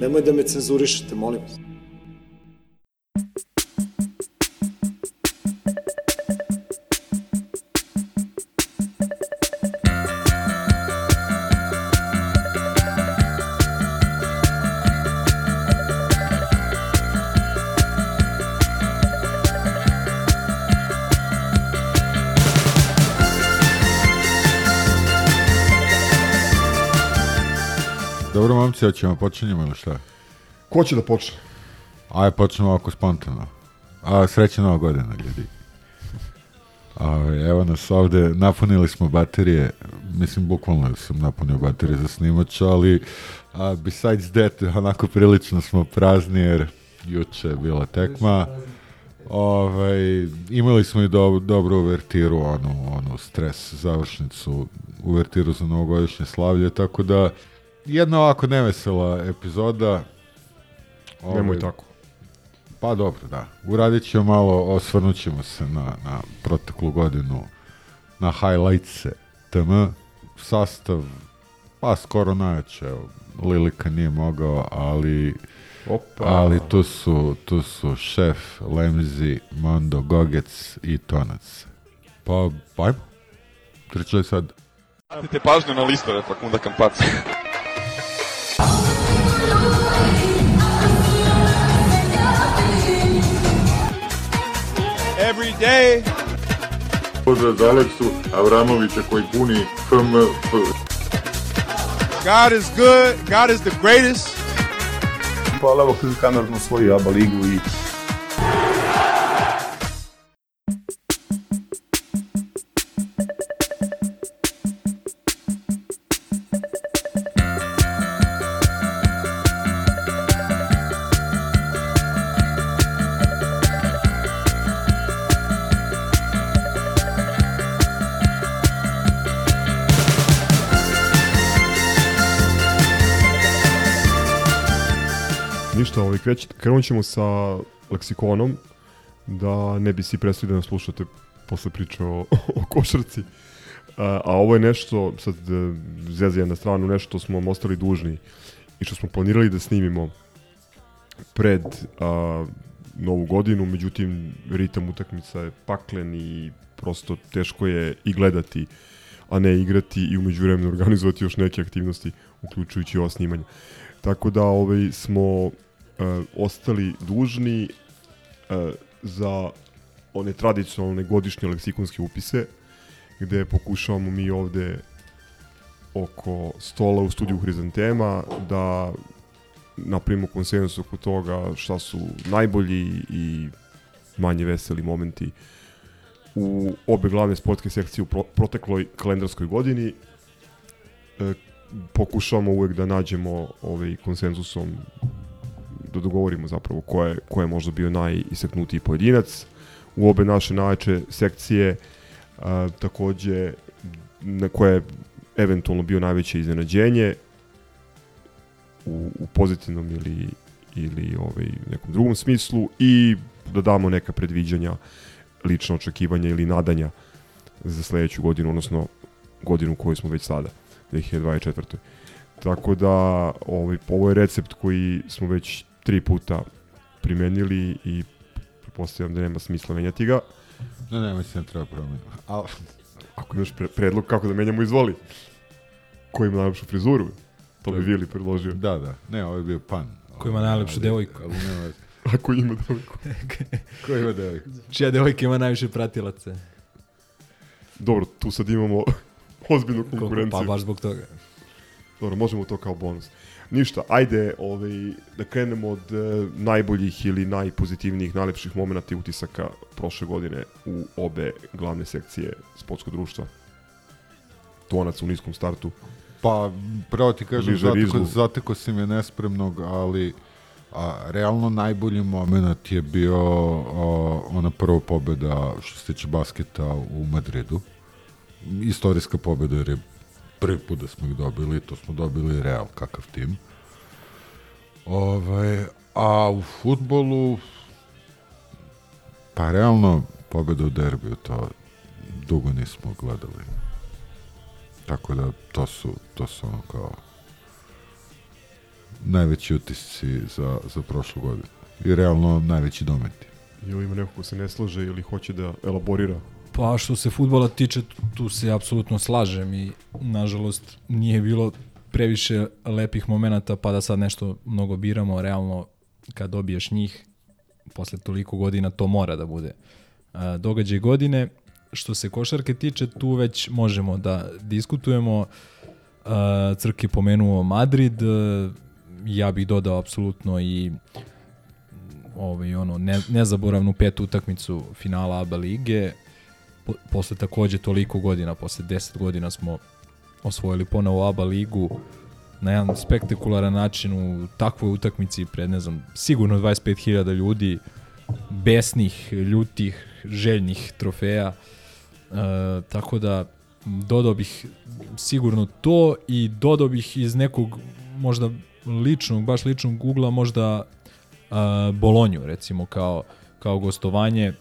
Nemoj da me cenzurišete, molim vas. Dobro, momci, hoćemo počinjemo ili šta? Ko će da počne? Ajde, počnemo ovako spontano. A, srećna nova godina, ljudi. A, evo nas ovde, napunili smo baterije, mislim, bukvalno sam napunio baterije za snimač, ali a, besides that, onako prilično smo prazni, jer juče je bila tekma. Ovaj, imali smo i do, dobru uvertiru, onu, onu stres završnicu, uvertiru za novogodišnje slavlje, tako da jedna ovako nevesela epizoda. Nemoj Ovaj, tako. Pa dobro, da. Uradit ćemo malo, osvrnut ćemo se na, na proteklu godinu, na highlightse tm. Sastav, pa skoro najjače, evo, Lilika nije mogao, ali, Opa. ali tu su, tu su šef, Lemzi, Mondo, Gogec i Tonac. Pa, pa ajmo. Pričaj sad. Pratite pažnju na listove Fakunda Kampaca. Every day. Pozdrav za Aleksu Avramovića koji puni FMF. God is good. God is the greatest. Hvala evo Kanar na svoju ABA ligu i Ovaj, kreć, krenut ćemo sa leksikonom, da ne bi si presli da nas slušate posle priče o, o košarci. A, a ovo je nešto, sad e, zezija na stranu, nešto smo vam ostali dužni i što smo planirali da snimimo pred a, novu godinu, međutim ritam utakmica je paklen i prosto teško je i gledati, a ne igrati i umeđu vremenu organizovati još neke aktivnosti, uključujući ova snimanja. Tako da ovaj, smo uh, ostali dužni uh, za one tradicionalne godišnje leksikonske upise, gde pokušavamo mi ovde oko stola u studiju Hrizantema da napravimo konsensus oko toga šta su najbolji i manje veseli momenti u obe glavne sportske sekcije u pro protekloj kalendarskoj godini. E, pokušavamo uvek da nađemo ovaj konsenzusom da dogovorimo zapravo ko je, ko je možda bio najistaknutiji pojedinac u obe naše najjače sekcije a, takođe na koje je eventualno bio najveće iznenađenje u, u pozitivnom ili ili ovaj nekom drugom smislu i da damo neka predviđanja lična očekivanja ili nadanja za sledeću godinu, odnosno godinu koju smo već sada. 2024. Tako da ovaj, ovo je recept koji smo već tri puta primenili i pretpostavljam da nema smisla menjati ga. Ne, ne, mislim da treba promeniti. Al, Ako imaš pre predlog kako da menjamo, izvoli. Ko ima najlepšu frizuru? To bi Vili predložio. da, da. Ne, ovo je bio pan. Ko ima najlepšu devojku? ali nema. Ako ima devojku. Ko ima devojku? Čija devojka ima najviše pratilaca? Dobro, tu sad imamo ozbiljnu Koliko? konkurenciju. Pa baš zbog toga. Dobro, možemo to kao bonus. Ništa, ajde ovaj, da krenemo od e, najboljih ili najpozitivnijih, najlepših momenta i utisaka prošle godine u obe glavne sekcije sportskog društva. Tonac u niskom startu. Pa, pravo ti kažem, zateko, zateko si me nespremnog, ali A realno najbolji moment je bio o, ona prva pobjeda što se tiče basketa u Madridu. Istorijska pobjeda jer je prvi put da smo ih dobili, to smo dobili Real, kakav tim. Ovaj, a u futbolu pa realno pobjeda u derbiju, to dugo nismo gledali. Tako da to su, to su ono kao najveći utisci za, za prošlu godinu. I realno najveći dometi. Ili ima neko ko se ne slaže ili hoće da elaborira? Pa što se futbola tiče, tu se apsolutno slažem i nažalost nije bilo previše lepih momenata pa da sad nešto mnogo biramo, realno kad dobiješ njih posle toliko godina to mora da bude događaj godine. Što se košarke tiče, tu već možemo da diskutujemo. Crk je pomenuo Madrid, ja bih dodao apsolutno i ovaj, ono, ne, nezaboravnu petu utakmicu finala ABA lige. Po, posle takođe toliko godina, posle 10 godina smo osvojili ponovo ABA ligu na jedan spektakularan način u takvoj utakmici pred, ne znam, sigurno 25.000 ljudi, besnih, ljutih, željnih trofeja. E, tako da dodao bih sigurno to i dodao bih iz nekog možda ličnog, baš ličnog ugla možda uh, Bolonju recimo kao, kao gostovanje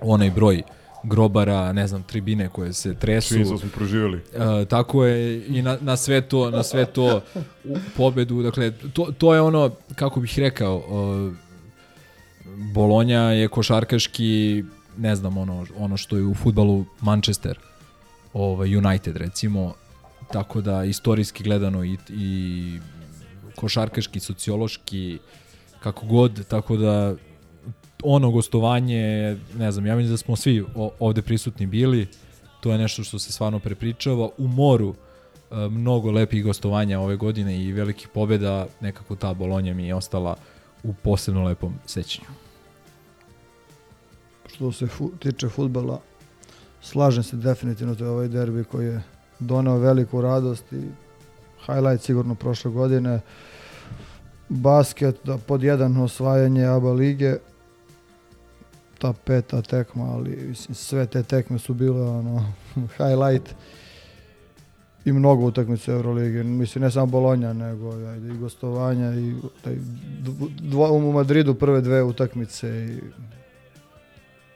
onaj broj grobara, ne znam, tribine koje se tresu. Svi smo proživjeli. Uh, tako je i na, na sve to, na sve to u pobedu, dakle, to, to je ono, kako bih rekao, uh, Bolonja je košarkaški, ne znam, ono, ono što je u futbalu Manchester, ovaj, United recimo, tako da istorijski gledano i, i košarkaški, sociološki, kako god, tako da ono gostovanje, ne znam, ja mislim da smo svi ovde prisutni bili, to je nešto što se stvarno prepričava. U moru e, mnogo lepih gostovanja ove godine i velikih pobjeda, nekako ta Bolonja mi je ostala u posebno lepom sećanju. Što se fu, tiče futbala, slažem se definitivno, to je ovaj derbi koji je doneo veliku radost i highlight sigurno prošle godine. Basket da pod jedan osvajanje ABA lige, ta peta tekma, ali mislim, sve te tekme su bile ono, highlight i mnogo utakmica Euroligi. Mislim, ne samo Bolonja, nego ajde, i gostovanja i taj, dva, u Madridu prve dve utakmice i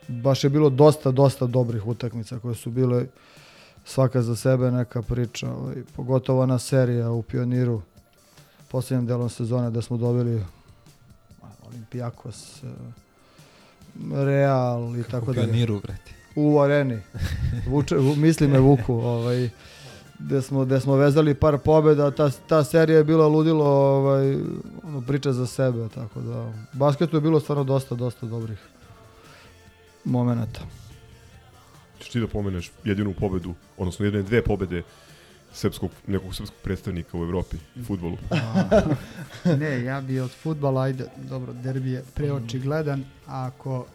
baš je bilo dosta, dosta dobrih utakmica koje su bile svaka za sebe neka priča, ovaj, pogotovo na serija u Pioniru posljednjem delom sezone da smo dobili Olimpijakos, Real i tako dalje. Pioniru, brate. U areni. Vuče, misli me Vuku, ovaj, gde smo, gde smo vezali par pobjeda, ta, ta serija je bila ludilo ovaj, ono, priča za sebe, tako da basketu je bilo stvarno dosta, dosta dobrih momenata. Češ ti da pomeneš jedinu pobedu, odnosno jedne dve pobede srpskog, nekog srpskog predstavnika u Evropi, u futbolu? ne, ja bi od futbala, ajde, dobro, derbi je preočigledan, ako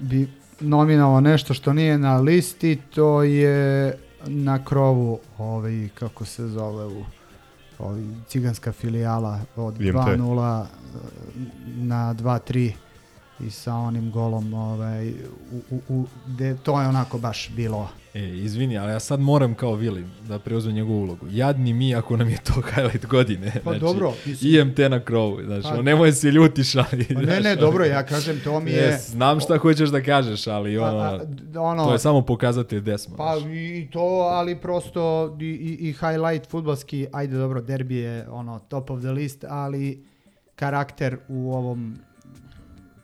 bi nominovao nešto što nije na listi, to je na krovu ovaj, kako se zove u ovaj, ciganska filijala od 2-0 na 2-3 i sa onim golom ovaj, u, u, u, de, to je onako baš bilo E, izvini, ali ja sad moram kao Vili da preuzmem njegovu ulogu. Jadni mi ako nam je to highlight godine. Pa znači, dobro. Mislim... IMT na krovu. Znači, pa, nemoj se ljutiš, ali... Pa ne, ne, dobro, ja kažem, to mi je... Yes, znam šta hoćeš da kažeš, ali ono, a, a, ono to je samo pokazatelj gde smo. Pa znači. i to, ali prosto i, i, i highlight futbalski, ajde dobro, derbi je ono top of the list, ali karakter u ovom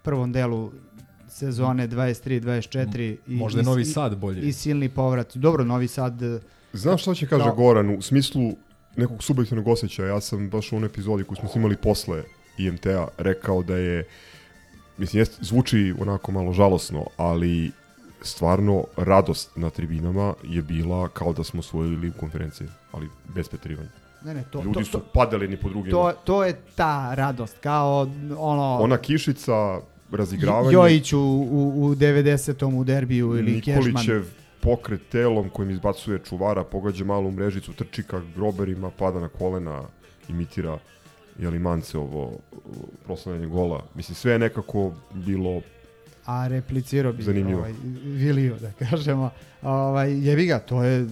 prvom delu sezone 23-24 i možda je Novi Sad bolje. I silni povrat. Dobro, Novi Sad Znaš šta će kaže da. Goran u smislu nekog subjektivnog osjećaja? Ja sam baš u onoj epizodi koju smo snimali posle IMT-a rekao da je mislim jest, zvuči onako malo žalosno, ali stvarno radost na tribinama je bila kao da smo osvojili ligu konferencije, ali bez petrivanja. Ne, ne, to, Ljudi to, su padali ni po drugima. To, to je ta radost, kao ono... Ona kišica, razigravanje. Jojić u, u, u 90. u derbiju ili Nikolićev Kešman. pokret telom kojim izbacuje čuvara, pogađa malu mrežicu, trči ka groberima, pada na kolena, imitira jeli Manceovo proslavljanje gola. Mislim, sve je nekako bilo A replicirao bi Zanimljivo. ovaj, Viliju, da kažemo. Ovaj, jebi ga, to je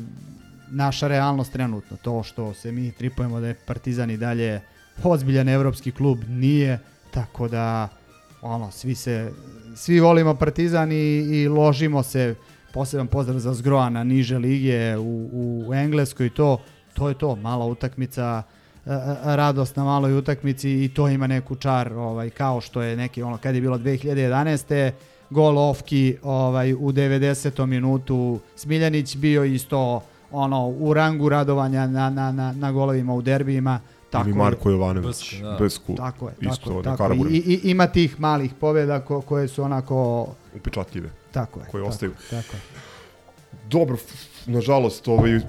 naša realnost trenutno. To što se mi tripujemo da je Partizan i dalje ozbiljan evropski klub, nije, tako da ono, svi se, svi volimo Partizan i, i ložimo se, poseban pozdrav za Zgroa na niže lige u, u Engleskoj to, to je to, mala utakmica, e, e, radost na maloj utakmici i to ima neku čar, ovaj, kao što je neki, ono, kad je bilo 2011. gol Ofki ovaj, u 90. minutu, Smiljanić bio isto ono, u rangu radovanja na, na, na, na golovima u derbijima, tako ili je. Marko Jovanović, Bsku, da. Besku, Tako je, isto tako, na tako I, i, ima tih malih pobjeda ko, koje su onako, upečatljive. tako je. Koje tako, ostaju. Tako je. Dobro, nažalost, ovaj,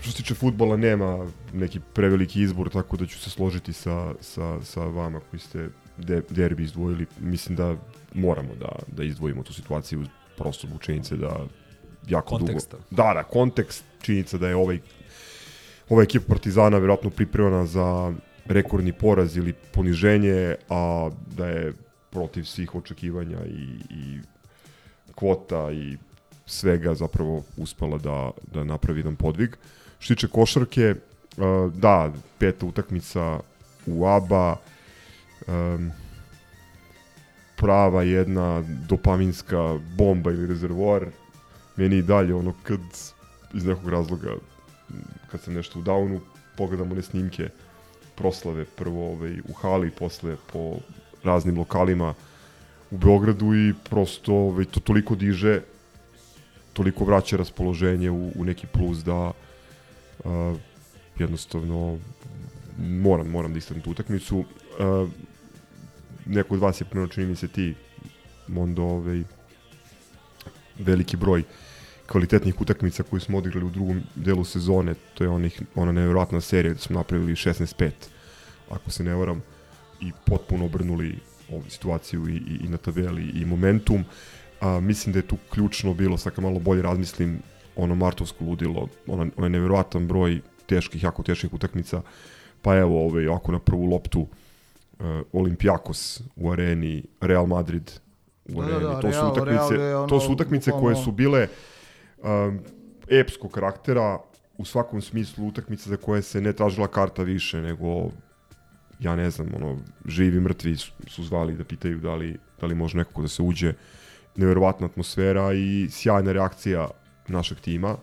što se tiče futbola nema neki preveliki izbor, tako da ću se složiti sa, sa, sa vama koji ste de, derbi izdvojili. Mislim da moramo da, da izdvojimo tu situaciju prosto zbog činjenice da jako Konteksta. dugo... Da, da, kontekst, činjenica da je ovaj ova ekipa Partizana vjerojatno pripremana za rekordni poraz ili poniženje, a da je protiv svih očekivanja i, i kvota i svega zapravo uspela da, da napravi jedan podvig. Što tiče košarke, uh, da, peta utakmica u ABA, prava jedna dopaminska bomba ili rezervoar. Meni i dalje ono kad iz nekog razloga kad sam nešto u downu, pogledam one snimke proslave prvo ovaj, u hali, posle po raznim lokalima u Beogradu i prosto ovaj, to toliko diže, toliko vraća raspoloženje u, u neki plus da a, jednostavno moram, moram da istanem tu utakmicu. A, neko od vas je čini mi se ti, Mondo, ovaj, veliki broj kvalitetnih utakmica koju smo odigrali u drugom delu sezone, to je onih, ona nevjerojatna serija gde smo napravili 16-5, ako se ne varam, i potpuno obrnuli ovu situaciju i, i, i na tabeli i momentum. A, mislim da je tu ključno bilo, sad kad malo bolje razmislim, ono martovsko ludilo, ona, onaj nevjerojatan broj teških, jako teških utakmica, pa evo, ovaj, ako na prvu loptu uh, Olimpijakos u areni, Real Madrid u Da, da, areni, da, to su Real- utakmice, Real je ono, to su utakmice koje su bile um, epskog karaktera u svakom smislu utakmice za koje se ne tražila karta više nego ja ne znam, ono, živi mrtvi su, zvali da pitaju da li, da li može nekako da se uđe. Neverovatna atmosfera i sjajna reakcija našeg tima.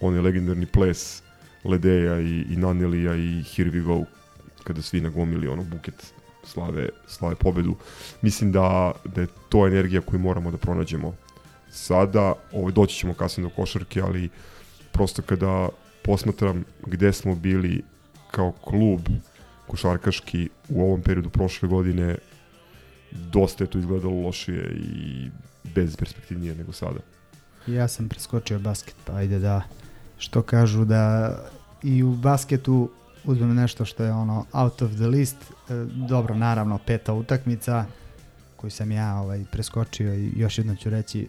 Onaj legendarni ples Ledeja i, i Nanelija i Here we go kada svi nagomili ono buket slave, slave pobedu. Mislim da, da je to energija koju moramo da pronađemo sada. Ovo, doći ćemo kasnije do košarke, ali prosto kada posmatram gde smo bili kao klub košarkaški u ovom periodu prošle godine, dosta je to izgledalo lošije i bez perspektivnije nego sada. Ja sam preskočio basket, pa ajde da, što kažu da i u basketu uzmem nešto što je ono out of the list, e, dobro, naravno, peta utakmica koju sam ja ovaj, preskočio i još jedno ću reći, e,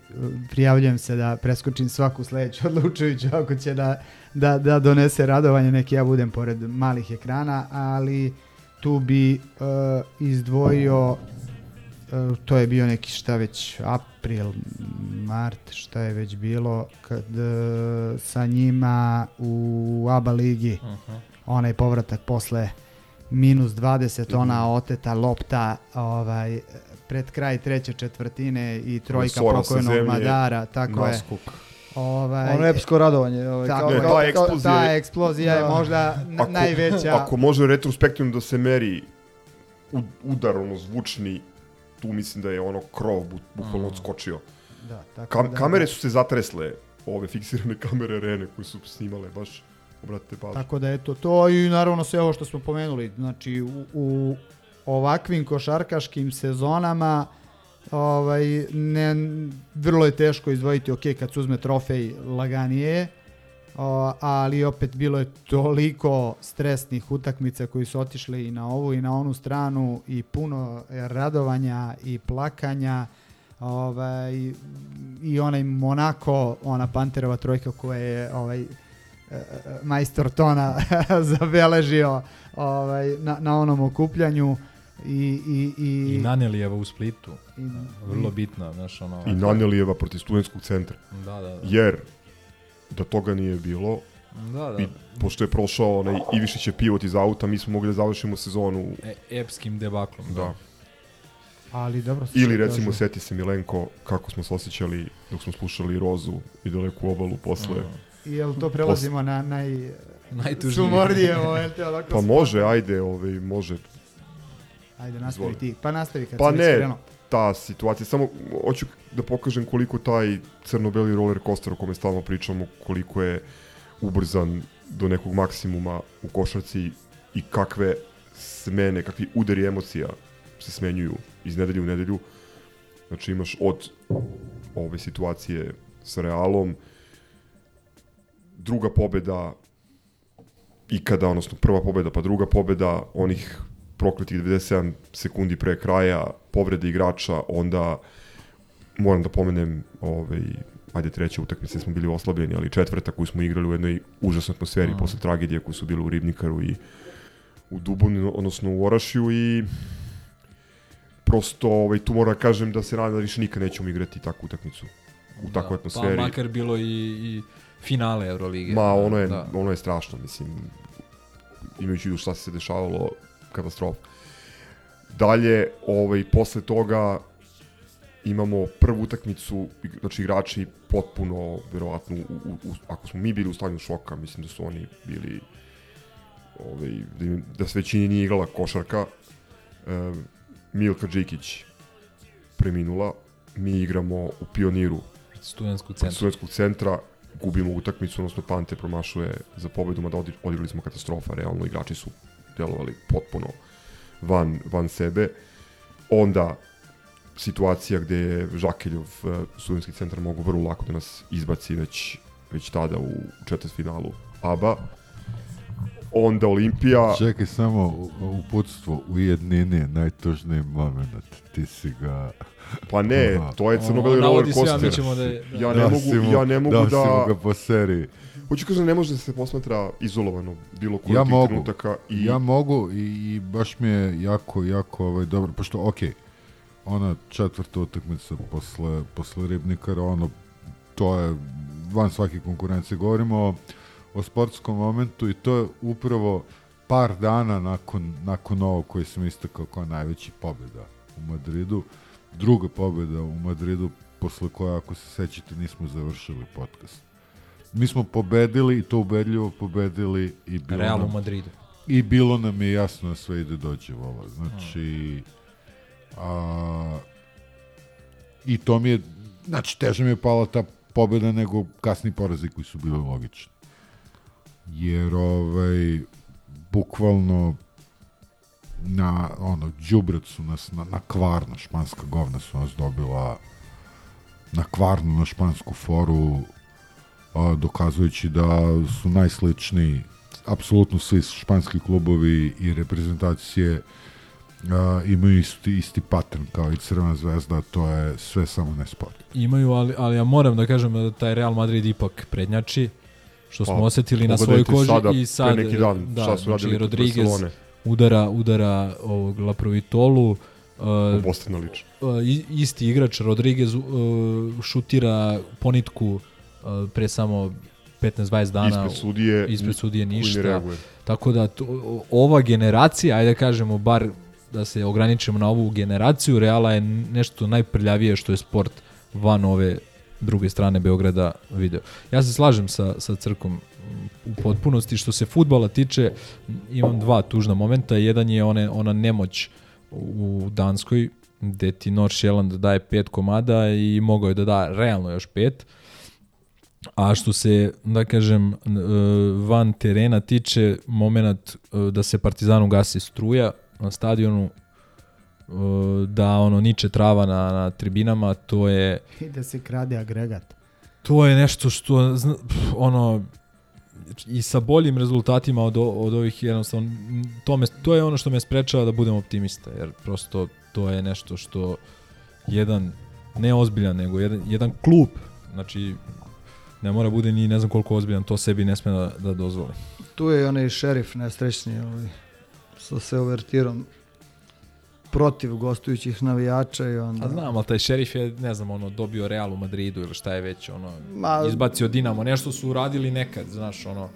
prijavljujem se da preskočim svaku sledeću odlučujuću ako će da, da, da donese radovanje, neki ja budem pored malih ekrana, ali tu bi uh, izdvojio E, to je bio neki šta već april, mart, šta je već bilo kad e, sa njima u ABA ligi Mhm. onaj povratak posle minus 20 ona oteta lopta ovaj pred kraj treće četvrtine i trojka Sora pokojnog zemlje, Madara tako je naskok. ovaj Ono epsko radovanje. Ovaj, tako Ne, je, ta kao- eksplozija ta je- eksplozija je Da. možda na- najveća Ako može retrospektivno da se meri udar, ono, zvučni, tu mislim da je ono krov bu, bukvalno odskočio. da, tako Kam, da- kamere su se zatresle, ove fiksirane kamere arene koje su snimale, baš obratite pažnju. Tako da eto to i naravno sve ovo što smo pomenuli, znači u, u ovakvim košarkaškim sezonama ovaj, ne, vrlo je teško izdvojiti, ok, kad se uzme trofej laganije, o, ali opet bilo je toliko stresnih utakmica koji su otišli i na ovu i na onu stranu i puno radovanja i plakanja ovaj, i onaj Monako, ona Panterova trojka koja je ovaj, e, majstor Tona zabeležio ovaj, na, na onom okupljanju i, i, i, I Nanelijeva u Splitu. I- Vrlo i- bitna, znaš, ono... I Nanelijeva protiv studentskog centra. Da, da, da. Jer, da toga nije bilo, Da, da. i pošto je prošao onaj Ivišićev pivot iz auta, mi smo mogli da završimo sezonu E, epskim debaklom. Da. Ali dobro. Ili što recimo kažu. seti se Milenko kako smo se osjećali dok smo slušali Rozu i daleku obalu posle. I jel to prelazimo na naj... Najtužnije. Sumornije momente, onako Pa sport. može, ajde, ovaj, može. Ajde, nastavi Izvoli. ti. Pa nastavi kad Pa već ne, ta situacija, samo hoću da pokažem koliko taj crno-beli roller coaster o kome stalno pričamo, koliko je ubrzan do nekog maksimuma u košarci i kakve smene, kakvi udari emocija se smenjuju iz nedelje u nedelju. Znači imaš od ove situacije sa Realom, druga pobeda ikada, odnosno prva pobeda pa druga pobeda, onih prokletih 97 sekundi pre kraja, povrede igrača, onda moram da pomenem ovaj, ajde treća utakmica smo bili oslabljeni, ali četvrta koju smo igrali u jednoj užasnoj atmosferi Mhm. posle tragedije koju su bili u Ribnikaru i u Duboni, odnosno u Orašiju i prosto ovaj, tu moram da kažem da se nadam da više nikad nećemo igrati takvu utakmicu u takvoj atmosferi. Pa makar bilo i, i finale Eurolige. Ma, ono je, Da. ono je strašno, mislim, imajući u šta se dešavalo, katastrofa. Dalje, ovaj, posle toga imamo prvu utakmicu, znači igrači potpuno, verovatno, u, u, u, ako smo mi bili u stanju šoka, mislim da su oni bili, ovaj, da, da s većini nije igrala košarka. E, Milka Džikić preminula, mi igramo u Pioniru Studentskog protiv centra. studentskog centra, gubimo utakmicu, odnosno Pante promašuje za pobedu, mada odi- odigrali smo katastrofa, realno igrači su delovali potpuno van, van sebe. Onda situacija gde je Žakeljov eh, studentski centar mogu vrlo lako da nas izbaci već, već tada u četvrtfinalu ABA. Onda Olimpija... Čekaj samo, u- uputstvo u jednini je najtužniji moment. Ti si ga... Pa ne, to je crno-beli roller coaster. mi ćemo da je- da- Ja ne Dao mogu, ja ne mogu da... si mu ga po seriji. Hoću kažem, ne može da se posmatra izolovano bilo koji ja mogu, trenutaka. I... ja mogu i, i baš mi je jako, jako ovaj, dobro, pošto, ok, ona četvrta utakmica posle, posle Ribnikara, ono, to je van svake konkurencije. Govorimo o, o sportskom momentu i to je upravo par dana nakon, nakon ovog koji sam istakao kao najveći pobjeda u Madridu. Druga pobjeda u Madridu posle koje, ako se sećate, nismo završili podcast. Mi smo pobedili i to ubedljivo pobedili i bilo Real u nam- Madridu. I bilo nam je jasno da sve ide dođe vola. Znači, a, i to mi je, znači, teže mi je pala ta pobjeda nego kasni porazi koji su bili logični. Jer, ovaj, bukvalno na, ono, džubret su nas, na, na kvarno, španska govna su nas dobila na kvarnu, na špansku foru, a, dokazujući da su najsličniji apsolutno svi španski klubovi i reprezentacije a, imaju isti, isti pattern kao i Crvena zvezda, to je sve samo ne sport. Imaju, ali, ali ja moram da kažem da taj Real Madrid ipak prednjači, što smo Pa, osetili na svojoj koži sada, i sad neki dan, da, šta su znači Rodriguez udara udara ovog Laprovitolu uh, Obostrano uh, isti igrač Rodriguez uh, šutira ponitku pre samo 15-20 dana Ispred sudije, ispred sudije ništa tako da to, ova generacija ajde da kažemo bar da se ograničimo na ovu generaciju Reala je nešto najprljavije što je sport van ove druge strane Beograda video. Ja se slažem sa, sa crkom u potpunosti. Što se futbala tiče, imam dva tužna momenta. Jedan je one, ona nemoć u Danskoj, gde ti North Shelland daje pet komada i mogao je da da realno još pet. A što se, da kažem, e, van terena tiče moment e, da se Partizanu gasi struja na stadionu, e, da ono niče trava na, na tribinama, to je I da se krade agregat. to je nešto što ono i sa boljim rezultatima od, od ovih jednostavno to, me, to je ono što me sprečava da budem optimista jer prosto to je nešto što jedan ne ozbiljan nego jedan, jedan klub znači ne mora bude ni ne znam koliko ozbiljan, to sebi ne sme da, da dozvoli. Tu je onaj šerif nesrećni ovaj, sa se overtirom protiv gostujućih navijača i onda... A znam, ali taj šerif je, ne znam, ono, dobio Real u Madridu ili šta je već, ono, Ma- izbacio Dinamo, nešto su uradili nekad, znaš, ono,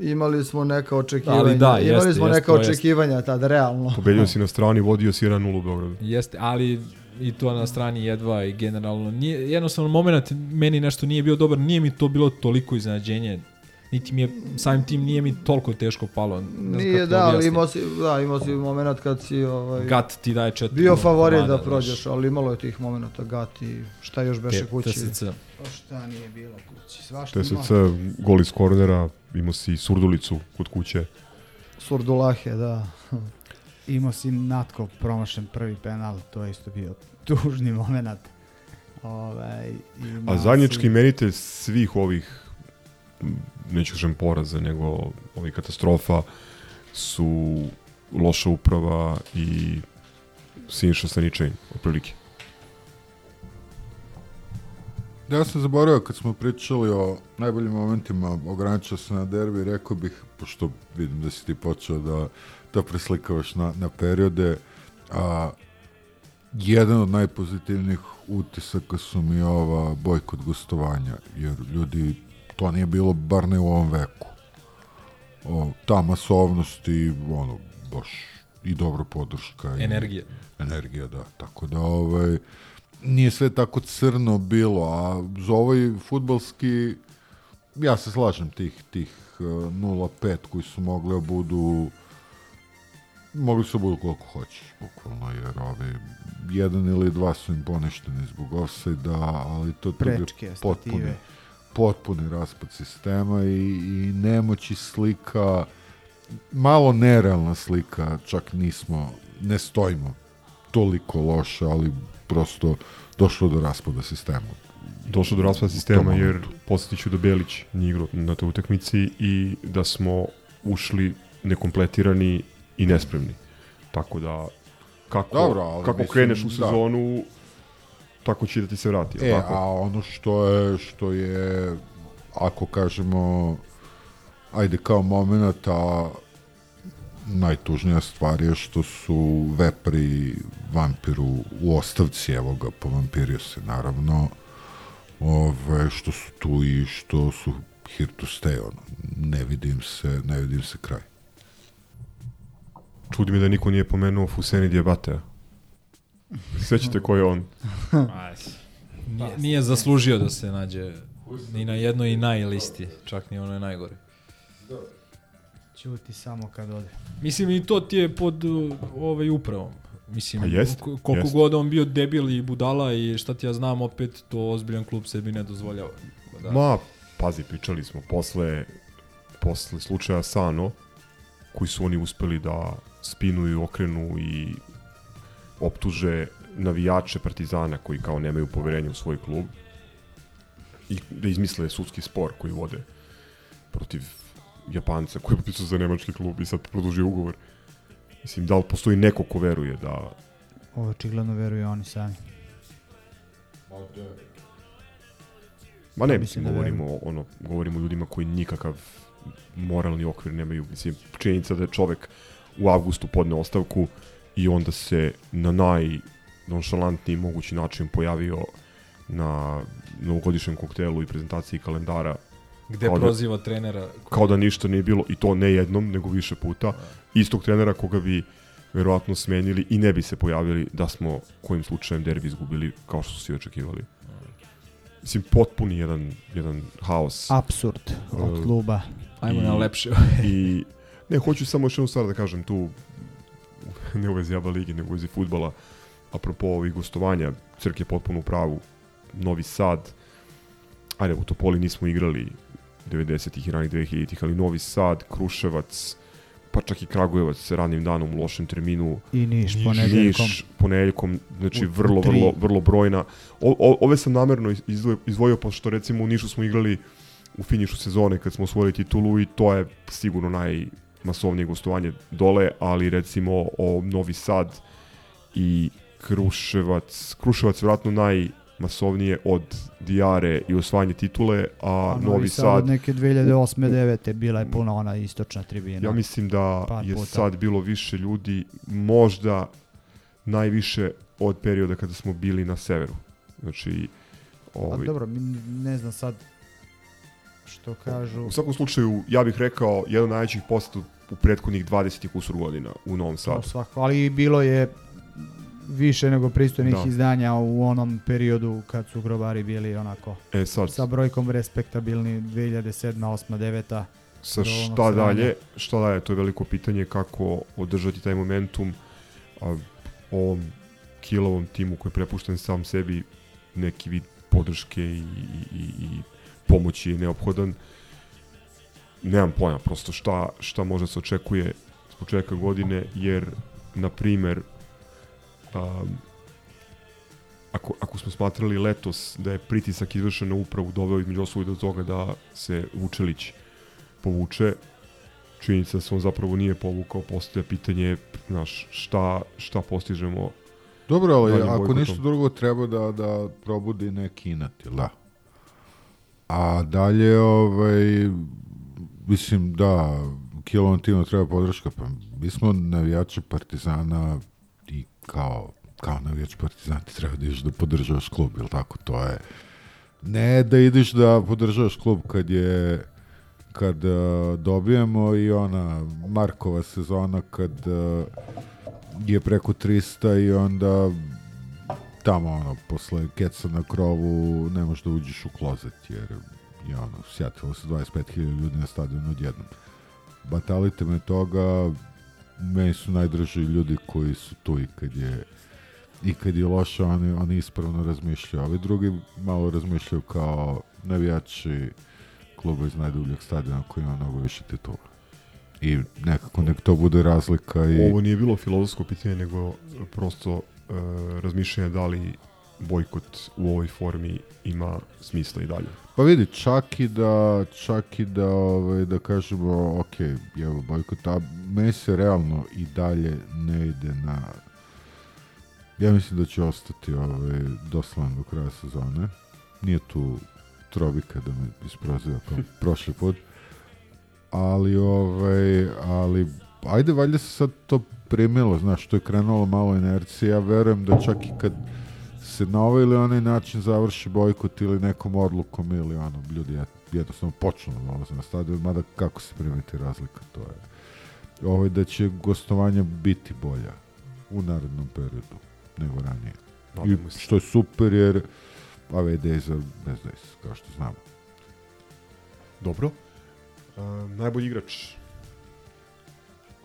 Imali smo neka očekivanja. Ali da, Imali jeste, smo jeste, neka jeste. očekivanja tada, realno. Pobedio si na strani, vodio si 1-0 u Beogradu. Jeste, ali i to na strani jedva i generalno nije, jednostavno moment meni nešto nije bio dobar, nije mi to bilo toliko iznenađenje, niti mi je, samim tim nije mi toliko teško palo. Ne znam Nije, kako da, ali imao si, da, imao si moment kad si ovaj, Gat ti daje četiri. bio favorit komada, da prođeš, ali imalo je tih momenta Gat i šta još beše Te- kući. TSC. Pa šta nije bilo kući, svašta ima. TSC, gol iz kornera, imao si surdulicu kod kuće. Surdulahe, da. Imao si Natkov promašen prvi penal, to je isto bio tužni moment. Ovaj, imao A zajednički si- imenitelj svih ovih, neću kažem poraza, nego ovih katastrofa su loša uprava i Siniša Staničajn, otprilike. Ja sam zaboravio kad smo pričali o najboljim momentima, ograničio se na derbi, rekao bih, pošto vidim da si ti počeo da to preslikavaš na, na periode, a, jedan od najpozitivnijih utisaka su mi ova bojkot gostovanja, jer ljudi, to nije bilo bar ne u ovom veku. O, ta masovnost i ono, baš i dobra podrška. i- Energija. Energija, da. Tako da, ovaj, nije sve tako crno bilo, a za ovaj futbalski, ja se slažem tih, tih uh, 0-5 koji su mogli da budu mogli su da budu koliko hoćeš, bukvalno, jer ovi jedan ili dva su im ponešteni zbog offside-a, ali to, to je Prečke, potpuni, potpuni raspad sistema i, i nemoći slika, malo nerealna slika, čak nismo, ne stojimo toliko loše, ali prosto došlo do raspada sistema. Došlo do raspada sistema jer momentu. posjetit ću da Belić nije igrao na toj utakmici i da smo ušli nekompletirani i nespremni. Tako da, kako, Dobro, ali kako mislim, kreneš u da. sezonu, tako će da ti se vrati. E, tako? a ono što je, što je, ako kažemo, ajde kao moment, a najtužnija stvar je što su vepri vampiru u ostavci, evo ga, povampirio se naravno, ove, što su tu i što su here to stay, ono, ne vidim se, ne vidim se kraj. Čudi me da niko nije pomenuo Fuseni Diabatea. Sećate ko je on? Nije, nije zaslužio da se nađe ni na jednoj i naj listi, čak ni onoj najgore. Ćuti samo kad ode. Mislim i to ti je pod uh, ovaj upravom. Mislim, Pa jest, ko- koliko jest. god on bio debil i budala i šta ti ja znam, opet to ozbiljan klub sebi ne dozvoljava. Da. Ma, pazi, pričali smo, posle, posle slučaja Sano, koji su oni uspeli da spinuju, okrenu i optuže navijače Partizana koji kao nemaju poverenja u svoj klub i da izmisle sudski spor koji vode protiv Japanca koji je potpisao za nemački klub i sad produžio ugovor. Mislim, da li postoji neko ko veruje da Ovo očigledno veruju oni sami. Ma ne, mislim, da govorimo, o, ono, govorimo o ljudima koji nikakav moralni okvir nemaju. Mislim, činjenica da je čovek u avgustu podne ostavku i onda se na naj nonšalantniji mogući način pojavio na novogodišnjem koktelu i prezentaciji kalendara Gde kao da- proziva trenera. kao da ništa nije bilo i to ne jednom, nego više puta. Istog trenera koga bi verovatno smenili i ne bi se pojavili da smo kojim slučajem derbi izgubili kao što su svi očekivali. Mislim, potpuni jedan, jedan haos. Apsurd od E, kluba. Ajmo na lepše. I, ne, hoću samo još jednu stvar da kažem tu, ne u vezi Aba Ligi, nego u vezi futbala, apropo ovih gostovanja, Crk je potpuno u pravu, Novi Sad, ajde, u Topoli nismo igrali 90-ih i ranih 2000-ih, ali Novi Sad, Kruševac, pa čak i Kragujevac s ranim danom u lošem terminu. I Niš ponedeljkom. Niš ponedeljkom, znači U- vrlo, tri. vrlo, vrlo brojna. O, o, ove sam namerno iz- izdvojio, pošto recimo u Nišu smo igrali u finišu sezone kad smo osvojili titulu i to je sigurno najmasovnije gostovanje dole, ali recimo o Novi Sad i Kruševac, Kruševac vjerojatno masovnije od Dijare i osvajanje titule, a, A Novi Sad... od neke 2008. 9. bila je puna ona istočna tribina. Ja mislim da je puta. sad bilo više ljudi, možda najviše od perioda kada smo bili na severu. Znači, A ovaj, dobro, mi ne znam sad što kažu. u svakom slučaju, ja bih rekao, jedan najvećih poseta u prethodnih 20 i kusur godina u Novom Sadu. svako, ali bilo je više nego pristojnih Da. izdanja u onom periodu kad su grobari bili onako E sad, sa brojkom respektabilni 2007. 8. 9. sa šta sranja. dalje, šta dalje, to je veliko pitanje kako održati taj momentum a, ovom kilovom timu koji je prepušten sam sebi neki vid podrške i, i, i, i pomoći je neophodan. Nemam pojma prosto šta, šta može se očekuje s početka godine, jer, na primer, um, ako, ako smo smatrali letos da je pritisak izvršen na upravu doveo između ostalog do toga da se Vučelić povuče, činjenica da se on zapravo nije povukao, postoje pitanje znaš, šta, šta postižemo Dobro, ali ako ništa drugo treba da, da probudi neki inat, jel da? A dalje, ovaj, mislim, da, kilovom timu treba podrška, pa mi smo navijači Partizana i kao, kao navijač Partizana ti treba da ideš da podržavaš klub, jel tako? To je, ne da ideš da podržavaš klub kad je kad uh, dobijemo i ona Markova sezona kad uh, je preko 300 i onda tamo ono, posle keca na krovu ne možeš da uđeš u klozet jer je ono, sjatilo se 25.000 ljudi na stadionu odjednom. Batalite me toga, meni su najdraži ljudi koji su tu i kad je i kad je loše, oni, oni ispravno razmišljaju. Ovi drugi malo razmišljaju kao navijači kluba iz najdubljeg stadiona koji ima mnogo više titula. I nekako nek to bude razlika i... Ovo nije bilo filozofsko pitanje, nego prosto e, razmišljanje da li bojkot u ovoj formi ima smisla i dalje. Pa vidi, čak i da, čak i da, ovaj, da kažemo, ok, evo bojkot, a meni se realno i dalje ne ide na... Ja mislim da će ostati ovaj, doslovno do kraja sezone. Nije tu Trobika da me isproziva kao prošli put. Ali, ovaj, ali, ajde, valjda se sad to primilo, znaš, to je krenulo malo inercije, ja verujem da čak i kad se na ovaj ili onaj način završi bojkot ili nekom odlukom ili ono, ljudi jed- jednostavno počnu da dolaze na stadion, mada kako se primeti razlika, to je ovaj, da će gostovanja biti bolja u narednom periodu nego ranije. Nadamo I što je super jer ove days are best days, kao što znamo. Dobro. E, najbolji igrač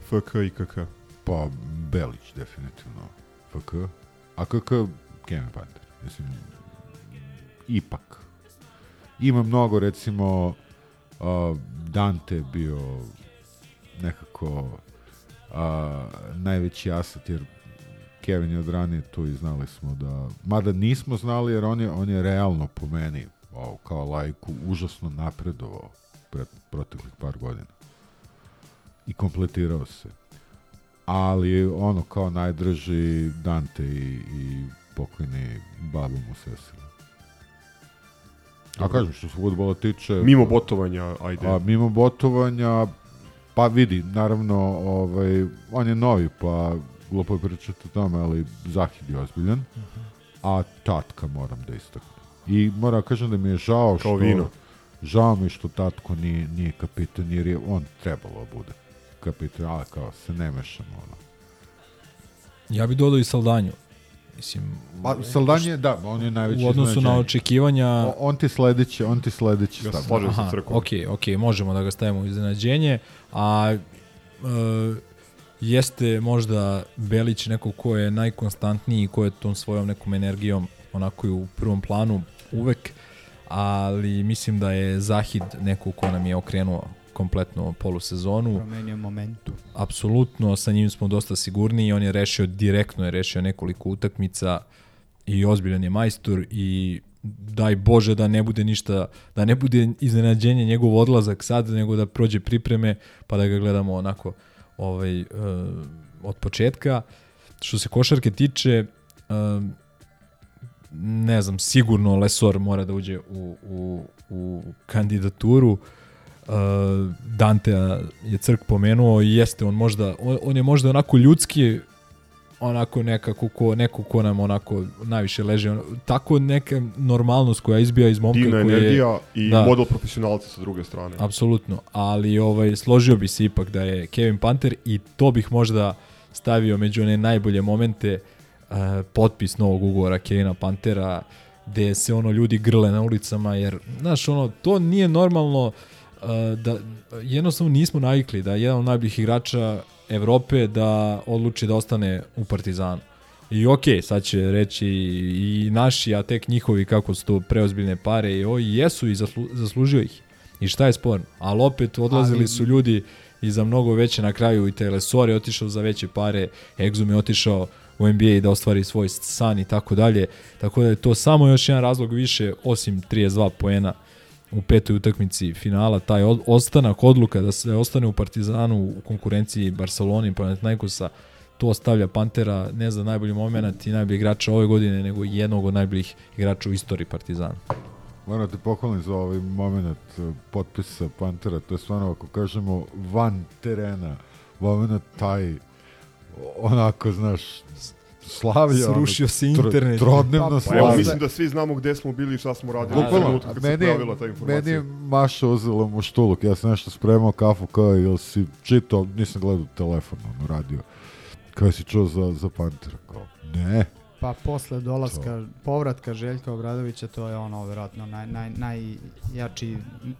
FK i KK. Pa Belić definitivno FK, a KK Kevin Panter. Mislim, ipak. Ima mnogo, recimo, uh, Dante bio nekako uh, najveći asat, jer Kevin je od ranije tu i znali smo da, mada nismo znali jer on je, on je realno po meni, o, kao lajku, užasno napredovao pred proteklih par godina. I kompletirao se. Ali ono kao najdraži Dante i, i pokojni babo mu sesila. A kažem, što se futbola tiče... Mimo botovanja, ajde. A, mimo botovanja, pa vidi, naravno, ovaj, on je novi, pa glupo je pričati o tome, ali Zahid je ozbiljan, a Tatka moram da istaknem. I moram da kažem da mi je žao što... vino. Žao mi što Tatko nije, nije kapitan, jer je on trebalo da bude kapitan, ali kao se ne mešamo, ono. Ja bi dodao i Saldanju. Mislim, Pa, Saldanje, da, on je najveći u odnosu na očekivanja... O- on ti sledeći, on ti sledeći Ja stav. Aha, crkvom. ok, ok, možemo da ga stavimo u iznenađenje, a e, jeste možda Belić neko ko je najkonstantniji i ko je tom svojom nekom energijom onako i u prvom planu uvek, ali mislim da je Zahid neko ko nam je okrenuo kompletno polusezonu. Promenio momentu. Apsolutno, sa njim smo dosta sigurniji, on je rešio direktno, je rešio nekoliko utakmica i ozbiljan je majstor i daj Bože da ne bude ništa, da ne bude iznenađenje njegov odlazak sad, nego da prođe pripreme pa da ga gledamo onako ovaj, uh, od početka. Što se košarke tiče, uh, ne znam, sigurno Lesor mora da uđe u, u, u kandidaturu. Uh, Dantea je Crk pomenuo i jeste on možda, on, on je možda onako ljudski onako nekako ko, neko ko nam onako najviše leži, on, tako neka normalnost koja izbija iz momka Divna koji je- energija i da. model profesionalca sa druge strane. Apsolutno, ali ovaj složio bi se ipak da je Kevin Panter i to bih možda stavio među one najbolje momente uh, potpis novog ugovora Kevina Pantera gde se ono ljudi grle na ulicama jer znaš ono to nije normalno uh, da jednostavno nismo navikli da jedan od najboljih igrača Evrope da odluči da ostane u Partizanu. I okej, sad će reći i naši, a tek njihovi kako su to preozbiljne pare i oj, jesu i zaslu, zaslužio ih. I šta je sporno? Ali opet odlazili su ljudi i za mnogo veće na kraju i Telesor je otišao za veće pare, Exum je otišao u NBA da ostvari svoj san i tako dalje. Tako da je to samo još jedan razlog više osim 32 poena u petoj utakmici finala, taj ostanak odluka da se ostane u Partizanu u konkurenciji Barcelona i Panathinaikosa, to stavlja Pantera ne za najbolji moment i najbolji igrača ove godine, nego jednog od najboljih igrača u istoriji Partizana. Moram da te pohvalim za ovaj moment uh, potpisa Pantera, to je stvarno, ako kažemo, van terena, moment taj, onako, znaš, slavlja. Srušio ono, se tro- internet. Trodnevno Pa evo, slavlja. mislim da svi znamo gde smo bili i šta smo radili. Bukvalno, trenutku kad se meni, pojavila ta informacija. meni je Maša uzela mu štuluk, ja sam nešto spremao kafu kao jel si čitao, nisam gledao telefon, ono, radio. Kao si čuo za, za Pantera, kao, ne. Pa posle dolaska, povratka Željka Obradovića, to je ono, vjerojatno, naj, naj, najjači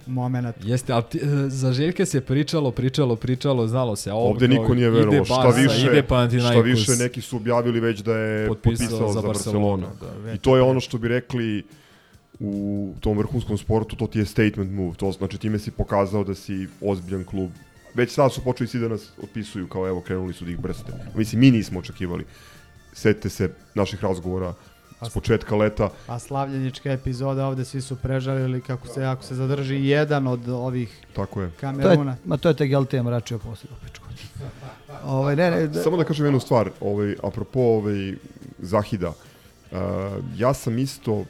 moment. Jeste, ali ti, e, za Željka se pričalo, pričalo, pričalo, znalo se. A ovo Ovde kao niko nije ide verovao. Šta Barca, više, ide šta više, neki su objavili već da je Potpisao potpisao, za za Barcelonu, Barcelonu. da, I to je ono što bi rekli u tom vrhunskom sportu, to ti je statement move. To znači time si pokazao da si ozbiljan klub. Već sad su počeli svi da nas otpisuju kao evo krenuli su da ih brste. Mislim, mi nismo očekivali. Setite se naših razgovora s početka leta. A slavljenička epizoda ovde svi su prežalili kako se ako se zadrži jedan od ovih Tako je. To je, Kameruna. ma to je te Geltija mračio poslije u pičku. Ovaj, ne, ne, da, Samo da kažem jednu stvar, ovaj, apropo ovaj, Zahida, uh, ja sam isto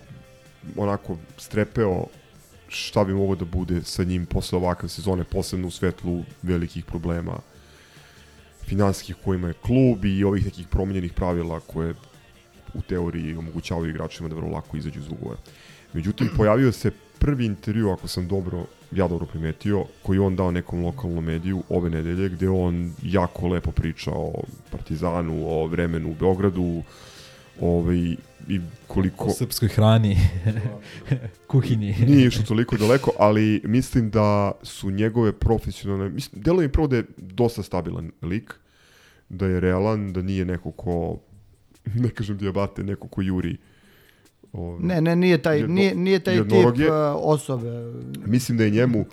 onako strepeo šta bi moglo da bude sa njim posle ovakve sezone, posebno u svetlu velikih problema finansijskih kojima je klub i ovih nekih promenjenih pravila koje u teoriji omogućavaju igračima da vrlo lako izađu iz ugovora. Međutim, pojavio se prvi intervju, ako sam dobro, ja dobro primetio, koji on dao nekom lokalnom mediju ove nedelje, gde on jako lepo priča o Partizanu, o vremenu u Beogradu, ovaj, i koliko... O srpskoj hrani, kuhinji. Nije išao toliko daleko, ali mislim da su njegove profesionalne... Mislim, delo mi prvo da je dosta stabilan lik, da je realan, da nije neko ko, ne kažem dijabate, neko ko juri ovaj, ne, ne, nije taj, jedno- nije, nije taj tip uh, osobe. Mislim da je njemu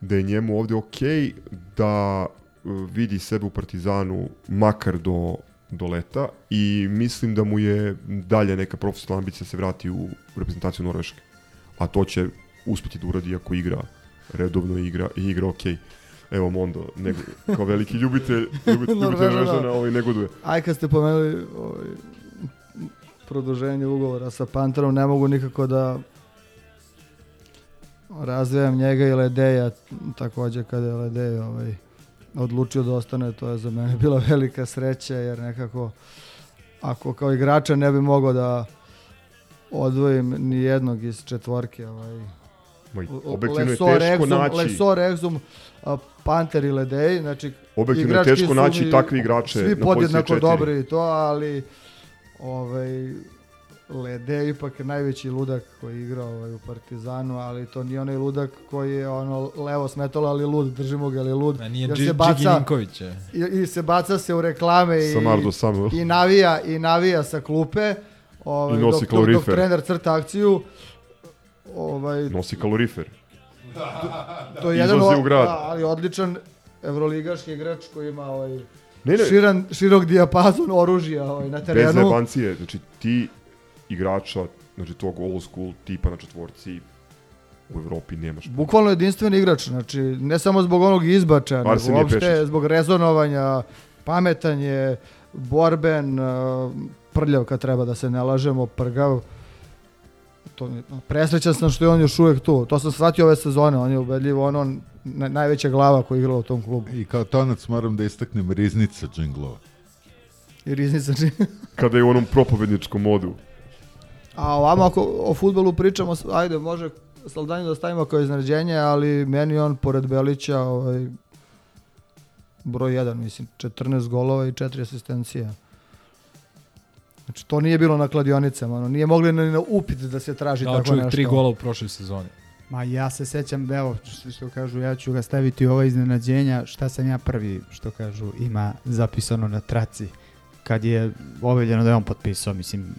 da je njemu ovde okej da uh, vidi sebe u Partizanu makar do, do leta i mislim da mu je dalje neka profesionalna ambicija da se vrati u reprezentaciju Norveške. A to će uspeti da uradi ako igra redovno igra, i igra okej. Evo Mondo, nego, kao veliki ljubitelj, ljubitelj, ljubitelj Norvežana. Norvežana, ovaj negoduje. Aj kad ste pomenuli ovaj, produženje ugovora sa Panterom, ne mogu nikako da razvijam njega i Ledeja, takođe kada je Ledej ovaj, odlučio da ostane, to je za mene bila velika sreća, jer nekako ako kao igrača ne bi mogao da odvojim ni jednog iz četvorke, ovaj, o- objektivno je teško Exum, naći. Lesor, Exum, Panter i Ledej, znači Objektivno je teško naći mi takve igrače Svi na podjednako dobri i to, ali ovaj, Lede je ipak najveći ludak koji igra ovaj, u Partizanu, ali to nije onaj ludak koji je ono levo smetalo, ali lud, držimo ga, ali lud. A nije jer se baca, je. i, i se baca se u reklame i, Samardo Samuel. i navija i navija sa klupe. Ovaj, I nosi dok, dok, dok kalorifer. trener crta akciju. Ovaj, Nosi kalorifer. to je jedan Izlazi o- u grad. da, ali odličan evroligaški igrač koji ima ovaj, Ne, ne. Širan, širok dijapazon oružja ovaj, na Bez terenu. zajebancije, znači ti igrača, znači tog old school tipa na četvorci u Evropi nemaš. Bukvalno jedinstven igrač, znači ne samo zbog onog izbača, Arsenije nego uopšte Pešić. zbog rezonovanja, pametan je, borben, uh, prljav kad treba da se ne lažemo, prgav. to, presrećan sam što je on još uvijek tu. To sam shvatio ove sezone, on je ubedljivo ono na, najveća glava koja je igrala u tom klubu. I kao tonac moram da istaknem riznica džinglova. I riznica Kada je u onom propovedničkom modu. A ovamo ako o futbolu pričamo, ajde, može Saldanju da stavimo kao iznenađenje, ali meni on pored Belića ovaj, broj 1, mislim, 14 golova i 4 asistencije. Znači, to nije bilo na kladionicama, ono, nije mogli ni na upit da se traži Dao tako čovjek nešto. tri gola u prošloj sezoni. Ma ja se sećam, evo, što, što kažu, ja ću ga staviti u ova iznenađenja, šta sam ja prvi, što kažu, ima zapisano na traci, kad je objavljeno da je on potpisao, mislim,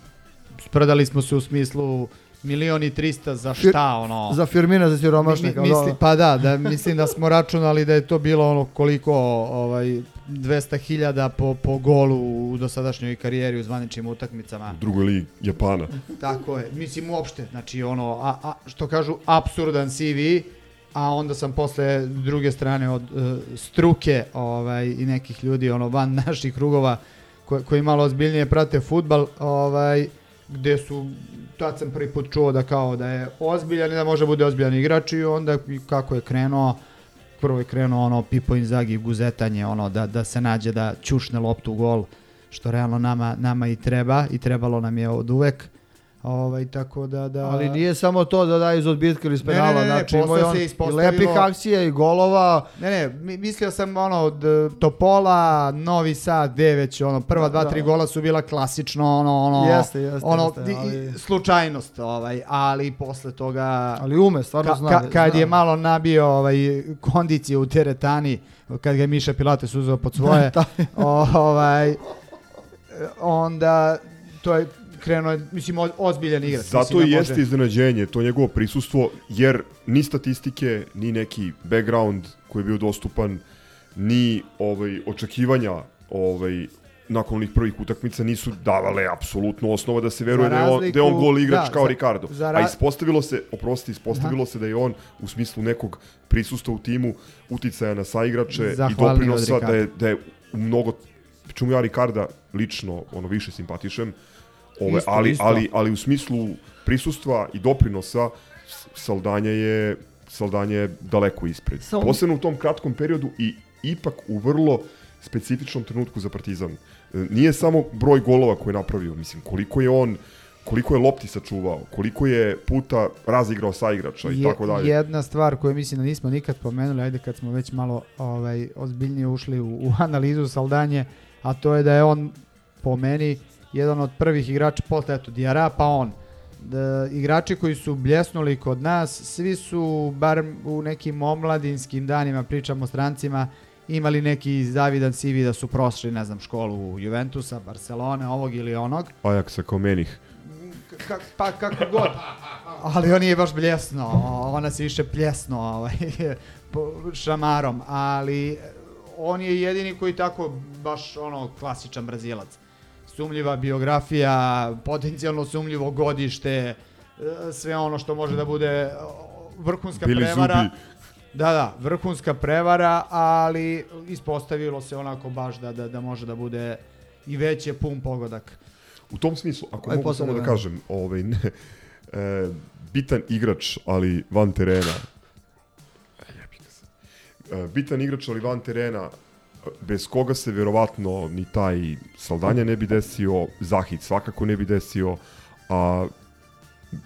spredali smo se u smislu milion i trista za šta, ono... Za Firmina, za siromašne. Mi- kao misli, pa da, da, mislim da smo računali da je to bilo ono koliko, ovaj, 200.000 po, po golu u dosadašnjoj karijeri u zvaničnim utakmicama. U drugoj ligi Japana. Tako je, mislim uopšte, znači ono, a, a, što kažu, absurdan CV, a onda sam posle druge strane od e, struke ovaj, i nekih ljudi ono van naših krugova ko, koji malo ozbiljnije prate futbal, ovaj, gde su, tad sam prvi put čuo da kao da je ozbiljan i da može bude ozbiljan igrač i onda kako je krenuo, prvo je krenuo ono Pipo Inzaghi guzetanje, ono da, da se nađe da ćušne loptu u gol, što realno nama, nama i treba i trebalo nam je od uvek. Ovaj, tako da, da... Ali nije samo to da daje iz odbitka ili iz Ne, ne, ne, znači imao je on i lepih akcija i golova. Ne, ne, mi- mislio sam ono od e, Topola, Novi Sad, gde već ono prva dva Da. tri gola su bila klasično ono ono Jeste, jeste, ono jeste, ali- slučajnost, ovaj, ali posle toga Ali ume, stvarno ka- zna. ka- kad zna. je malo nabio ovaj kondiciju u teretani, kad ga je Miša Pilates uzeo pod svoje, ovaj onda to je krenuo, je, mislim, ozbiljan igrač. Zato mislim, i da jeste može- iznenađenje, to njegovo prisustvo, jer ni statistike, ni neki background koji je bio dostupan, ni ovaj, očekivanja ovaj, nakon onih prvih utakmica nisu davale apsolutno osnova da se veruje Za da je on, da je on razliku- gol igrač da, kao za- Ricardo. za A ra- ispostavilo se, oprosti, ispostavilo se da je on u smislu nekog prisustva u timu, uticaja na saigrače i Zahvalniji od doprinosa da je, da je u mnogo čemu ja Ricarda lično ono više simpatišem, Ove, Isto, ali, isto. ali, ali u smislu prisustva i doprinosa Saldanja je Saldanja je daleko ispred. Samo- Posebno u tom kratkom periodu i ipak u vrlo specifičnom trenutku za Partizan. E, Nije samo broj golova koje je napravio, mislim, koliko je on koliko je lopti sačuvao, koliko je puta razigrao sa igrača i Je- tako dalje. Jedna stvar koju mislim da nismo nikad pomenuli, ajde kad smo već malo ovaj ozbiljnije ušli u, u analizu Saldanje, a to je da je on po meni jedan od prvih igrača, posle eto Diara, pa on. Da, igrači koji su bljesnuli kod nas, svi su, bar u nekim omladinskim danima, pričamo o strancima, imali neki zavidan CV da su prošli, ne znam, školu Juventusa, Barcelone, ovog ili onog. Ajaksa kao menih. Ka, pa kako god. Ali on nije baš bljesno, ona se više pljesno ovaj, po- šamarom, ali on je jedini koji tako baš ono klasičan brazilac. Sumljiva biografija, potencijalno sumljivo godište, e, sve ono što može da bude vrhunska Bili prevara. zubi. Da, da, vrhunska prevara, ali ispostavilo se onako baš da, da, da može da bude i već je pun pogodak. U tom smislu, ako Aj, mogu posle samo da vremena. kažem, ovaj, ne, e, bitan igrač, ali van terena. Sad. E, bitan igrač, ali van terena, bez koga se verovatno ni taj Saldanja ne bi desio, Zahid svakako ne bi desio, a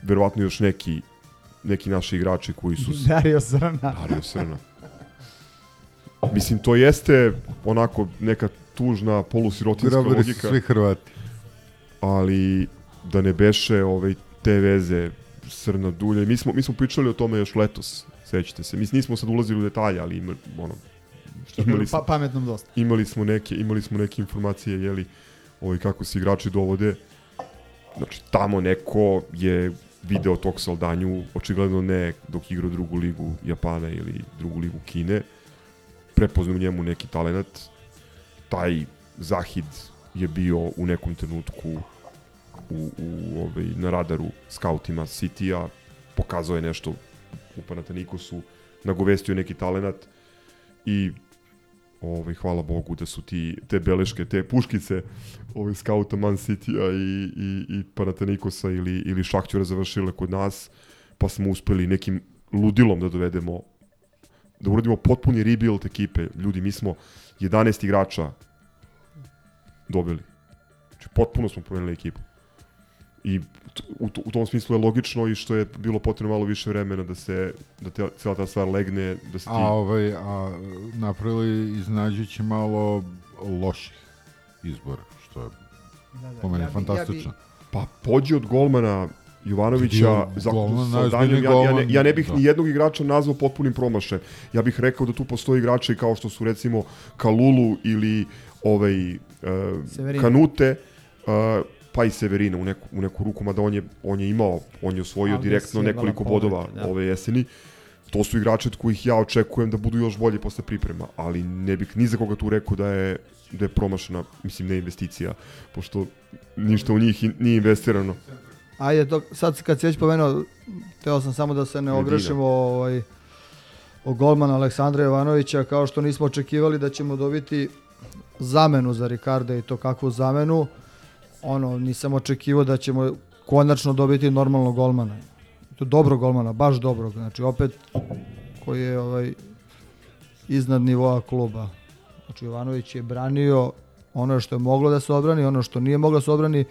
verovatno još neki neki naši igrači koji su... Dario Srna. Dario Srna. Mislim, to jeste onako neka tužna polusirotinska Grobari su logika svi Hrvati. ali da ne beše ovaj, te veze Srna Dulje. Mi smo, mi smo pričali o tome još letos, sećate se. Mi nismo sad ulazili u detalje, ali ima, ono, imali, smo, Pa, pametnom dosta. imali, smo neke, imali smo neke informacije, jeli, ovaj, kako se igrači dovode. Znači, tamo neko je video tog Saldanju, očigledno ne dok igra drugu ligu Japana ili drugu ligu Kine, prepoznao njemu neki talenat. Taj Zahid je bio u nekom trenutku u, u, ovaj, na radaru skautima City-a, pokazao je nešto u Panatanikosu, nagovestio neki talenat i ovaj, hvala Bogu da su ti, te beleške, te puškice ovaj, skauta Man City-a i, i, i Panatanikosa ili, ili Šakćura završile kod nas, pa smo uspeli nekim ludilom da dovedemo da uradimo potpuni rebuild ekipe. Ljudi, mi smo 11 igrača dobili. Znači, potpuno smo promenili ekipu. I u, u tom smislu je logično i što je bilo potrebno malo više vremena da se da te, cijela ta stvar legne, da se ti... A, ovaj, a napravili iznađući malo loših izbora, što je da, da, po meni ja fantastično. Ja bi... Pa pođi od golmana Jovanovića za, sa Danjom, ja, ja, ne, ja ne bih da. ni jednog igrača nazvao potpunim promašajem. Ja bih rekao da tu postoji igrači kao što su recimo Kalulu ili ovaj, uh, Kanute, uh, pa i Severina u neku, u neku ruku, mada on je, on je imao, on je osvojio Ali direktno nekoliko bodova da. ove jeseni. To su igrači od kojih ja očekujem da budu još bolji posle priprema, ali ne bih ni za koga tu rekao da je da je promašena, mislim, ne investicija, pošto ništa u njih nije investirano. Ajde, to, sad kad si već pomenuo, teo sam samo da se ne ogrešimo ovaj, o golmana Aleksandra Jovanovića, kao što nismo očekivali da ćemo dobiti zamenu za Ricarda i to kakvu zamenu. Ono, nisam očekivao da ćemo konačno dobiti normalnog golmana. To dobro golmana, baš dobrog. Znači, opet, koji je ovaj, iznad nivoa kluba. Znači, Jovanović je branio ono što je moglo da se odbrani, ono što nije moglo da se odbrani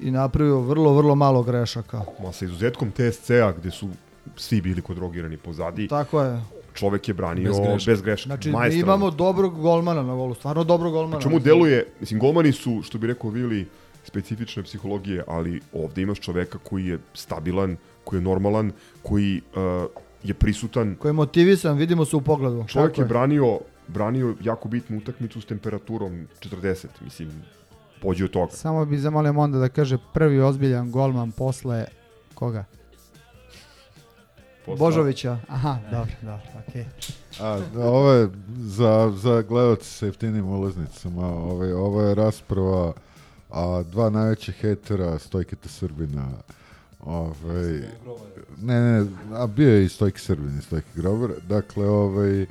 i napravio vrlo, vrlo malo grešaka. Ma sa izuzetkom TSC-a gde su svi bili kodrogirani pozadi. Tako je. Čovek je branio bez grešaka. Bez grešaka. Znači, mi imamo dobrog golmana na golu, stvarno dobrog golmana. Čemu deluje, mislim, golmani su, što bi rekao Vili, specifične psihologije, ali ovde imaš čoveka koji je stabilan, koji je normalan, koji uh, je prisutan. Koji je motivisan, vidimo se u pogledu. Čovjek Tako je branio, branio jako bitnu utakmicu s temperaturom 40, mislim, pođe od toga. Samo bi zamolio onda da kaže prvi ozbiljan golman posle koga? Posle... Božovića. Aha, dobro, dobro, okej. Okay. A, ovo je za, za gledalci sa jeftinim ulaznicama, ovaj, ovo je rasprava a dva najveće hetera Stojketa Srbina ovaj, ne, ne, a bio je i Stojke Srbin i Stojke Grobar, dakle, ovaj,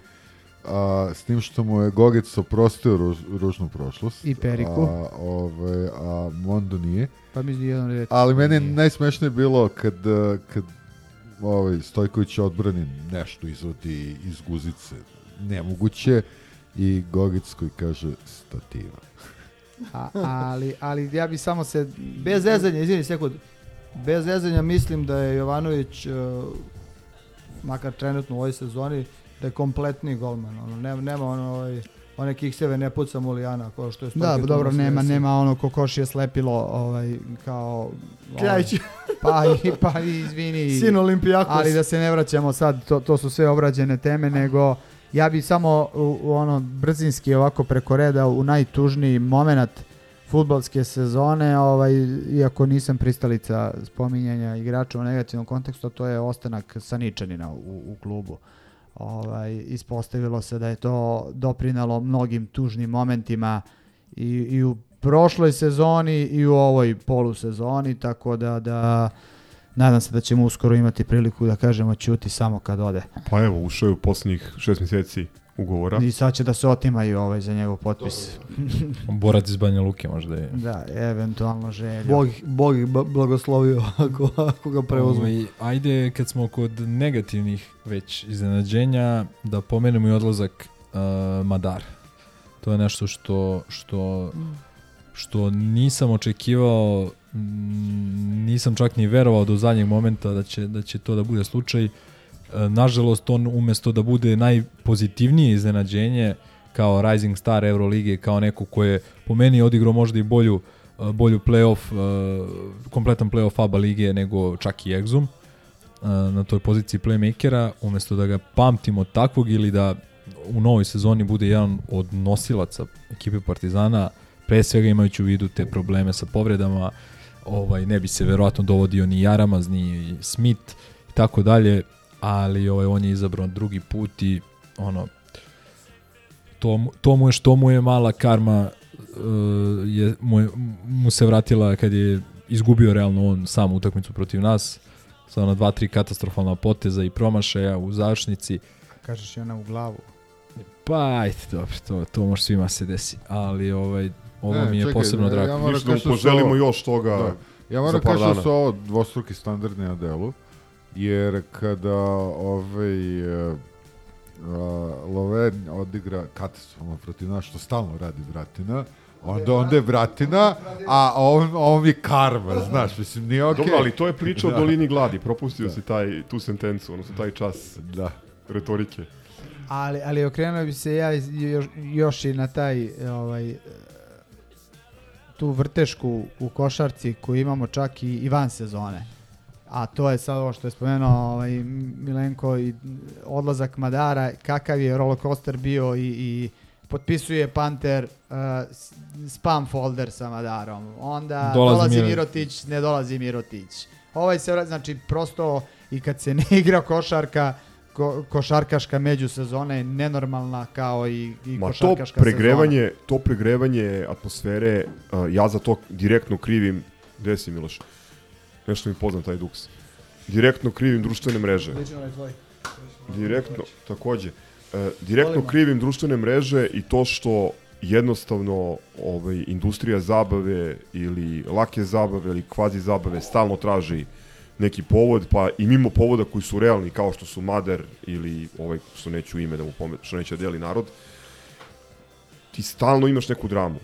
a, s tim što mu je Gogic oprostio ruž, ružnu prošlost. I Periku. A, ovaj, a Mondo nije. Pa mi jedan reći. Ali meni je najsmešnije bilo kad, kad ovaj, Stojković odbrani nešto izvodi iz guzice nemoguće i Gogic koji kaže stativa. A, ali, ali ja bi samo se, bez zezanja, izvini sekund, bez zezanja mislim da je Jovanović, uh, makar trenutno u ovoj sezoni, da je kompletni golman. Ono, nema, nema ono, ovaj, one kikseve ne puca Mulijana, kao što je Da, dobro, nema, nema ono kokoš je slepilo, ovaj, kao... Ovaj, pa, i, pa i, izvini. Sin Olimpijakos. Ali da se ne vraćamo sad, to, to su sve obrađene teme, nego ja bi samo u, u ono brzinski ovako preko reda u najtužniji moment futbalske sezone, ovaj, iako nisam pristalica spominjanja igrača u negativnom kontekstu, to je ostanak Saničanina u, u klubu. Ovaj, ispostavilo se da je to doprinalo mnogim tužnim momentima i, i u prošloj sezoni i u ovoj polusezoni, tako da, da nadam se da ćemo uskoro imati priliku da kažemo ćuti samo kad ode. Pa evo, ušao je u poslednjih šest mjeseci ugovora. I sad će da se otimaju ovaj za njegov potpis. Borac iz Banja Luke možda je. Da, eventualno želja. Bog, Bog ih blagoslovio ako, ako ga preuzmu. Ovaj, ajde, kad smo kod negativnih već iznenađenja, da pomenemo i odlazak uh, Madar. To je nešto što, što, što nisam očekivao Mm, nisam čak ni verovao do zadnjeg momenta da će, da će to da bude slučaj. E, nažalost, on umesto da bude najpozitivnije iznenađenje kao rising star Euroligije, kao neko ko je po meni odigrao možda i bolju, e, bolju playoff, e, kompletan playoff ABA lige nego čak i Exum na toj poziciji playmakera, umesto da ga pamtimo takvog ili da u novoj sezoni bude jedan od nosilaca ekipe Partizana, pre svega imajući u vidu te probleme sa povredama, ovaj ne bi se verovatno dovodio ni Jaramaz ni Smith i tako dalje, ali ovaj on je izabrao drugi put i ono to, to mu je što mu je mala karma uh, je, mu, je, mu se vratila kad je izgubio realno on sam utakmicu protiv nas sa ona dva, tri katastrofalna poteza i promašaja u završnici. Kažeš je ona u glavu. Pa, ajde, dobro, to, to može svima se desi, ali ovaj, ovo Ne, mi je čekaj, posebno ja drago. moram Ništa, da da poželimo ovo- još toga Da. Ja moram par kažem da su ovo dvostruki standardni na delu, jer kada ovaj e, a, Loven odigra katastrofalno protiv nas, što stalno radi Bratina, onda, onda je Bratina, a on, on mi karma, znaš, mislim, nije okej. Dobro, ali to je priča Da. o dolini gladi. Propustio si taj, tu sentencu, odnosno taj čas Da. retorike. Ali, ali okrenuo bi se ja još, još i na taj ovaj, e, tu vrtešku u košarci koju imamo čak i, i van sezone. A to je sad ovo što je spomenuo ovaj, Milenko i odlazak Madara, kakav je roller coaster bio i, i potpisuje Panter uh, spam folder sa Madarom. Onda Dolazi dolazi, Miro- Mirotić, ne dolazi Mirotić. Ovaj se, znači prosto i kad se ne igra košarka, ko, košarkaška međusezona je nenormalna kao i, i Ma to košarkaška pregrevanje, to pregrevanje atmosfere, uh, ja za to direktno krivim, gde si Miloš? Nešto mi poznam taj duks. Direktno krivim društvene mreže. sezona. Direktno, takođe. E, direktno Volimo. krivim društvene mreže i to što jednostavno ovaj, industrija zabave ili lake zabave ili kvazi zabave stalno traži neki povod, pa i mimo povoda koji su realni, kao što su Mader ili ovaj, što neću ime da mu pomet, što neće da deli narod, ti stalno imaš neku dramu.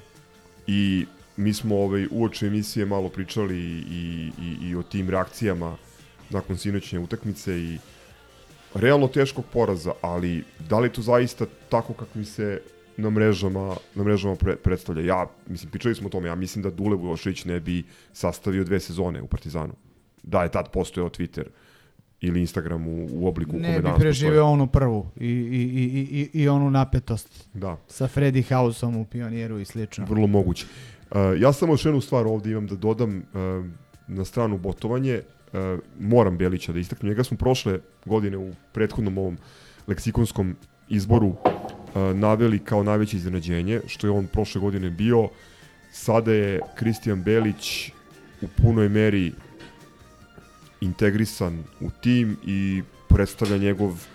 I mi smo ovaj, uoče emisije malo pričali i, i, i o tim reakcijama nakon sinoćnje utakmice i realno teškog poraza, ali da li to zaista tako kakvi se na mrežama, na mrežama pre, predstavlja? Ja, mislim, pričali smo o tome, ja mislim da Dule Vujošević ne bi sastavio dve sezone u Partizanu. Da je tad postojao Twitter ili Instagram u, u obliku u kome Ne bi preživeo onu prvu i, i, i, i, i onu napetost Da. sa Freddy Houseom u Pioniru i slično. Vrlo moguće. Uh, ja samo još jednu stvar ovde imam da dodam uh, na stranu botovanje. Uh, moram Belića da istaknem. Njega smo prošle godine u prethodnom ovom leksikonskom izboru uh, naveli kao najveće iznenađenje, što je on prošle godine bio. Sada je Kristijan Belić u punoj meri integrisan u tim i predstavlja njegov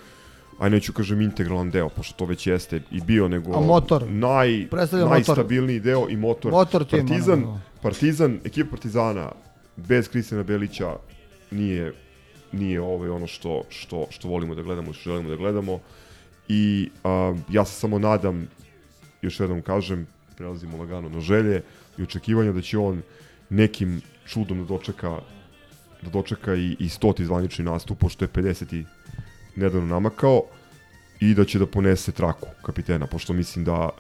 aj neću kažem integralan deo, pošto to već jeste i bio, nego A motor? naj, Predstavlja motor. najstabilniji deo i motor. Motor tima, Partizan, ono. Partizan, ekipa Partizana bez Kristijana Belića nije nije ovaj ono što, što, što volimo da gledamo, što želimo da gledamo. I a, ja se samo nadam, još jednom kažem, prelazimo lagano na želje i očekivanja da će on nekim čudom da dočeka da dočeka i, i stoti zvanični nastup, pošto je 50. nedavno namakao i da će da ponese traku kapitena, pošto mislim da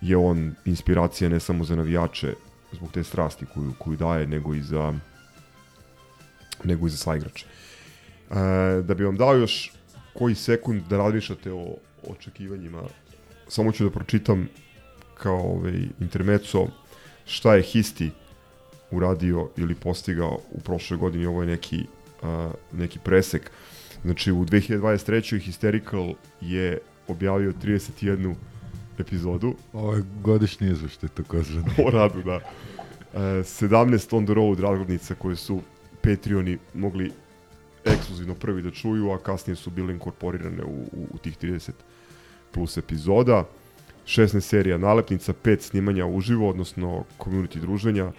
je on inspiracija ne samo za navijače zbog te strasti koju, koju daje, nego i za nego i za saigrače. E, da bi vam dao još koji sekund da razmišljate o očekivanjima, samo ću da pročitam kao ovaj intermeco šta je Histi uradio ili postigao u prošloj godini, ovo je neki, uh, neki presek. Znači u 2023. Hysterical je objavio 31 epizodu. Ovo je godišnji izveštaj takozvani. o radu, da. E, 17 on the road razglednica koje su Patreoni mogli ekskluzivno prvi da čuju, a kasnije su bile inkorporirane u, u, u tih 30 plus epizoda. 16 serija nalepnica, 5 snimanja uživo, odnosno community druženja,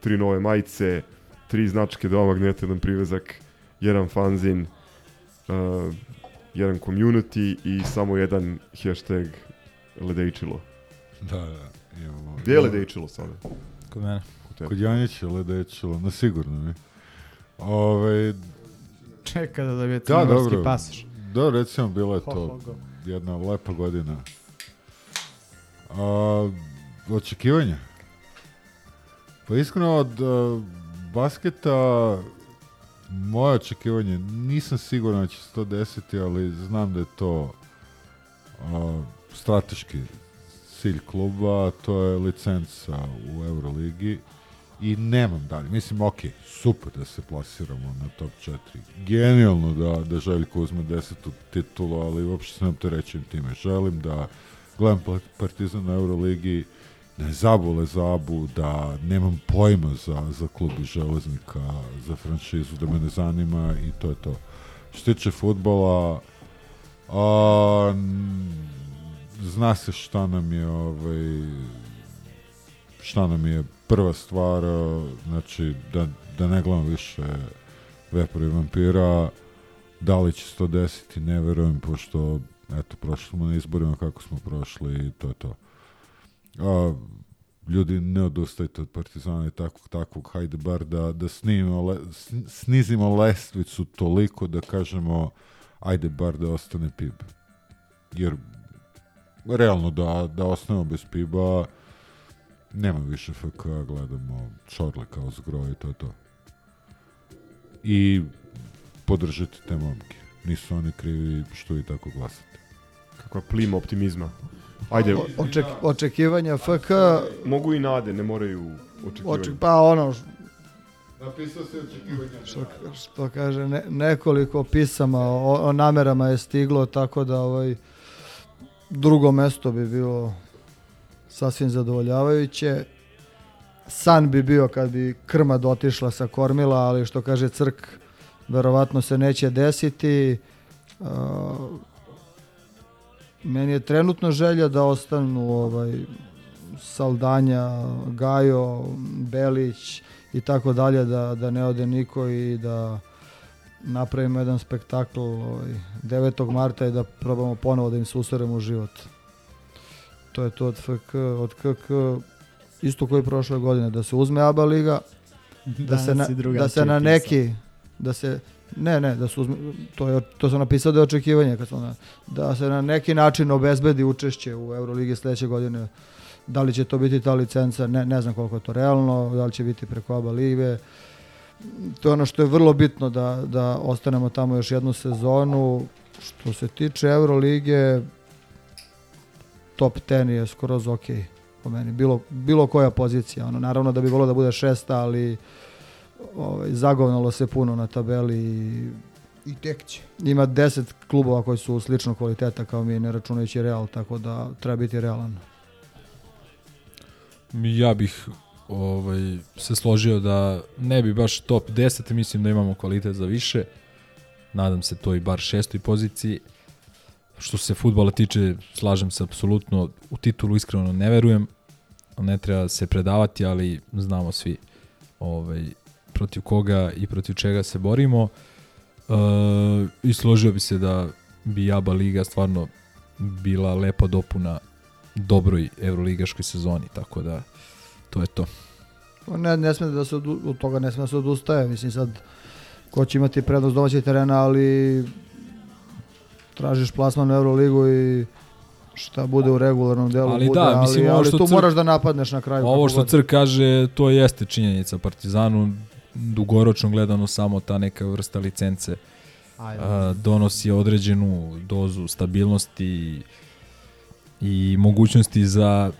tri nove majice, tri značke, dva magneta, jedan privezak, jedan fanzin, uh, jedan community i samo jedan hashtag ledejčilo. Da, da. Imamo. Gde je ledejčilo sada? Kod mene. Kod tebe. Kod Janjića ledečilo, na sigurno mi. Ove, Čeka da dobijete da, crnogorski dobro. pasoš. Da, recimo, bila je Ho, to jedna lepa godina. A, očekivanja? Pa iskreno od uh, basketa moje očekivanje, nisam siguran da će se to desiti, ali znam da je to a, strateški cilj kluba, to je licenca u Euroligi i nemam dalje. Mislim, ok, super da se plasiramo na top 4. Genijalno da, da Željko uzme desetu titulu, ali uopšte se ne opterećujem time. Želim da gledam pa- Partizan na Euroligi, ne zabole zabu, da nemam pojma za, za klub iz železnika, za franšizu, da me ne zanima i to je to. Što tiče futbola, a, zna se šta nam je ovaj šta nam je prva stvar znači da, da ne gledam više Vepra i vampira da li će se to desiti ne verujem pošto eto prošli smo na izborima kako smo prošli i to je to a, ljudi ne odustajte od Partizana i takvog, takvog, hajde bar da, da snimimo, le, sn- snizimo lestvicu toliko da kažemo ajde bar da ostane PIB. Jer realno da, da ostanemo bez PIB-a nema više FK, gledamo Čorle kao zgroj i to je to. I podržite te momke. Nisu oni krivi što vi tako glasate. Kakva plima optimizma. Ajde, O- oček, očekivanja FK, mogu i nade, ne moraju očekivati. oček, pa ono, Napisao se očekivanja. što, što kaže, ne, nekoliko pisama o, o namerama je stiglo, tako da ovaj, drugo mesto bi bilo sasvim zadovoljavajuće. San bi bio kad bi krma dotišla sa kormila, ali što kaže Crk, verovatno se neće desiti. Uh, meni je trenutno želja da ostanu ovaj, Saldanja, Gajo, Belić i tako dalje, da, da ne ode niko i da napravimo jedan spektakl ovaj, 9. marta i da probamo ponovo da im se u život. To je to od FK, od KK, isto koji prošle godine, da se uzme ABA liga, da se, na, da se na neki, da se, ne, ne, da se uzme, to, je, to sam napisao da je očekivanje, kad sam da se na neki način obezbedi učešće u Euroligi sledeće godine. Da li će to biti ta licenca, ne, ne znam koliko je to realno, da li će biti preko ABA lige. To je ono što je vrlo bitno da, da ostanemo tamo još jednu sezonu. Što se tiče Eurolige, top 10 je skroz ok po meni. Bilo, bilo koja pozicija. Ono, naravno da bi volio da bude šesta, ali ovaj, zagovnalo se puno na tabeli i I tek će. ima 10 klubova koji su sličnog kvaliteta kao mi, ne računajući Real, tako da treba biti realan. Ja bih ovaj, se složio da ne bi baš top 10, mislim da imamo kvalitet za više. Nadam se to i bar šestoj poziciji. Što se futbola tiče, slažem se apsolutno. U titulu iskreno ne verujem. Ne treba se predavati, ali znamo svi ovaj, protiv koga i protiv čega se borimo. E, I složio bi se da bi ABA Liga stvarno bila lepa dopuna dobroj evroligaškoj sezoni, tako da to je to. Ne, ne sme da se od, od toga ne sme da se odustaje. Mislim sad ko će imati prednost domaćeg terena, ali tražiš plasman u Euroligu i šta bude u regularnom delu Ali bude, da, mislim, ali, ovo ali tu Crk- moraš da napadneš na kraju. Ovo što god. Crk kaže, to jeste činjenica Partizanu, dugoročno gledano samo ta neka vrsta licence a, donosi određenu dozu stabilnosti i mogućnosti za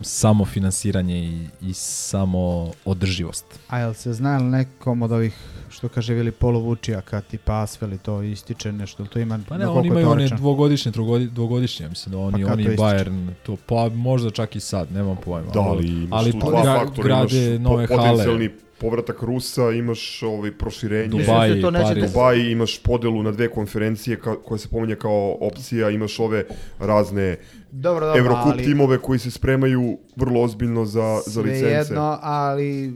samofinansiranje i, i samo održivost. A jel se zna li nekom od ovih, što kaže Vili poluvučijaka, tipa Asfeli, to ističe nešto, to ima, Pa ne, oni imaju one dvogodišnje, trogodi, dvogodišnje, mislim da oni, Pa oni to? Bayern, to, pa možda čak i sad, nemam pojma. Da, ali ali tu pa dva faktora, grade imaš nove po- hale. potencijalni povratak Rusa, imaš ovaj proširenje. Dubai, da to neće Pariz. da- Dubai, imaš podelu na dve konferencije ka, koje se pominje kao opcija, imaš ove razne Dobro, dobro, Eurocup ali- timove koji se spremaju vrlo ozbiljno za, za licence. Svejedno, ali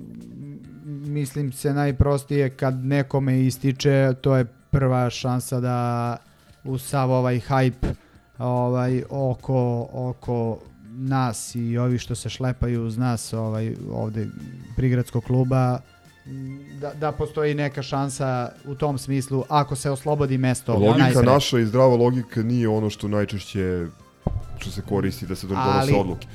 mislim se najprostije kad nekome ističe, to je prva šansa da uz sav ovaj hype ovaj, oko, oko nas i ovi što se šlepaju uz nas ovaj, ovde prigradskog kluba da, da postoji neka šansa u tom smislu ako se oslobodi mesto Logika najsre. naša i zdrava logika nije ono što najčešće što se koristi da se donose odluke.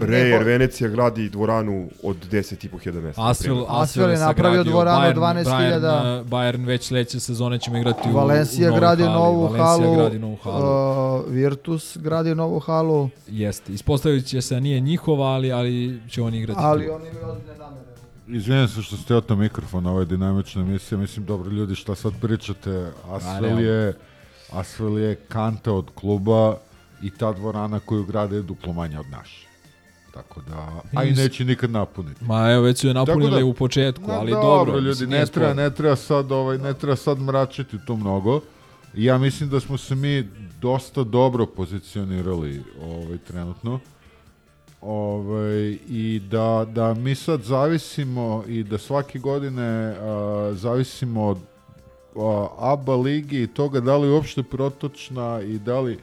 Rejer Venecija gradi dvoranu od 10.500 mesta. Asvel. Asvel je napravio dvoranu od Bayern- 12.000. Bayern, Bayern već sledeće sezone ćemo igrati u, Valencija u novoj gradi novu Valencia halu, gradi novu halu. uh, Virtus gradi novu halu, Jeste. Ispostavit će se da nije njihova, ali, ali će oni igrati. ali tu. oni imaju ozbiljne namere. Izvijem se što ste oto mikrofon, ovo je dinamična emisija, mislim, dobro ljudi, šta sad pričate, Asvel je, Asvel je kanta od kluba i ta dvorana koju grade je duplo manja od naše. Tako da, a i neće nikad napuniti. Ma evo već su je napunili da- u početku, ali dobro, dobro. ljudi, ne treba, ne treba sad ovaj ne treba sad mračiti to mnogo. Ja mislim da smo se mi dosta dobro pozicionirali ovaj, trenutno. Ovaj, I da, da mi sad zavisimo i da svake godine a, zavisimo od a, ABA ligi i toga da li uopšte protočna i da li...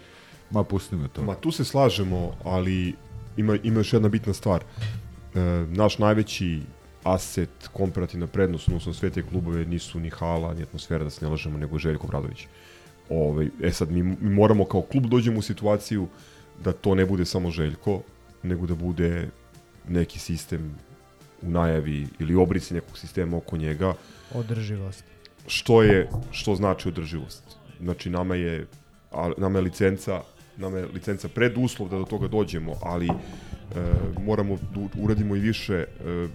Ma, pusti me to. Ma tu se slažemo, ali ima, ima još jedna bitna stvar. E, naš najveći aset, komparativna prednost, odnosno sve te klubove nisu ni hala, ni atmosfera, da se ne lažemo, nego Željko Bradović. Ovaj, e sad, mi, mi moramo kao klub dođemo u situaciju da to ne bude samo Željko, nego da bude neki sistem u najavi ili obrici nekog sistema oko njega. Održivost. Što je, što znači održivost? Znači, nama je, nama je licenca nama je licenca preduslov da do toga dođemo, ali e, moramo da uradimo i više, e,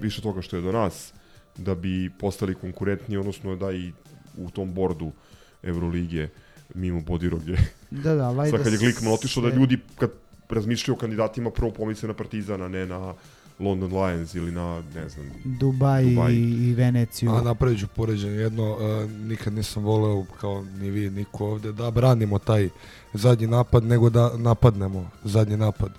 više toga što je do nas, da bi postali konkurentni, odnosno da i u tom bordu Evrolige mimo Bodiroge. Da, da, vajda Sad kad je Glikman otišao da ljudi kad razmišljaju o kandidatima prvo pomisle na Partizana, ne na London Lions ili na, ne znam, Dubaj, Dubaj. i, i Veneciju. A napravit ću poređenje jedno, uh, nikad nisam voleo kao ni vi, niko ovde, da branimo taj zadnji napad, nego da napadnemo zadnji napad.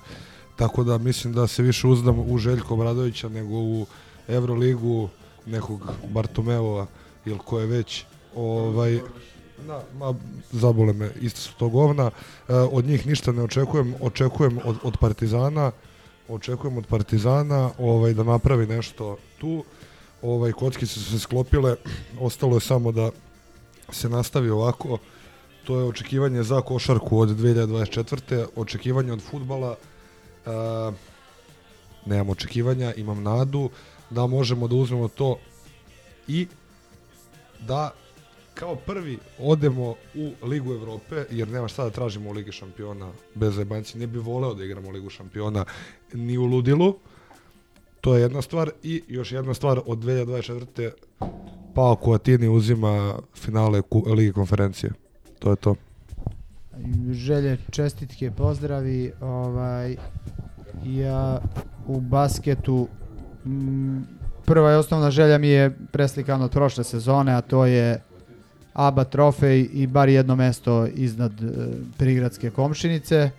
Tako da mislim da se više uzdam u Željko Obradovića nego u Euroligu nekog Bartomeova ili ko je već ovaj da, ma, zabole me, isto su to govna. E, od njih ništa ne očekujem, očekujem od, od Partizana, očekujem od Partizana ovaj, da napravi nešto tu. Ovaj, kockice su se sklopile, ostalo je samo da se nastavi ovako. To je očekivanje za košarku od 2024. Očekivanje od futbala. E, nemam očekivanja, imam nadu da možemo da uzmemo to i da kao prvi odemo u Ligu Evrope, jer nema šta da tražimo u Ligi šampiona bez zebanci. Ne bi voleo da igramo Ligu šampiona ni u Ludilu. To je jedna stvar. I još jedna stvar od 2024. Pao Kuatini uzima finale Lige konferencije. To je to. želje, čestitke, pozdravi. Ovaj, ja u basketu m, prva i osnovna želja mi je preslikana od prošle sezone, a to je ABA trofej i bar jedno mesto iznad e, prigradske komšinice.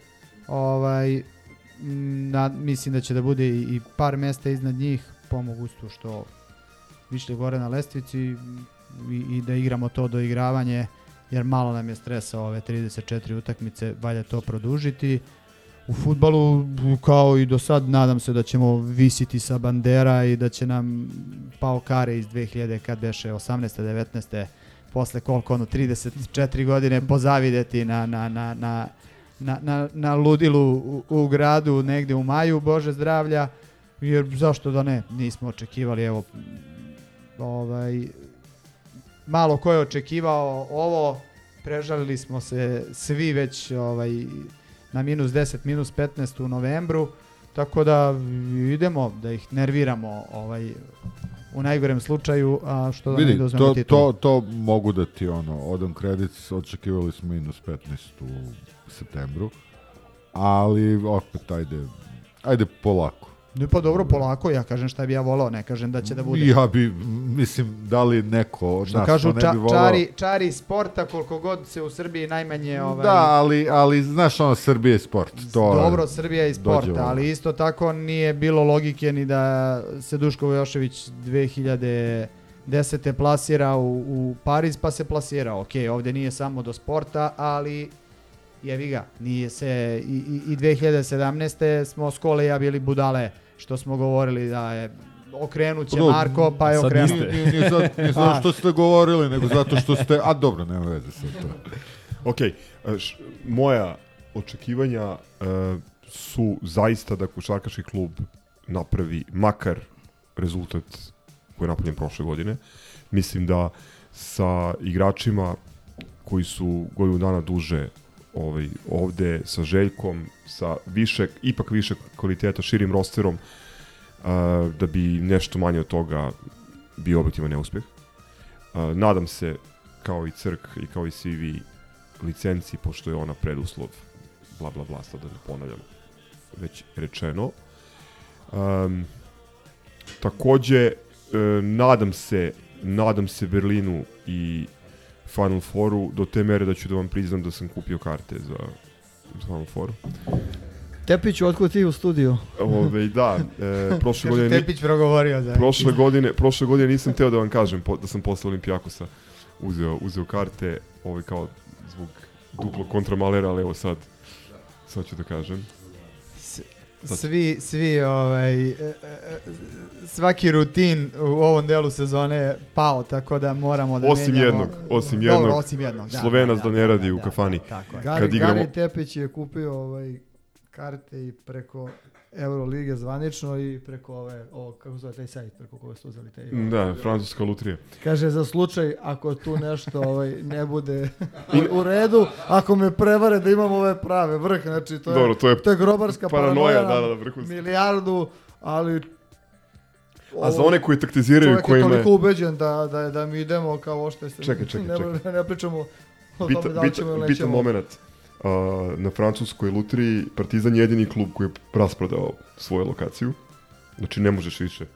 Ovaj, m, na, mislim da će da bude i, par mesta iznad njih po mogućstvu što više gore na lestvici i, i da igramo to doigravanje jer malo nam je stresa ove 34 utakmice, valja to produžiti. U futbalu, kao i do sad, nadam se da ćemo visiti sa bandera i da će nam Pao Kare iz 2000, kad beše 18. 19. posle koliko ono, 34 godine pozavideti na, na, na, na, na, na, na ludilu u, u gradu negde u maju, Bože zdravlja, jer zašto da ne, nismo očekivali, evo, ovaj, malo ko je očekivao ovo, prežalili smo se svi već ovaj, na minus 10, minus 15 u novembru, tako da idemo da ih nerviramo ovaj, u najgorem slučaju, a što da ne Vidi, dozvemo to, titulu. to, to mogu da ti ono, odam kredit, očekivali smo minus 15 u septembru, ali opet ajde, ajde polako. Ne pa dobro, polako, ja kažem šta bi ja volao, ne kažem da će da bude. Ja bi, mislim, da li neko od nas kažu, ne ča, bi volao. čari, čari sporta koliko god se u Srbiji najmanje... Ovaj, Da, ali, ali znaš ono, Srbije je sport. To Dobro, Srbija je sport, ali isto tako nije bilo logike ni da se Duško Vojošević 2010. plasira u, u Pariz pa se plasira. Ok, ovdje nije samo do sporta, ali jevi ga, nije se i, i, i 2017. smo skole ja bili budale što smo govorili da je okrenut će Pa dobro, Marko, pa je sad okrenut. Nije, nije, nije, zato, nije zato A, što ste govorili, nego zato što ste... A dobro, nema veze sa to. Ok, e, š, moja očekivanja e, su zaista da košarkaški klub napravi makar rezultat koji je napravljen prošle godine. Mislim da sa igračima koji su godinu dana duže ovaj, ovde sa Željkom, sa više, ipak više kvaliteta, širim rosterom, a, da bi nešto manje od toga bio objektivan neuspeh. A, nadam se, kao i Crk i kao i svi vi, licenci, pošto je ona preduslov, bla bla bla, sad da ne ponavljam, već rečeno. Um, takođe, e, nadam se, nadam se Berlinu i Final Fouru do te mere da ću da vam priznam da sam kupio karte za Final Fouru. Tepiću, otkud ti u studiju? Ove, da, e, prošle godine... Tepić progovorio za... Prošle godine, prošle godine nisam teo da vam kažem po, da sam posle Olimpijakosa uzeo, uzeo karte, ovaj kao zbog duplo kontra Malera, ali evo sad, sad ću da kažem. Svi, svi, ovaj, e, e, svaki rutin u ovom delu sezone je pao, tako da moramo da Osim menjamo- jednog, osim Dobro, jednog, osim jednog, da, Slovenac da, da, da, ne radi da, u da, kafani. tako je. Gari, Kad igramo, Gari Tepić je kupio ovaj karte i preko Eurolige zvanično i preko ove, ovo, kako zove taj sajt, preko koga ste uzeli taj... da, francuska lutrija. Kaže, za slučaj ako tu nešto ovaj, ne bude u redu, ako me prevare da imam ove prave vrh, znači to je, Dobro, to je to je grobarska paranoja, paranoja, da, da, vrhunska. milijardu, ali... A za one koji taktiziraju, čovjek kojima je je- toliko ubeđen da, da, da mi idemo kao ošte se... Čekaj, čekaj, ne, čekaj. Ne, pričamo o Bita, tome da li ćemo ili bitan, bitan nećemo. moment. Uh, na francuskoj lutriji Partizan je jedini klub koji je rasprodao svoju lokaciju. Znači ne možeš više.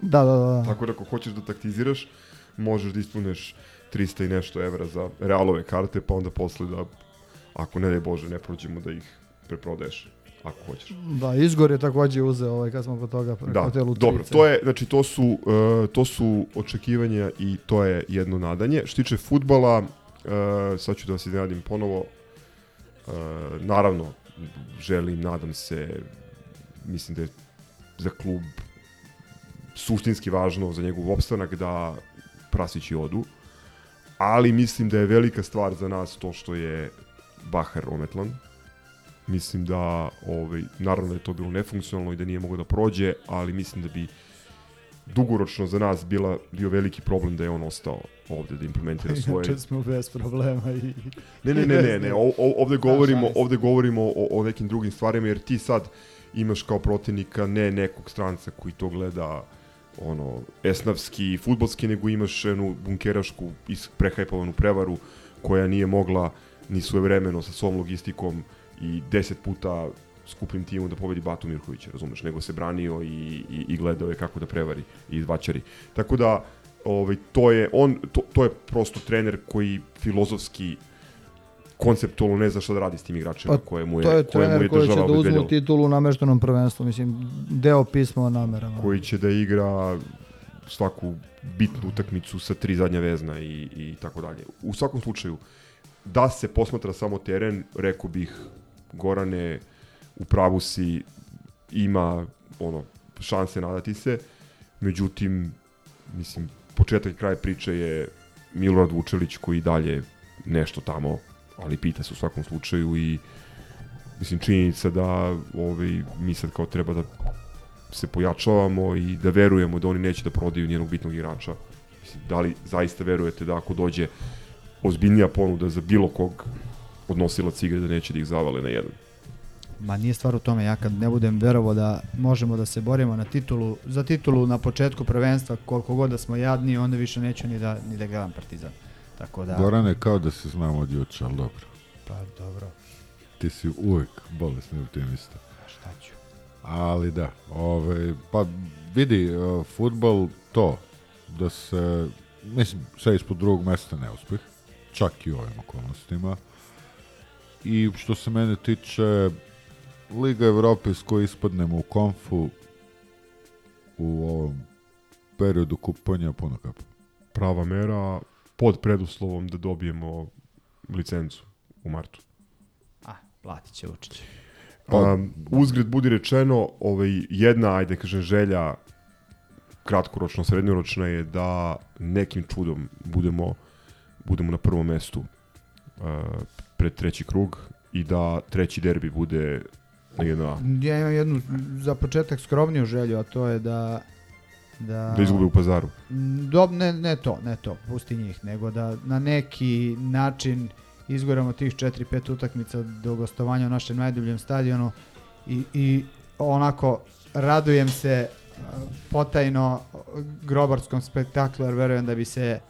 Da, da, da. Tako da ako hoćeš da taktiziraš, možeš da ispuneš 300 i nešto evra za realove karte, pa onda posle da, ako ne daj Bože, ne prođemo da ih preprodaješ, ako hoćeš. Da, Izgor je takođe uzeo ovaj, kad smo kod toga preko Da, te lutrice. dobro, to je, znači to su, uh, to su očekivanja i to je jedno nadanje. Što tiče futbala, uh, sad ću da vas iznenadim ponovo, naravno, želim, nadam se, mislim da je za klub suštinski važno za njegov opstanak da prasići odu, ali mislim da je velika stvar za nas to što je Bahar ometlan, mislim da ovaj naravno da je to bilo nefunkcionalno i da nije mogao da prođe, ali mislim da bi dugoročno za nas bila bio veliki problem da je on ostao ovde da implementira svoje Inače smo bez problema i... Ne, ne, i ne, ne, ne, o, o, ovde govorimo, šanse. ovde govorimo o, o nekim drugim stvarima, jer ti sad imaš kao protivnika ne nekog stranca koji to gleda ono, esnavski, futbolski, nego imaš jednu bunkerašku, prehajpovanu prevaru koja nije mogla ni svojevremeno sa svom logistikom i deset puta skupim timom da pobedi Batu Mirkovića, razumeš, nego se branio i, i, i gledao je kako da prevari i izvačari. Tako da, ovaj, to je, on, to, to je prosto trener koji filozofski konceptualno ne zna šta da radi s tim igračima koje mu je, Pa, to je koje mu je koji će da uzmu obezbedila. titulu u nameštenom prvenstvu, mislim, deo pisma o namerama. koji će da igra svaku bitnu utakmicu sa tri zadnja vezna i, i tako dalje. U svakom slučaju, da se posmatra samo teren, rekao bih, Gorane, u pravu si, ima ono, šanse nadati se, međutim, mislim, početak i kraj priče je Milorad Vučelić koji dalje nešto tamo, ali pita se u svakom slučaju i mislim činjenica da ovaj, mi sad kao treba da se pojačavamo i da verujemo da oni neće da prodaju nijednog bitnog igrača. Mislim, da li zaista verujete da ako dođe ozbiljnija ponuda za bilo kog od nosilaca igre da neće da ih zavale na jedan? Ma nije stvar u tome, ja kad ne budem verovao da možemo da se borimo na titulu, za titulu na početku prvenstva, koliko god da smo jadni, onda više neću ni da, ni da gledam Partizan. Tako da... Gorane, kao da se znamo od juče, ali dobro. Pa dobro. Ti si uvijek bolesni optimista. Šta ću? Ali da, ovaj, pa vidi, uh, futbol to, da se, mislim, sve ispod drugog mesta neuspeh, čak i u ovim okolnostima. I što se mene tiče, Liga Evrope s koje ispadnemo u konfu u ovom periodu kupanja puno kapa. Prava mera pod preduslovom da dobijemo licencu u martu. A, platit će Vučić. Pa- Um, uzgred budi rečeno, ovaj, jedna, ajde kažem, želja kratkoročno, srednjoročna je da nekim čudom budemo, budemo na prvom mestu uh, pred treći krug i da treći derbi bude na 1A. Ja imam jednu za početak skromniju želju, a to je da da, Da izgube u pazaru. Dob, ne, ne to, ne to, pusti njih, nego da na neki način izgoramo tih 4-5 utakmica do gostovanja u našem najdubljem stadionu i, i onako radujem se potajno grobarskom spektaklu jer verujem da bi se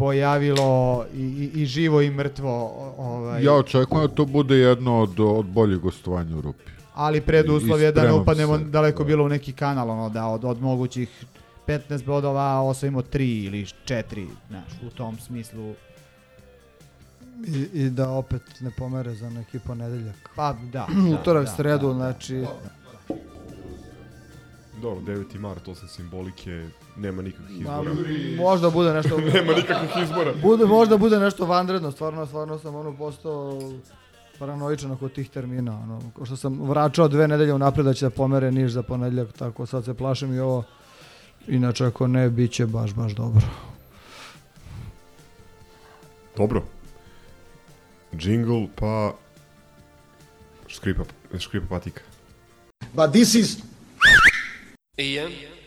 pojavilo i, i, i živo i mrtvo ovaj, Ja očekujem da to bude jedno od, od boljih gostovanja u Rupi. ali preduslov je da ne upadnemo se, daleko bilo u neki kanal, ono, da od, od mogućih 15 bodova osvojimo 3 ili 4, znaš, u tom smislu I, I da opet ne pomere za neki ponedeljak. Pa da. Utorak, da, sredu, da, da. znači... Dobro, 9. mart, osim simbolike, nema nikakvih Ma, izbora. možda bude nešto... nema nikakvih izbora. Bude, možda bude nešto vanredno, stvarno, stvarno sam ono postao paranoičan oko tih termina. Ono, ko što sam vraćao dve nedelje unapred da će da pomere niž za ponedjeljak, tako sad se plašim i ovo. Inače, ako ne, bit će baš, baš dobro. Dobro. Jingle, pa... Škripa, škripa patika. But this is Jedan,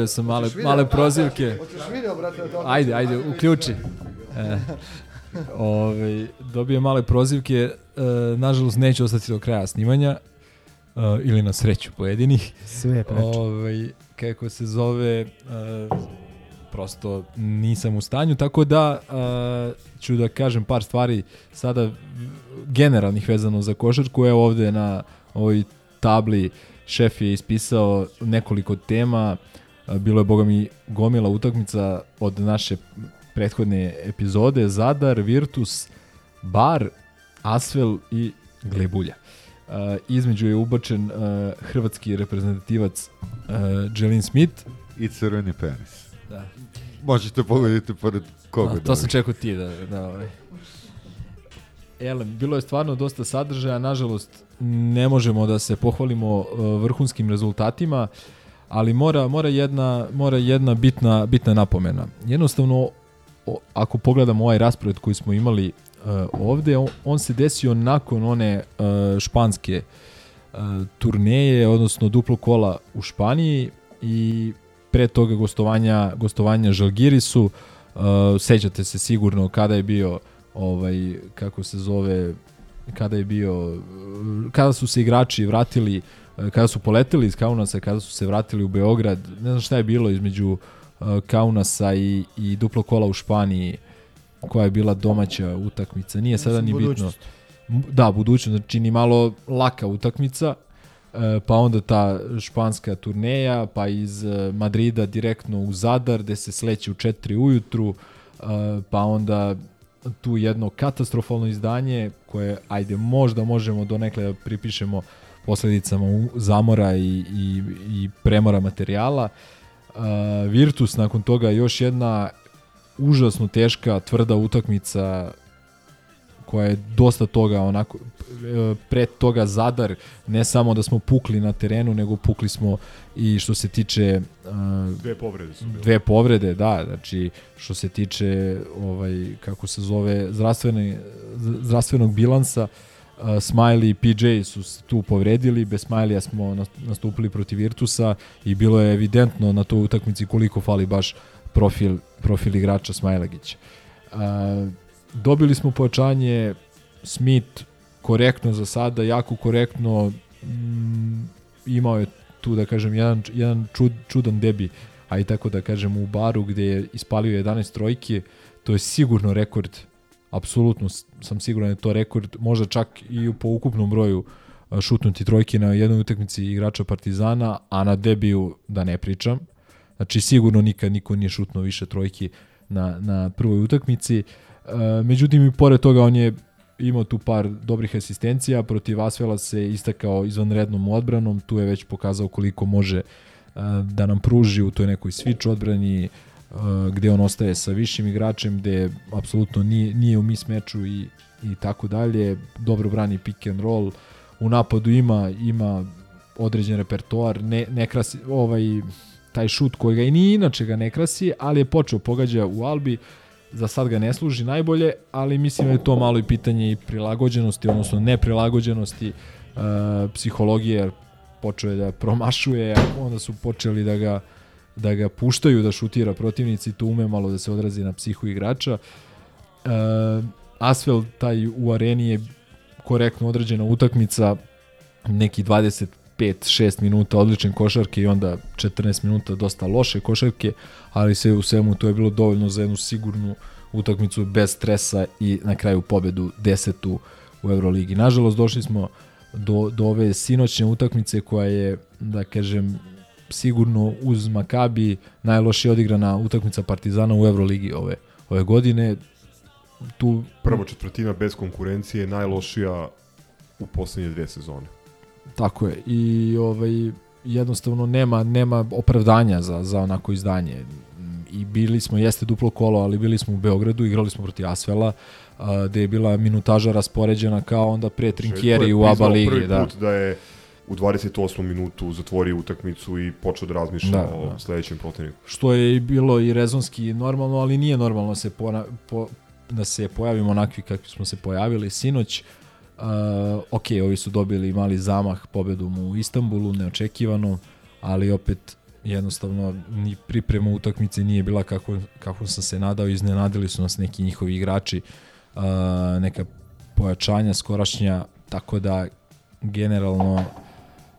dobio sam male, video? male prozivke. Hoćeš video, brate, to? Ajde, ajde, uključi. E, ovaj, dobio male prozivke, e, nažalost neće ostati do kraja snimanja, e, ili na sreću pojedinih. Sve je preče. Ovaj, kako se zove, e, prosto nisam u stanju, tako da e, ću da kažem par stvari sada generalnih vezano za košarku. Evo ovde na ovoj tabli šef je ispisao nekoliko tema, bilo je boga mi gomila utakmica od naše prethodne epizode, Zadar, Virtus, Bar, Asvel i Glebulja. Uh, između je ubačen uh, hrvatski reprezentativac uh, Jelin Smith. I crveni penis. Da. Možete pogledati pored koga. A, to sam čekao ti da... da ovaj. Elem, bilo je stvarno dosta sadržaja, nažalost ne možemo da se pohvalimo uh, vrhunskim rezultatima, ali mora, mora, jedna, mora jedna bitna, bitna napomena. Jednostavno, o, ako pogledamo ovaj raspored koji smo imali uh, ovde, on, on se desio nakon one uh, španske uh, turneje, odnosno duplo kola u Španiji i pre toga gostovanja, gostovanja Žalgirisu. Uh, sećate se sigurno kada je bio ovaj kako se zove kada je bio kada su se igrači vratili kada su poleteli iz Kaunasa kada su se vratili u Beograd ne znam šta je bilo između uh, Kaunasa i, i duplo kola u Španiji koja je bila domaća utakmica. Nije sada ni bitno. da budućnost znači ni malo laka utakmica E, pa onda ta španska turneja, pa iz e, Madrida direktno u Zadar, gde se sleće u 4 ujutru, e, pa onda tu jedno katastrofalno izdanje koje, ajde, možda možemo donekle da pripišemo posledicama zamora i, i, i premora materijala. Uh, Virtus nakon toga još jedna užasno teška, tvrda utakmica koja je dosta toga onako e, pre toga Zadar ne samo da smo pukli na terenu nego pukli smo i što se tiče uh, Dve povrede su bile. dve povrede da znači što se tiče ovaj kako se zove zdravstvene zdravstvenog bilansa uh, Smiley i PJ su tu povredili, bez Smiley smo nas- nastupili protiv Virtusa i bilo je evidentno na toj utakmici koliko fali baš profil, profil igrača Smajlagića. Uh, dobili smo pojačanje Smith korektno za sada, jako korektno mm, imao je tu da kažem jedan, jedan čud, čudan debi a i tako da kažem u baru gde je ispalio 11 trojke to je sigurno rekord apsolutno sam siguran da je to rekord možda čak i po ukupnom broju šutnuti trojke na jednoj utakmici igrača Partizana a na debiju da ne pričam. Znači sigurno nikad niko nije šutnuo više trojki na, na prvoj utakmici. E, međutim i pored toga on je imao tu par dobrih asistencija, protiv Asvela se istakao izvanrednom odbranom, tu je već pokazao koliko može da nam pruži u toj nekoj switch odbrani, e, gde on ostaje sa višim igračem, gde apsolutno nije, nije u mis meču i i tako dalje, dobro brani pick and roll, u napadu ima ima određen repertoar, ne, ne krasi, ovaj, taj šut koji ga i ni inače ga ne krasi, ali je počeo pogađa u Albi, za sad ga ne služi najbolje, ali mislim da je to malo i pitanje i prilagođenosti, odnosno neprilagođenosti uh, psihologije, počeo je da promašuje, onda su počeli da ga da ga puštaju da šutira protivnici, to ume malo da se odrazi na psihu igrača. Uh, Asfel taj u areni je korektno određena utakmica, neki 25-6 minuta odlične košarke i onda 14 minuta dosta loše košarke, ali sve u svemu to je bilo dovoljno za jednu sigurnu utakmicu bez stresa i na kraju pobedu desetu u Euroligi. Nažalost, došli smo do, do ove sinoćne utakmice koja je, da kažem, sigurno uz Makabi najlošije odigrana utakmica Partizana u Euroligi ove, ove godine. Tu Prva četvrtina bez konkurencije je najlošija u poslednje dve sezone. Tako je. I ovaj jednostavno nema nema opravdanja za za onako izdanje. I bili smo jeste duplo kolo, ali bili smo u Beogradu, igrali smo protiv Asvela, gde je bila minutaža raspoređena kao onda pre Trinkjeri u ABA ligi, prvi da. put da je u 28. minutu zatvorio utakmicu i počeo da razmišlja Da, o da. sledećem protivniku. Što je i bilo i rezonski normalno, ali nije normalno da se pona, po, da se pojavimo onakvi kakvi smo se pojavili sinoć. Uh, ok, ovi su dobili mali zamah pobedom u Istanbulu, neočekivano, ali opet jednostavno ni priprema utakmice nije bila kako, kako sam se nadao, iznenadili su nas neki njihovi igrači, uh, neka pojačanja skorašnja, tako da generalno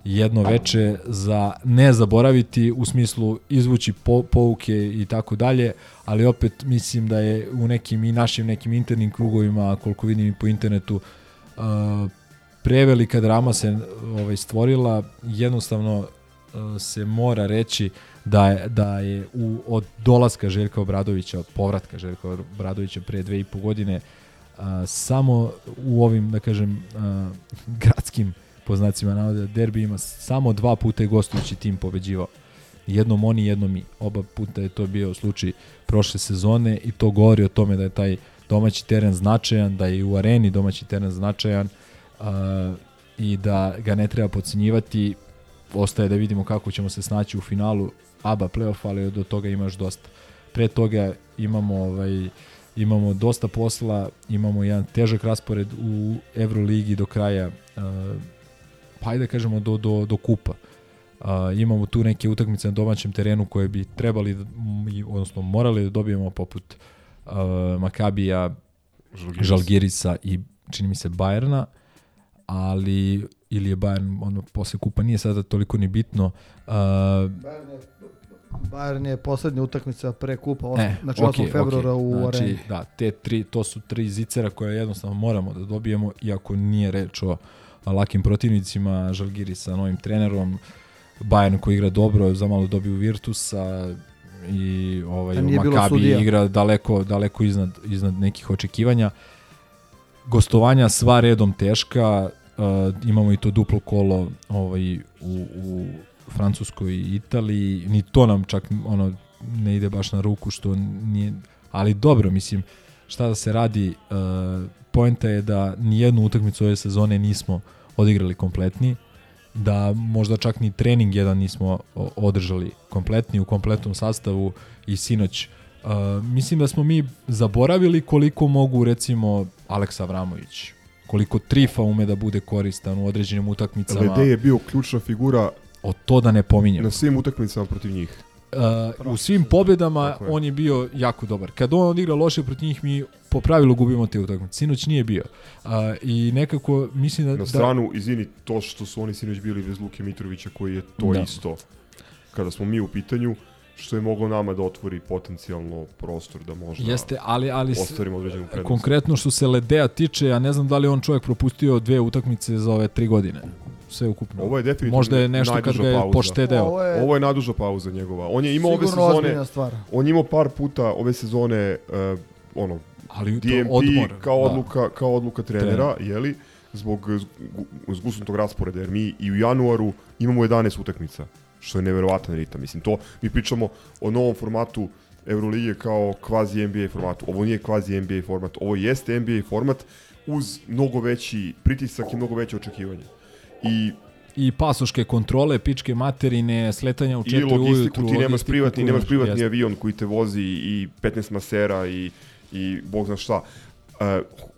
jedno veče za ne zaboraviti u smislu izvući po, pouke i tako dalje, ali opet mislim da je u nekim i našim nekim internim krugovima, koliko vidim i po internetu, uh, prevelika drama se ovaj stvorila, jednostavno uh, se mora reći da je, da je u, od dolaska Željka Obradovića, od povratka Željka Obradovića pre dve i po godine, uh, samo u ovim, da kažem, uh, gradskim po znacima navoda derbijima samo dva puta je gostujući tim pobeđivao. Jednom oni, jednom mi. Oba puta je to bio slučaj prošle sezone i to govori o tome da je taj domaći teren značajan, da je u areni domaći teren značajan uh, i da ga ne treba podcenjivati. Ostaje da vidimo kako ćemo se snaći u finalu ABA play-off, ali do toga imaš dosta. Pre toga imamo ovaj imamo dosta posla, imamo jedan težak raspored u Euroligi do kraja uh, pa ajde da kažemo do, do, do kupa. Uh, imamo tu neke utakmice na domaćem terenu koje bi trebali, da, odnosno morali da dobijemo poput uh, Makabija, Žalgiris. Žalgirisa i čini mi se Bajerna, ali ili je Bayern ono posle kupa nije sada toliko ni bitno. Uh, Bayern je poslednja utakmica pre kupa, osam, E, znači 8. okej, februara okej. u znači, areni. Da, te tri, to su tri zicera koje jednostavno moramo da dobijemo, iako nije reč o lakim protivnicima, Žalgiri sa novim trenerom, Bayern koji igra dobro, za malo dobiju Virtusa i ovaj Makabi igra daleko daleko iznad iznad nekih očekivanja. Gostovanja sva redom teška, uh, imamo i to duplo kolo ovaj u, u Francuskoj i Italiji, ni to nam čak ono ne ide baš na ruku što nije, ali dobro mislim šta da se radi, uh, poenta je da ni jednu utakmicu ove sezone nismo odigrali kompletni, da možda čak ni trening jedan nismo održali kompletni u kompletnom sastavu i sinoć Uh, mislim da smo mi zaboravili koliko mogu recimo Aleksa Avramović, koliko Trifa ume da bude koristan u određenim utakmicama. LD je bio ključna figura o to da ne pominjem. na svim utakmicama protiv njih. Uh, u svim pobedama Tako je. on je bio jako dobar. Kad on odigra loše protiv njih, mi po pravilu gubimo te utakmice. Sinoć nije bio. Uh, I nekako mislim da... Na stranu, izvini, to što su oni sinoć bili bez Luke Mitrovića koji je to Da. isto. Kada smo mi u pitanju, što je moglo nama da otvori potencijalno prostor da možda Jeste, ali, ali ostvarimo određenu prednost. konkretno što se Ledea tiče, ja ne znam da li je on čovjek propustio dve utakmice za ove tri godine. Sve ukupno. Ovo je definitivno Možda je nešto kad ga je pauza. poštedeo. Ovo je- Ovo je naduža pauza njegova. On je imao ove sezone... stvar. On je imao par puta ove sezone uh, ono, Ali to DMP odmor, kao da. odluka, kao odluka trenera, jeli, zbog zgu- zgusnutog rasporeda, jer mi i u januaru imamo 11 utakmica, što je neverovatan ritam. Mislim, to, mi pričamo o novom formatu Euroligije kao kvazi NBA formatu. Ovo nije kvazi NBA format, ovo jeste NBA format uz mnogo veći pritisak i mnogo veće očekivanje. I I pasoške kontrole, pičke materine, sletanja u i četiri logistiku, ujutru. ti nemaš logistiku privatni, nemaš privatni jeste. avion koji te vozi i 15 masera i, i bog zna šta. Uh,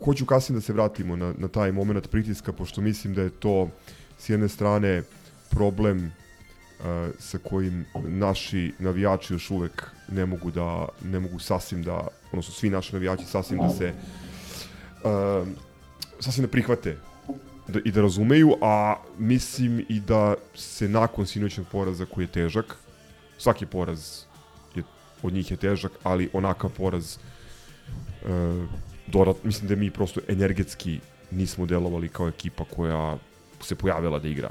hoću kasnije da se vratimo na, na taj moment pritiska, pošto mislim da je to s jedne strane problem sa kojim naši navijači još uvek ne mogu da ne mogu sasvim da odnosno svi naši navijači sasvim da se uh, sasvim da prihvate da, i da razumeju, a mislim i da se nakon sinoćnog poraza koji je težak, svaki poraz je, od njih je težak, ali onakav poraz e, dodat, mislim da mi prosto energetski nismo delovali kao ekipa koja se pojavila da igra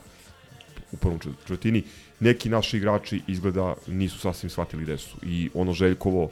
u prvom čet- četvrtini. Neki naši igrači izgleda nisu sasvim shvatili gde su i ono Željkovo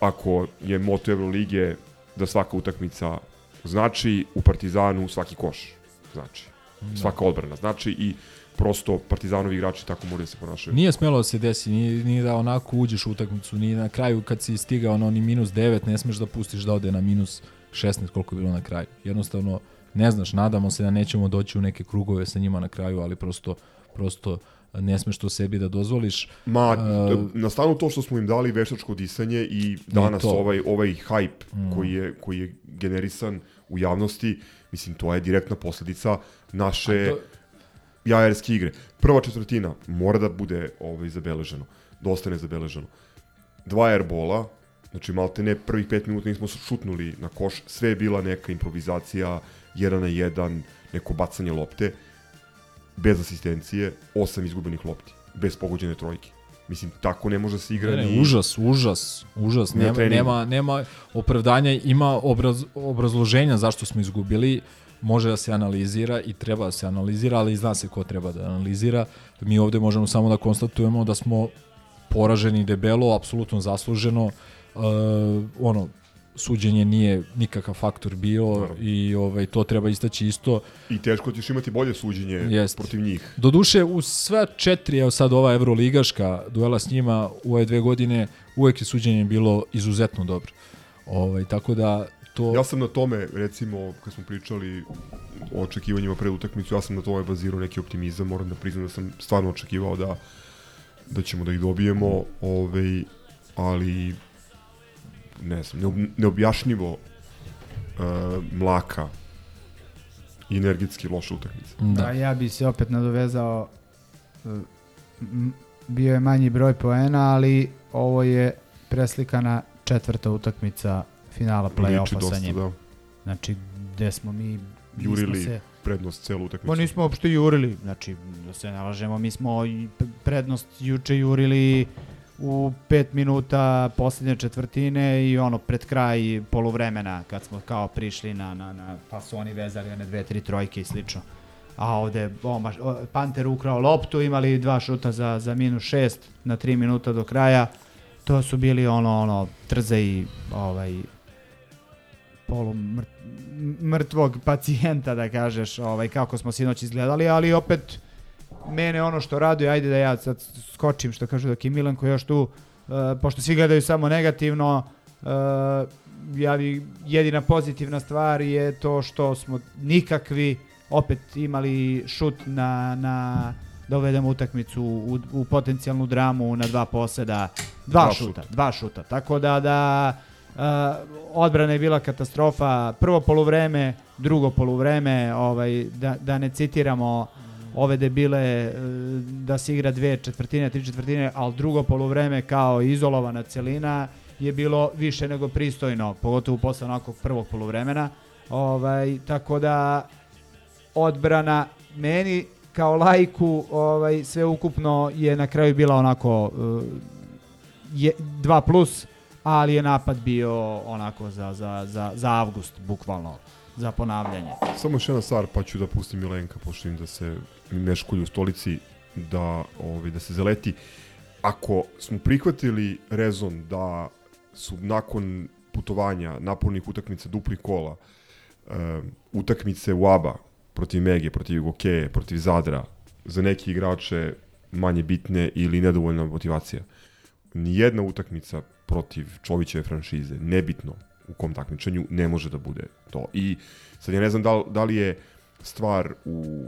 ako je moto Evrolige da svaka utakmica znači u Partizanu svaki koš znači Da. svaka odbrana znači i prosto Partizanovi igrači tako moraju da se ponašaju Nije smelo da se desi, nije, nije da onako uđeš u utakmicu, ni na kraju kad si stigao na oni minus 9, ne smeš da pustiš da ode na minus 16 koliko je bilo na kraju. Jednostavno, ne znaš, nadamo se da nećemo doći u neke krugove sa njima na kraju, ali prosto, prosto ne smeš to sebi da dozvoliš. Ma, Uh, na stanu to što smo im dali veštačko disanje i danas to. ovaj ovaj hype Mm. koji je koji je generisan u javnosti, mislim to je direktna posledica naše to- jajerske igre. Prva četvrtina mora da bude ovaj zabeleženo, da ostane zabeleženo. Dva airbola, znači maltene prvih pet minuta nismo šutnuli na koš, sve je bila neka improvizacija, jedan na jedan, neko bacanje lopte, bez asistencije, osam izgubenih lopti, bez pogođene trojke. Mislim, tako ne može da se igra Ne, ne, ni... užas, užas, užas. Nema, treningu. nema, nema opravdanja, ima obraz, obrazloženja zašto smo izgubili, može da se analizira i treba da se analizira, ali zna se ko treba da analizira. Mi ovde možemo samo da konstatujemo da smo poraženi debelo, apsolutno zasluženo. Uh, ono, suđenje nije nikakav faktor bio i ovaj to treba istaći isto. I teško ćeš imati bolje suđenje Jest. protiv njih. Doduše, u sve četiri, evo sad ova Evroligaška duela s njima u ove dve godine, uvek je suđenje bilo izuzetno dobro. Ovaj, tako da to... Ja sam na tome, recimo, kad smo pričali o očekivanjima pred utakmicu, ja sam na tome bazirao neki optimizam, moram da priznam da sam stvarno očekivao da da ćemo da ih dobijemo, ovaj, ali ne znam, neob, neobjašnjivo uh, mlaka i energetski loša utakmica. Da. ja bi se opet nadovezao e, bio je manji broj poena, ali ovo je preslikana četvrta utakmica finala play-offa sa dosta, njima. da. Znači, gde smo mi Jurili se, prednost celu utakmicu. Ma nismo uopšte jurili, znači da se nalažemo, mi smo prednost juče jurili u pet minuta posljednje četvrtine i ono pred kraj poluvremena kad smo kao prišli na, na, na pa su oni vezali one dve, tri trojke i slično. A ovde bomba, o, Panter ukrao loptu, imali dva šuta za, za minus šest na tri minuta do kraja. To su bili ono, ono, trze i ovaj, polu mrt- mrtvog pacijenta da kažeš ovaj kako smo sinoć izgledali ali opet mene ono što raduje ajde da ja sad skočim što kažu dok je Milanko još tu uh, pošto svi gledaju samo negativno uh, ja bi, jedina pozitivna stvar je to što smo nikakvi opet imali šut na, na da uvedemo utakmicu u, u potencijalnu dramu na dva poseda. Dva, Dva šuta, šuta. dva šuta. Tako da da Uh, odbrana je bila katastrofa, prvo poluvreme, drugo poluvreme, ovaj, da, da ne citiramo ove debile e, da se igra dve četvrtine, tri četvrtine, ali drugo poluvreme kao izolovana celina je bilo više nego pristojno, pogotovo posle onakvog prvog poluvremena. Ovaj, tako da odbrana meni kao lajku ovaj, sve ukupno je na kraju bila onako uh, je, 2 plus, ali je napad bio onako za, za, za, za avgust, bukvalno, za ponavljanje. Samo još jedna stvar, pa ću da pustim Milenka, pošto im da se meškulju u stolici, da, ovaj, da se zaleti. Ako smo prihvatili rezon da su nakon putovanja, napornih utakmica dupli kola, um, utakmice u ABA protiv Mege, protiv Gokeje, protiv Zadra, za neke igrače manje bitne ili nedovoljna motivacija. Nijedna utakmica protiv Čovićeve franšize, nebitno u kom takmičenju, ne može da bude to. I sad ja ne znam da, da li je stvar u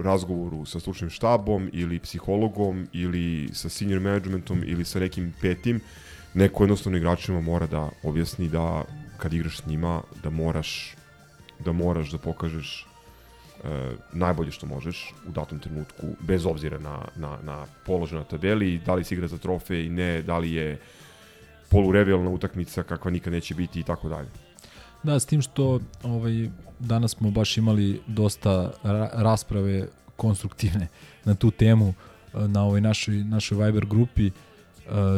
razgovoru sa stručnim štabom ili psihologom ili sa senior managementom ili sa nekim petim, neko jednostavno igračima mora da objasni da kad igraš s njima da moraš da moraš da pokažeš e, najbolje što možeš u datom trenutku, bez obzira na, na, na položaj na tabeli, da li se igra za trofej, ne, da li je polurevijalna utakmica kakva nikad neće biti i tako dalje. Da, s tim što ovaj, danas smo baš imali dosta ra rasprave konstruktivne na tu temu eh, na ovoj našoj, našoj Viber grupi eh,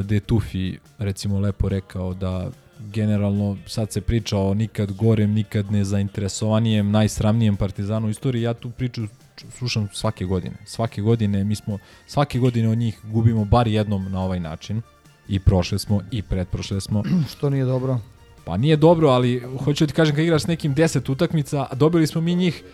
gde je Tufi recimo lepo rekao da generalno sad se priča o nikad gorem, nikad nezainteresovanijem, najsramnijem partizanu u istoriji. Ja tu priču slušam svake godine. Svake godine mi smo, svake godine od njih gubimo bar jednom na ovaj način. I prošle smo, i pretprošle smo. Što nije dobro. Pa nije dobro, ali hoću da ti kažem kad igraš s nekim 10 utakmica, a dobili smo mi njih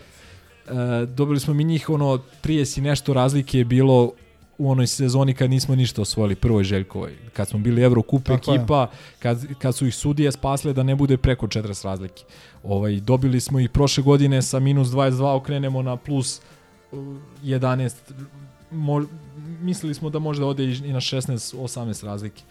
e, dobili smo mi njih ono 30 i nešto razlike je bilo u onoj sezoni kad nismo ništa osvojili, prvoj Željkovoj. Kad smo bili Tako je. ekipa, kad, kad su ih sudije spasle da ne bude preko 40 razlike. Ovaj, dobili smo ih prošle godine sa minus 22, okrenemo na plus uh, 11. Mo, mislili smo da možda ode i na 16, 18 razlike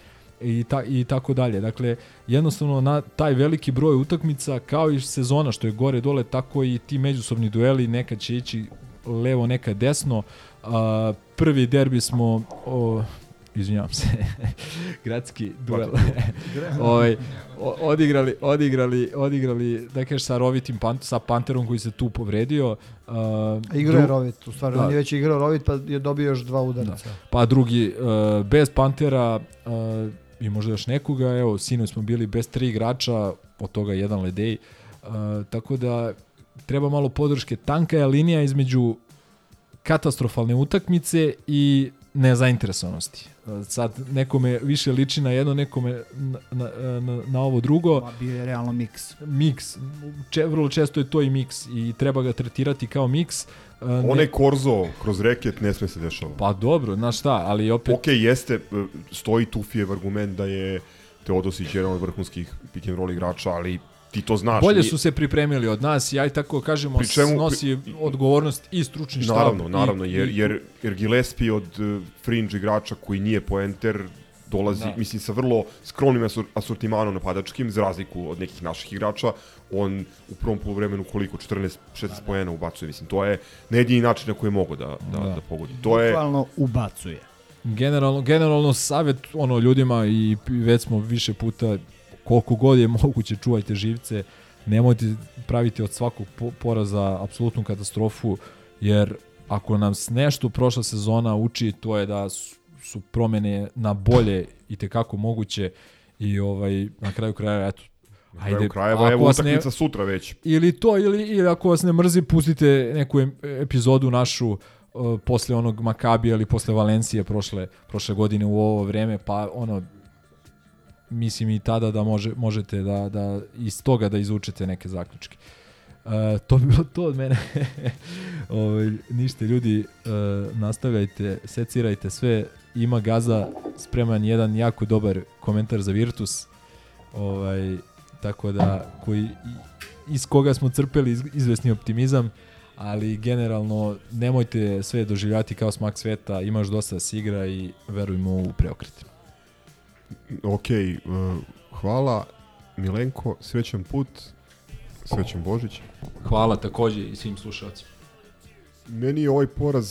i, ta, i tako dalje. Dakle, jednostavno na taj veliki broj utakmica, kao i sezona što je gore dole, tako i ti međusobni dueli nekad će ići levo, nekad desno. A, prvi derbi smo o, izvinjavam se, gradski duel. ovaj, o- odigrali, odigrali, odigrali, da kažeš, sa rovitim pan, sa Panterom koji se tu povredio. Uh, Igrao je Rovit, u stvari, on je već igrao Rovit pa je dobio još dva udarca. Pa drugi, uh, bez Pantera uh, i možda još nekoga, evo, sinoć smo bili bez tri igrača, od toga jedan Ledej, uh, tako da treba malo podrške. Tanka je linija između katastrofalne utakmice i nezainteresovanosti. Uh, Sad nekome više liči na jedno, nekome na, na, na, na ovo drugo. Ma, bio je realno miks. Miks. Če, vrlo često je to i miks i treba ga tretirati kao miks. Uh, ne- Onaj korzo kroz reket ne sme se dešava. Pa dobro, znaš šta, ali opet... Ok, jeste, e, stoji Tufijev argument da je Teodosić jedan od vrhunskih pick and roll igrača, ali ti to znaš. Bolje su se pripremili od nas, ja i tako kažemo, Pri čemu- snosi odgovornost i stručni štab. Naravno, naravno, jer, jer, jer Gillespie od uh, fringe igrača koji nije poenter dolazi, Da. mislim, sa vrlo skromnim asor asortimanom napadačkim, za razliku od nekih naših igrača, on u prvom poluvremenu koliko, 14-16 pojena ubacuje, mislim, to je na jedini način na koji je mogo da, da, da. Da. pogodi. To je, Bukvalno ubacuje. Generalno, generalno savjet ono ljudima i već smo više puta koliko god je moguće čuvajte živce, nemojte praviti od svakog po- poraza apsolutnu katastrofu, jer ako nam nešto prošla sezona uči, to je da su, su promene na bolje i tekako moguće i ovaj na kraju kraja eto Na kraju krajeva, evo utakmica sutra već. Ili to, ili, ili ako vas ne mrzi, pustite neku epizodu našu uh, posle onog Makabija ili posle Valencije prošle, prošle godine u ovo vreme, pa ono, mislim i tada da može, možete da, da iz toga da izvučete neke zaključke. Uh, to bi bilo to od mene. ovaj, ništa, ljudi, uh, nastavljajte, secirajte sve. Ima Gaza spreman jedan jako dobar komentar za Virtus. Ovaj, tako da, koji, iz koga smo crpeli iz- izvesni optimizam, ali generalno nemojte sve doživljati kao smak sveta, imaš dosta da se igra i verujmo u preokret. Ok, uh, hvala Milenko, srećan put, srećan Božić. Hvala takođe i svim slušalcima. Meni je ovaj poraz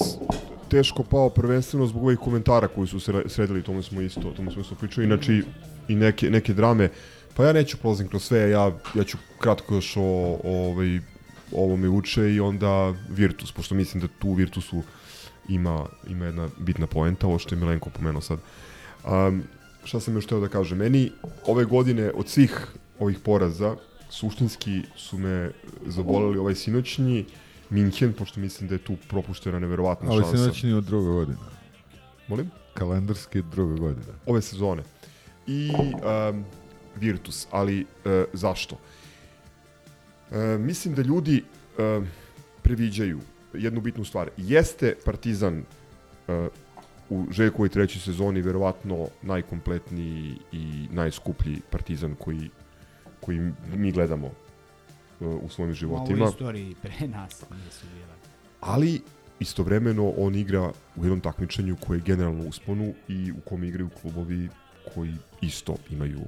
teško pao prvenstveno zbog ovih komentara koji su se sredili, tome smo isto, tome smo isto pričali, inače i- neke, neke drame. Pa ja neću prolazim kroz sve, ja, ja ću kratko još o, o ovaj, ovo me uče i onda Virtus, pošto mislim da tu Virtusu ima, ima jedna bitna poenta, ovo što je Milenko pomenuo sad. Um, šta sam još teo da kažem? Meni ove godine od svih ovih poraza suštinski su me zaboleli ovaj sinoćnji Minhen, pošto mislim da je tu propuštena neverovatna Ali šansa. sinoćni od druga godina. Molim? Kalendarski druga godina. Ove sezone. I um, Virtus, ali uh, zašto? Uh, mislim da ljudi uh, previđaju jednu bitnu stvar. Jeste Partizan uh, u Željkovoj trećoj sezoni verovatno najkompletniji i najskuplji partizan koji, koji mi gledamo uh, u svojim Ma, životima. U istoriji pre nas nisu bile. Ali istovremeno on igra u jednom takmičenju koje je generalno usponu i u kom igraju klubovi koji isto imaju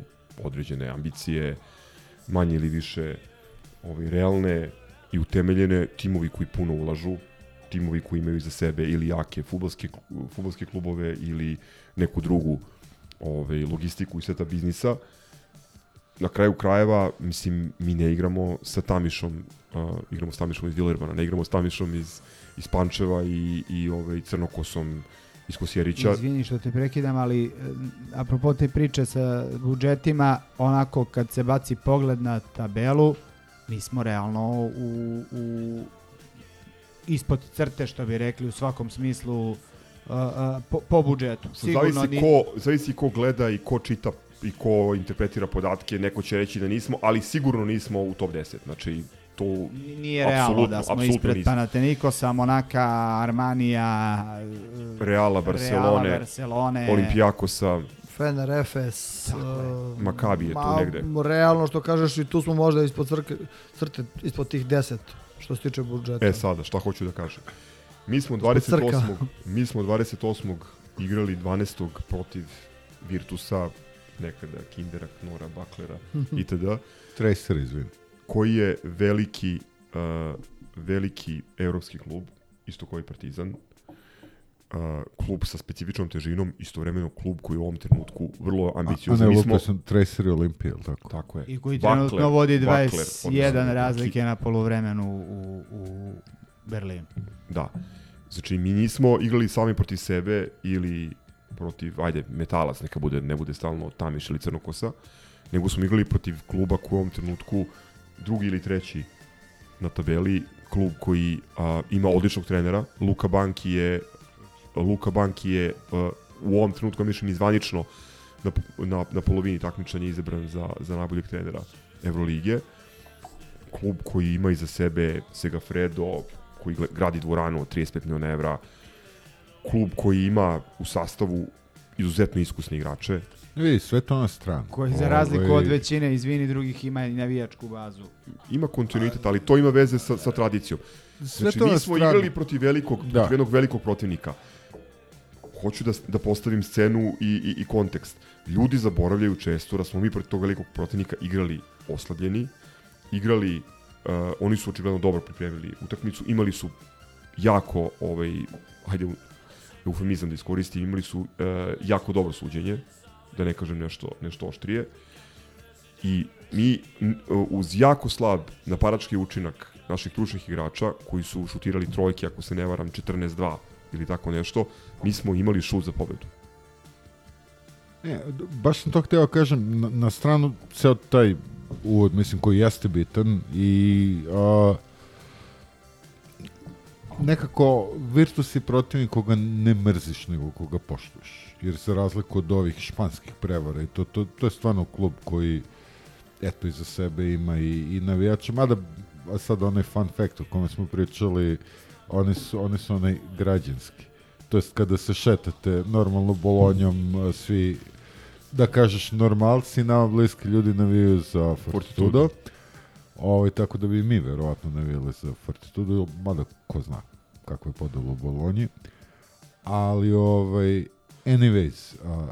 određene ambicije, manje ili više ovaj, realne i utemeljene, timovi koji puno ulažu, timovi koji imaju za sebe ili jake futbolske, futbolske klubove ili neku drugu ovaj, logistiku i sveta biznisa. Na kraju krajeva, mislim, mi ne igramo sa Tamišom, uh, igramo s Tamišom iz Dilermana, ne igramo s Tamišom iz, iz Pančeva i, i ovaj, Crnokosom iz Kosjerića. Izvini što te prekidam, ali e, apropo te priče sa budžetima, onako kad se baci pogled na tabelu, mi smo realno u, u ispod crte, što bi rekli, u svakom smislu uh, uh, po, po budžetu. Sigurno zavisi, ko, zavisi ko gleda i ko čita i ko interpretira podatke, neko će reći da nismo, ali sigurno nismo u top 10. Znači, to nije realno da smo ispred nismo. Panatenikosa, Monaka, Armanija, Reala, Barcelone, Reala, Barcelone Olimpijakosa, Fener, Efes, uh, Makabi je tu negde. Realno što kažeš i tu smo možda ispod crke, crte, ispod tih 10 što se tiče budžeta. E sada, šta hoću da kažem. Mi smo 28. mi smo 28. igrali 12. protiv Virtusa, nekada Kindera, Knora, Baklera itd. Tracer, izvin. Koji je veliki, uh, veliki evropski klub, isto koji Partizan, uh, klub sa specifičnom težinom, istovremeno klub koji u ovom trenutku vrlo ambiciozan. A ne, lupio sam Tracer i Olimpija, tako? Tako je. I koji trenutno Bakler, vodi 21 Bakler, razlike na poluvremenu u, u Berlinu. Da. Znači, mi nismo igrali sami protiv sebe ili protiv, ajde, metalac, neka bude, ne bude stalno Tamiš ili Crnokosa, nego smo igrali protiv kluba koji u ovom trenutku drugi ili treći na tabeli, klub koji a, ima odličnog trenera. Luka Banki je Luka Banki je a, u ovom trenutku, mislim, izvanično na, na, na polovini takmičanja izabran za, za najboljeg trenera Evrolige. Klub koji ima iza sebe Segafredo, koji gradi dvoranu od 35 miliona evra, klub koji ima u sastavu izuzetno iskusne igrače. Vidi, sve to na stranu. Koji za razliku Ove... od većine, izvini, drugih ima i navijačku bazu. Ima kontinuitet, ali to ima veze sa, sa tradicijom. Sve znači, to mi smo stranu. igrali protiv, velikog, Da. protiv jednog velikog protivnika. Hoću da, da postavim scenu i, i, i kontekst. Ljudi zaboravljaju često da smo mi protiv tog velikog protivnika igrali oslabljeni, igrali, uh, oni su očigledno dobro pripremili utakmicu, imali su jako, ovaj, hajde, eufemizam da iskoristim, imali su uh, jako dobro suđenje, da ne kažem nešto, nešto oštrije. I mi n- uz jako slab napadački učinak naših ključnih igrača, koji su šutirali trojke, ako se ne varam, 14-2 ili tako nešto, mi smo imali šut za pobedu. Ne, baš sam to htio kažem, na, na stranu ceo taj uvod, mislim, koji jeste bitan i a, nekako Virtus je protivnik koga ne mrziš, nego koga poštuješ. Jer za razliku od ovih španskih prevara, i to, to, to je stvarno klub koji eto iza sebe ima i, i navijače, mada a sad onaj fun fact o kome smo pričali, oni su, oni su onaj građanski. To jest kada se šetate normalno bolonjom, svi da kažeš normalci, nama bliski ljudi navijaju za Fortitudo. Ovaj, tako da bi mi verovatno navijali za Fortitudo, mada ko zna kako je podelo u Bolonji. Ali, ovaj, anyways, a,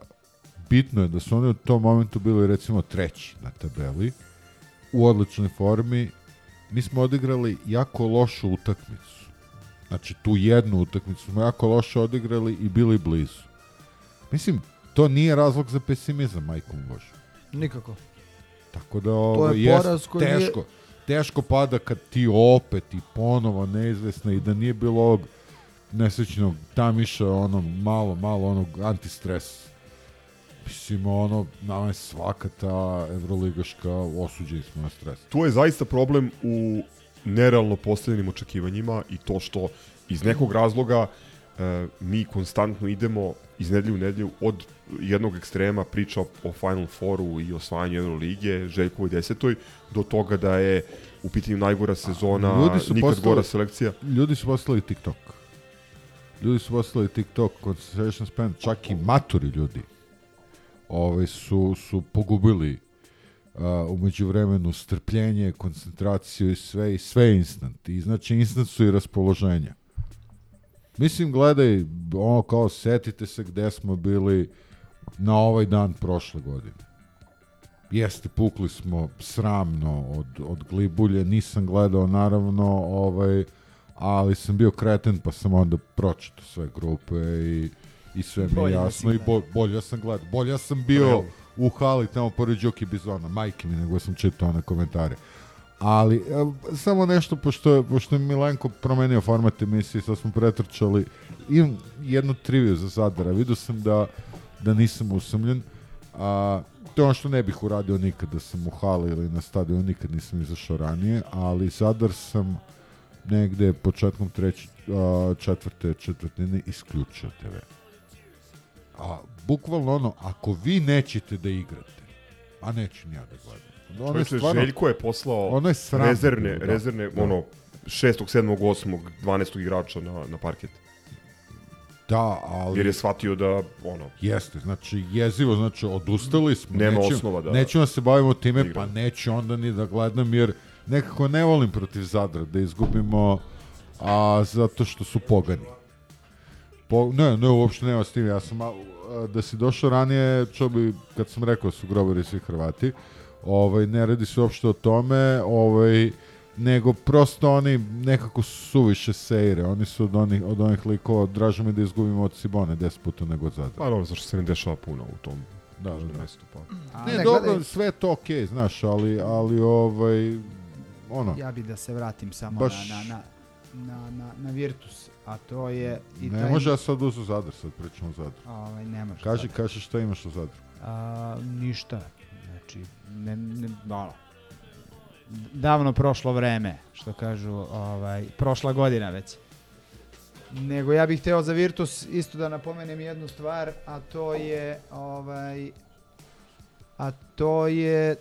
bitno je da su oni u tom momentu bili recimo treći na tabeli, u odličnoj formi. Mi smo odigrali jako lošu utakmicu. Znači, tu jednu utakmicu smo jako loše odigrali i bili blizu. Mislim, to nije razlog za pesimizam, majkom Bože. Nikako. Tako da ovo je jest poraz koji teško. Teško pada kad ti opet i ponovo neizvesna i da nije bilo ovog nesrećnog tamiša, ono malo, malo onog antistres. Mislim, ono, nama je svaka ta evroligaška osuđeni smo na stres. Tu je zaista problem u nerealno postavljenim očekivanjima i to što iz nekog razloga e, mi konstantno idemo iz nedelju u nedelju od jednog ekstrema priča o Final Fouru i osvajanju Euroligije, Željkovoj desetoj, do toga da je u pitanju najgora sezona, nikad postali- gora selekcija. Ljudi su postali TikTok. ljudi su poslali TikTok, concentration span, čak i maturi ljudi ovaj, su, su pogubili uh, umeđu vremenu strpljenje, koncentraciju i sve, i sve instant. I znači instant su i raspoloženja. Mislim, gledaj, ono kao setite se gde smo bili na ovaj dan prošle godine. Jeste, pukli smo sramno od, od glibulje, nisam gledao naravno, ovaj, ali sam bio kreten pa sam onda pročitao sve grupe i, i sve mi je Bolje da jasno si i bo, bolje sam gledao. Bolje sam bio Realno. u hali tamo pored Đuki Bizona, majke mi, nego sam čitao one komentare. Ali, samo nešto, pošto je, pošto je Milenko promenio format emisije, sad smo pretrčali, imam jednu triviju za Zadara, vidio sam da, da nisam usamljen, a, to je ono što ne bih uradio nikad da sam u hali ili na stadionu, nikad nisam izašao ranije, ali Zadar sam negde početkom treće, a, četvrte četvrtine isključio TV. A bukvalno ono, ako vi nećete da igrate, a neću ni ja da gledam. Ono je Dakle, stvarno- Željko je poslao ono je sramno rezervne, da. rezervne Da. ono, 6. 7. 8. 12. igrača na, na parket. Da, ali... Jer je shvatio da, ono... Jeste, znači jezivo, znači odustali smo. Nema nećemo, osnova da- Nećemo se bavimo time, igramo. pa neću onda ni da gledam, jer nekako ne volim protiv Zadra da izgubimo, a zato što su pogani. Po, ne, ne, uopšte nema s tim, ja sam, a, da si došao ranije, čo bi, kad sam rekao da su grobari svi Hrvati, ovaj, ne radi se uopšte o tome, ovaj, nego prosto oni nekako suviše sejre, oni su od onih, od onih likova, draže mi da izgubimo od Sibone 10 puta nego od Zadra. Pa dobro, zašto se ne dešava puno u tom Da, važnom da. mestu. Pa. A Ne, ne, dobro, gledaj- sve je to okej, znaš, ali, ali ovaj, ono, Ja bi da se vratim samo Baš- na, na, na, na, na Virtus, a to je... I ne taj- može ja sad uzu Zadar, sad pričamo o Zadru. Ovaj, ne može Kaži, sad. kaži šta imaš o Zadru. A, ništa. Znači, ne, ne, ono, davno prošlo vreme, što kažu, ovaj, prošla godina već. Nego ja bih hteo za Virtus isto da napomenem jednu stvar, a to je ovaj a to je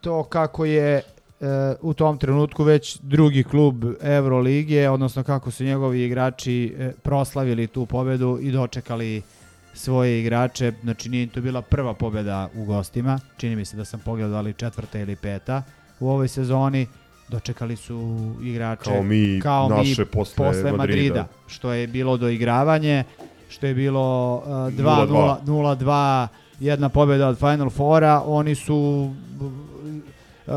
to kako je e, u tom trenutku već drugi klub Euroligije, odnosno kako su njegovi igrači e, proslavili tu pobedu i dočekali svoje igrače, znači nije to bila prva pobeda u gostima, čini mi se da sam pogledao da li četvrta ili peta u ovoj sezoni, dočekali su igrače Kao mi kao naše mi posle Madrida, Madrida. što je bilo doigravanje, što je bilo uh, 0:2. 2-0, 0-2, jedna pobjeda od Final Fora, oni su uh,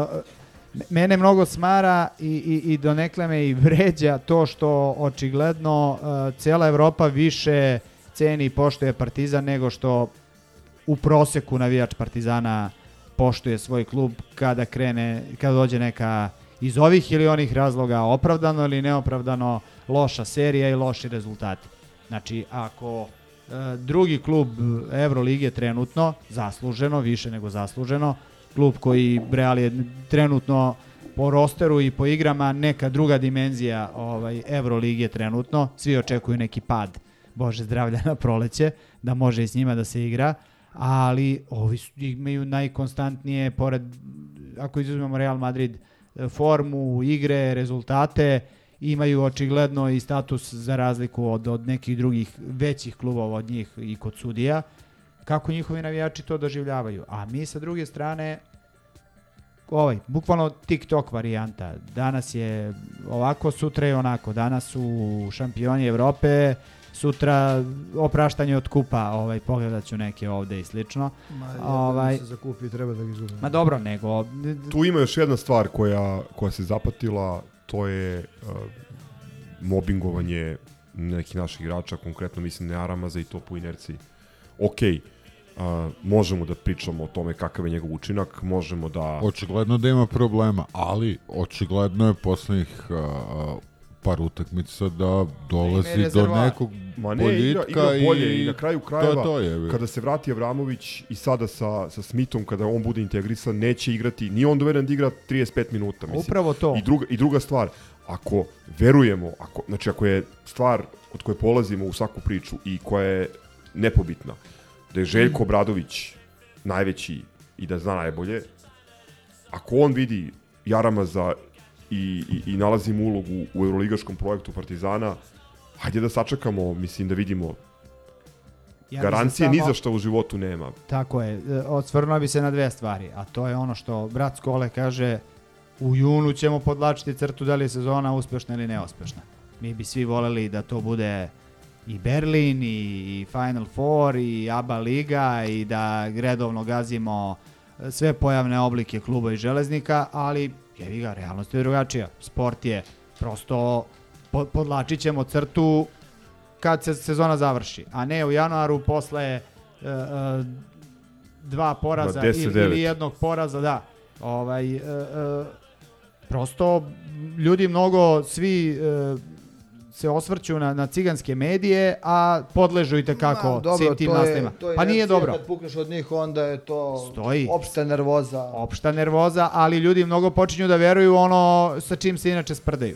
mene mnogo smara i, i, i donekle me i vređa to što očigledno uh, cijela Evropa više ceni i poštuje Partizan nego što u proseku navijač Partizana poštuje svoj klub kada krene, kada dođe neka iz ovih ili onih razloga opravdano ili neopravdano loša serija i loši rezultati. Znači, ako e, drugi klub Evrolige trenutno, zasluženo, više nego zasluženo, klub koji Real je trenutno po rosteru i po igrama neka druga dimenzija ovaj Evrolige trenutno, svi očekuju neki pad Bože zdravlja na proleće, da može i s njima da se igra, ali ovi su, imaju najkonstantnije, pored, ako izuzmemo Real Madrid, formu, igre, rezultate, imaju očigledno i status za razliku od, od nekih drugih većih klubova od njih i kod sudija, kako njihovi navijači to doživljavaju. A mi sa druge strane, ovaj, bukvalno TikTok varijanta. Danas je ovako, sutra je onako. Danas su šampioni Evrope, sutra opraštanje od kupa, ovaj, pogledat ću neke ovde i slično. Ma, ovaj, se zakupi, treba da ga ma dobro, nego... Tu ima još jedna stvar koja, koja se zapatila, to je uh, mobingovanje nekih naših igrača, konkretno mislim ne Aramaza i to po inerciji. Ok, uh, možemo da pričamo o tome kakav je njegov učinak, možemo da... Očigledno da ima problema, ali očigledno je poslednjih uh, par utakmica da dolazi do nekog Ma ne, igra, boljitka igra bolje i, i na kraju krajeva, to, to je. kada se vrati Avramović i sada sa, sa Smithom, kada on bude integrisan, neće igrati, nije on doveden da igra 35 minuta. Mislim. Upravo to. I druga, I druga stvar, ako verujemo, ako, znači ako je stvar od koje polazimo u svaku priču i koja je nepobitna, da je Željko Obradović najveći i da zna najbolje, ako on vidi Jaramaza i, i, i nalazi mu ulogu u euroligaškom projektu Partizana, hajde da sačekamo, mislim da vidimo Ja Garancije bi ni za samo- što u životu nema. Tako je, e, osvrnuo bi se na dve stvari, a to je ono što brat Skole kaže, u junu ćemo podlačiti crtu da li je sezona uspešna ili neuspešna. Mi bi svi voleli da to bude i Berlin, i, i Final Four, i ABA Liga, i da redovno gazimo sve pojavne oblike kluba i železnika, ali jevi ga, realnost je drugačija. Sport je prosto, po- podlačit ćemo crtu kad se sezona završi, a ne u januaru posle e, dva poraza 10, ili, 9. ili jednog poraza, da. Ovaj, e, prosto ljudi mnogo svi se osvrću na, na ciganske medije, a podležu i tekako Ma, svim tim je- je Pa nije dobro. Kad pukneš od njih, onda je to Stoji. opšta nervoza. Opšta nervoza, ali ljudi mnogo počinju da veruju ono sa čim se inače sprdaju.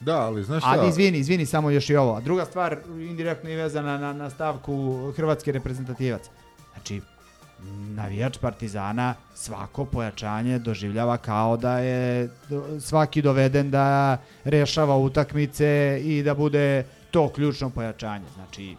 Da, ali znaš šta? Ali izvini, izvini, samo još i ovo. A druga stvar, indirektno i vezana na, na stavku hrvatski reprezentativac. Znači, navijač Partizana svako pojačanje doživljava kao da je svaki doveden da rešava utakmice i da bude to ključno pojačanje. Znači,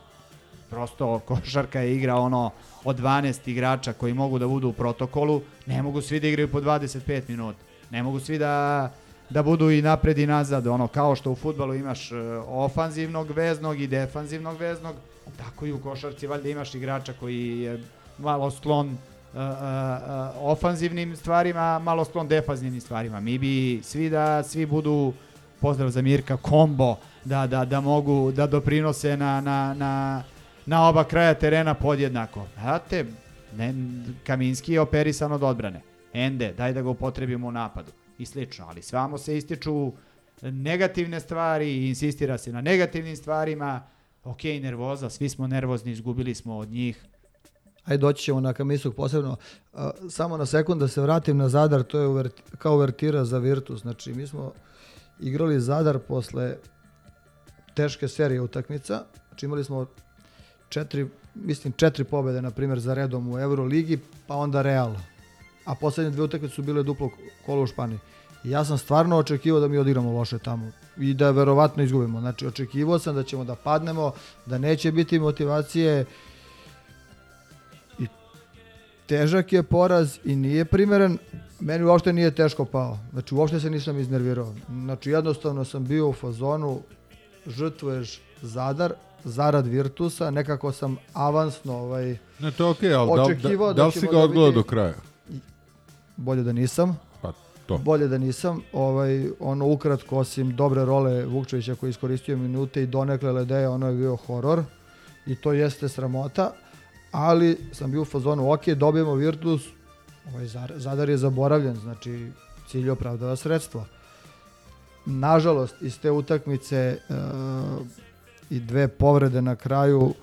prosto košarka je igra ono od 12 igrača koji mogu da budu u protokolu, ne mogu svi da igraju po 25 minuta. Ne mogu svi da da budu i napred i nazad, ono kao što u fudbalu imaš e, ofanzivnog veznog i defanzivnog veznog, tako i u košarci valjda imaš igrača koji je malo sklon e, e, e, ofanzivnim stvarima, malo sklon defanzivnim stvarima. Mi bi svi da svi budu pozdrav za Mirka kombo da, da, da mogu da doprinose na, na, na, na oba kraja terena podjednako. Znate, ne, Kaminski je operisan od odbrane. Ende, daj da ga upotrebimo u napadu i slično, ali svamo se ističu negativne stvari i insistira se na negativnim stvarima. Ok, nervoza, svi smo nervozni, izgubili smo od njih. Ajde, doći ćemo na Kamisuk posebno. A, samo na sekund da se vratim na Zadar, to je uvert, kao uvertira za Virtus. Znači, mi smo igrali Zadar posle teške serije utakmica. Znači, imali smo četiri, mislim, četiri pobjede, na primjer, za redom u Euroligi, pa onda Real. A poslednje dve utakmice su bile duplo kolo u Španiji. Ja sam stvarno očekivao da mi odigramo loše tamo i da verovatno izgubimo. Znači, očekivao sam da ćemo da padnemo, da neće biti motivacije, težak je poraz i nije primeren. Meni uopšte nije teško pao. Znači uopšte se nisam iznervirao. Znači jednostavno sam bio u fazonu žrtvuješ Zadar, zarad Virtusa, nekako sam avansno ovaj, Ne, to je okej, ali da, da, očekivao da li si ga dobiti- odgledao do kraja? Bolje da nisam. Pa to. Bolje da nisam. Ovaj, ono ukratko, osim dobre role Vukčevića koji je iskoristio minute i donekle Ledeja, ono je bio horor. I to jeste sramota. Ali sam bio u fazonu, ok, dobijemo Virtus, ovaj Zadar je zaboravljen, znači cilj opravdava sredstva. Nažalost, iz te utakmice e, i dve povrede na kraju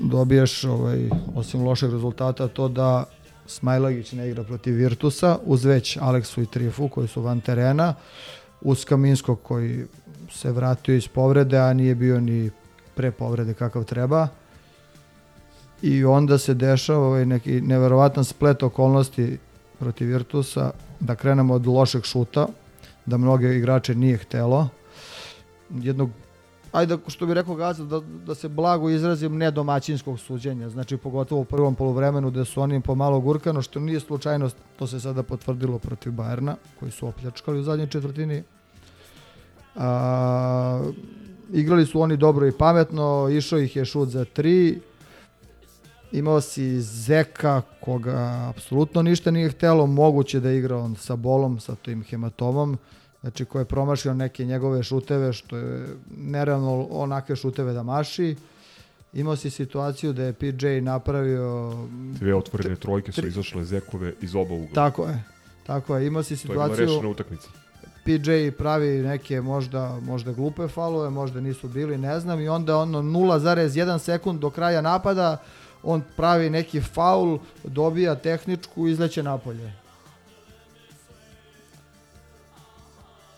dobiješ, ovaj, osim lošeg rezultata, to da Smajlagić ne igra protiv Virtusa, uz već Aleksu i Trifu koji su van terena, uz Kaminskog koji se vratio iz povrede, a nije bio ni pre povrede kakav treba. I onda se dešava ovaj neki neverovatan splet okolnosti protiv Virtusa, da krenemo od lošeg šuta, da mnoge igrače nije htelo. Jednog ajde što bi rekao Gaza, da, da se blago izrazim nedomaćinskog suđenja, znači pogotovo u prvom poluvremenu gde su oni pomalo gurkano, što nije slučajnost, to se sada potvrdilo protiv Bajerna, koji su opljačkali u zadnjoj četvrtini. A, igrali su oni dobro i pametno, išao ih je šut za tri, imao si Zeka koga apsolutno ništa nije htelo, moguće da igra on sa bolom, sa tim hematomom, znači ko je promašio neke njegove šuteve, što je nerealno onake šuteve da maši. Imao si situaciju da je PJ napravio... Dve otvorene trojke su izašle Zekove iz oba ugla. Tako je. Tako je. Imao si To je bila situaciju... rešena utakmica. PJ pravi neke možda, možda glupe falove, možda nisu bili, ne znam, i onda ono 0,1 sekund do kraja napada, on pravi neki faul, dobija tehničku, izleće napolje.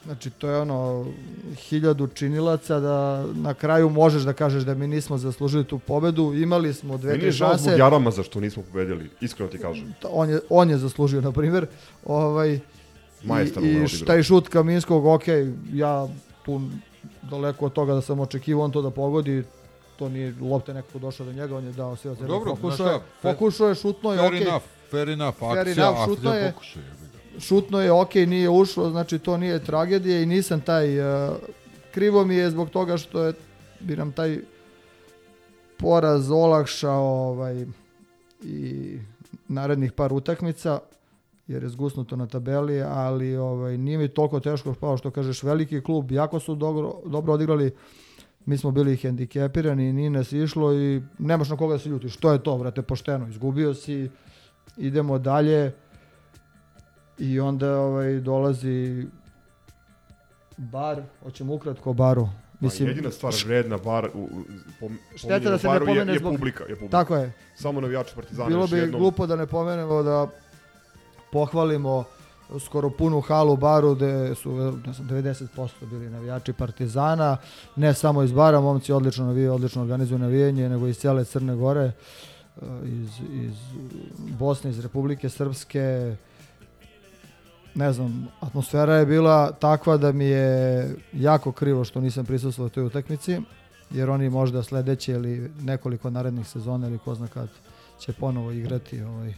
Znači, to je ono hiljadu činilaca da na kraju možeš da kažeš da mi nismo zaslužili tu pobedu. Imali smo dve, Meni tri je žao šanse. zbog Jarama zašto nismo pobedili, iskreno ti kažem. On je, on je zaslužio, na primjer. Ovaj, Majestralno I, i je šut Kaminskog, ok, ja tu daleko od toga da sam očekivao on to da pogodi, to nije lopta nekako došla do njega, on je dao sve od sebe. Dobro, pokušao je, pokušao je, šutno je, fair okej. enough, fair enough, Fair akcija, enough, šutno akcija je, pokušaj, šutno je, okej, nije ušlo, znači to nije tragedija i nisam taj, uh, krivo mi je zbog toga što je, bi nam taj poraz olakšao ovaj, i narednih par utakmica, jer je zgusnuto na tabeli, ali ovaj, nije mi toliko teško pao što kažeš veliki klub, jako su dobro, dobro odigrali, mi smo bili hendikepirani, nije nas išlo i nemaš na koga da se ljutiš. To je to, brate, pošteno. Izgubio si, idemo dalje i onda ovaj, dolazi bar, hoćemo ukratko o baru. Mislim, jedina stvar vredna bar u, pom, Šteta da se ne baru je, pomene je, zbog... publika, je publika. Tako je. Samo navijači Partizana Bilo bi jednom. glupo da ne pomenemo da pohvalimo skoro punu halu baru gde su ne znam, 90% bili navijači Partizana, ne samo iz bara, momci odlično navijaju, odlično organizuju navijanje, nego iz cijele Crne Gore, e, iz, iz Bosne, iz Republike Srpske, ne znam, atmosfera je bila takva da mi je jako krivo što nisam prisustvovao toj utakmici, jer oni možda sledeće ili nekoliko narednih sezona ili ko zna kad će ponovo igrati ovaj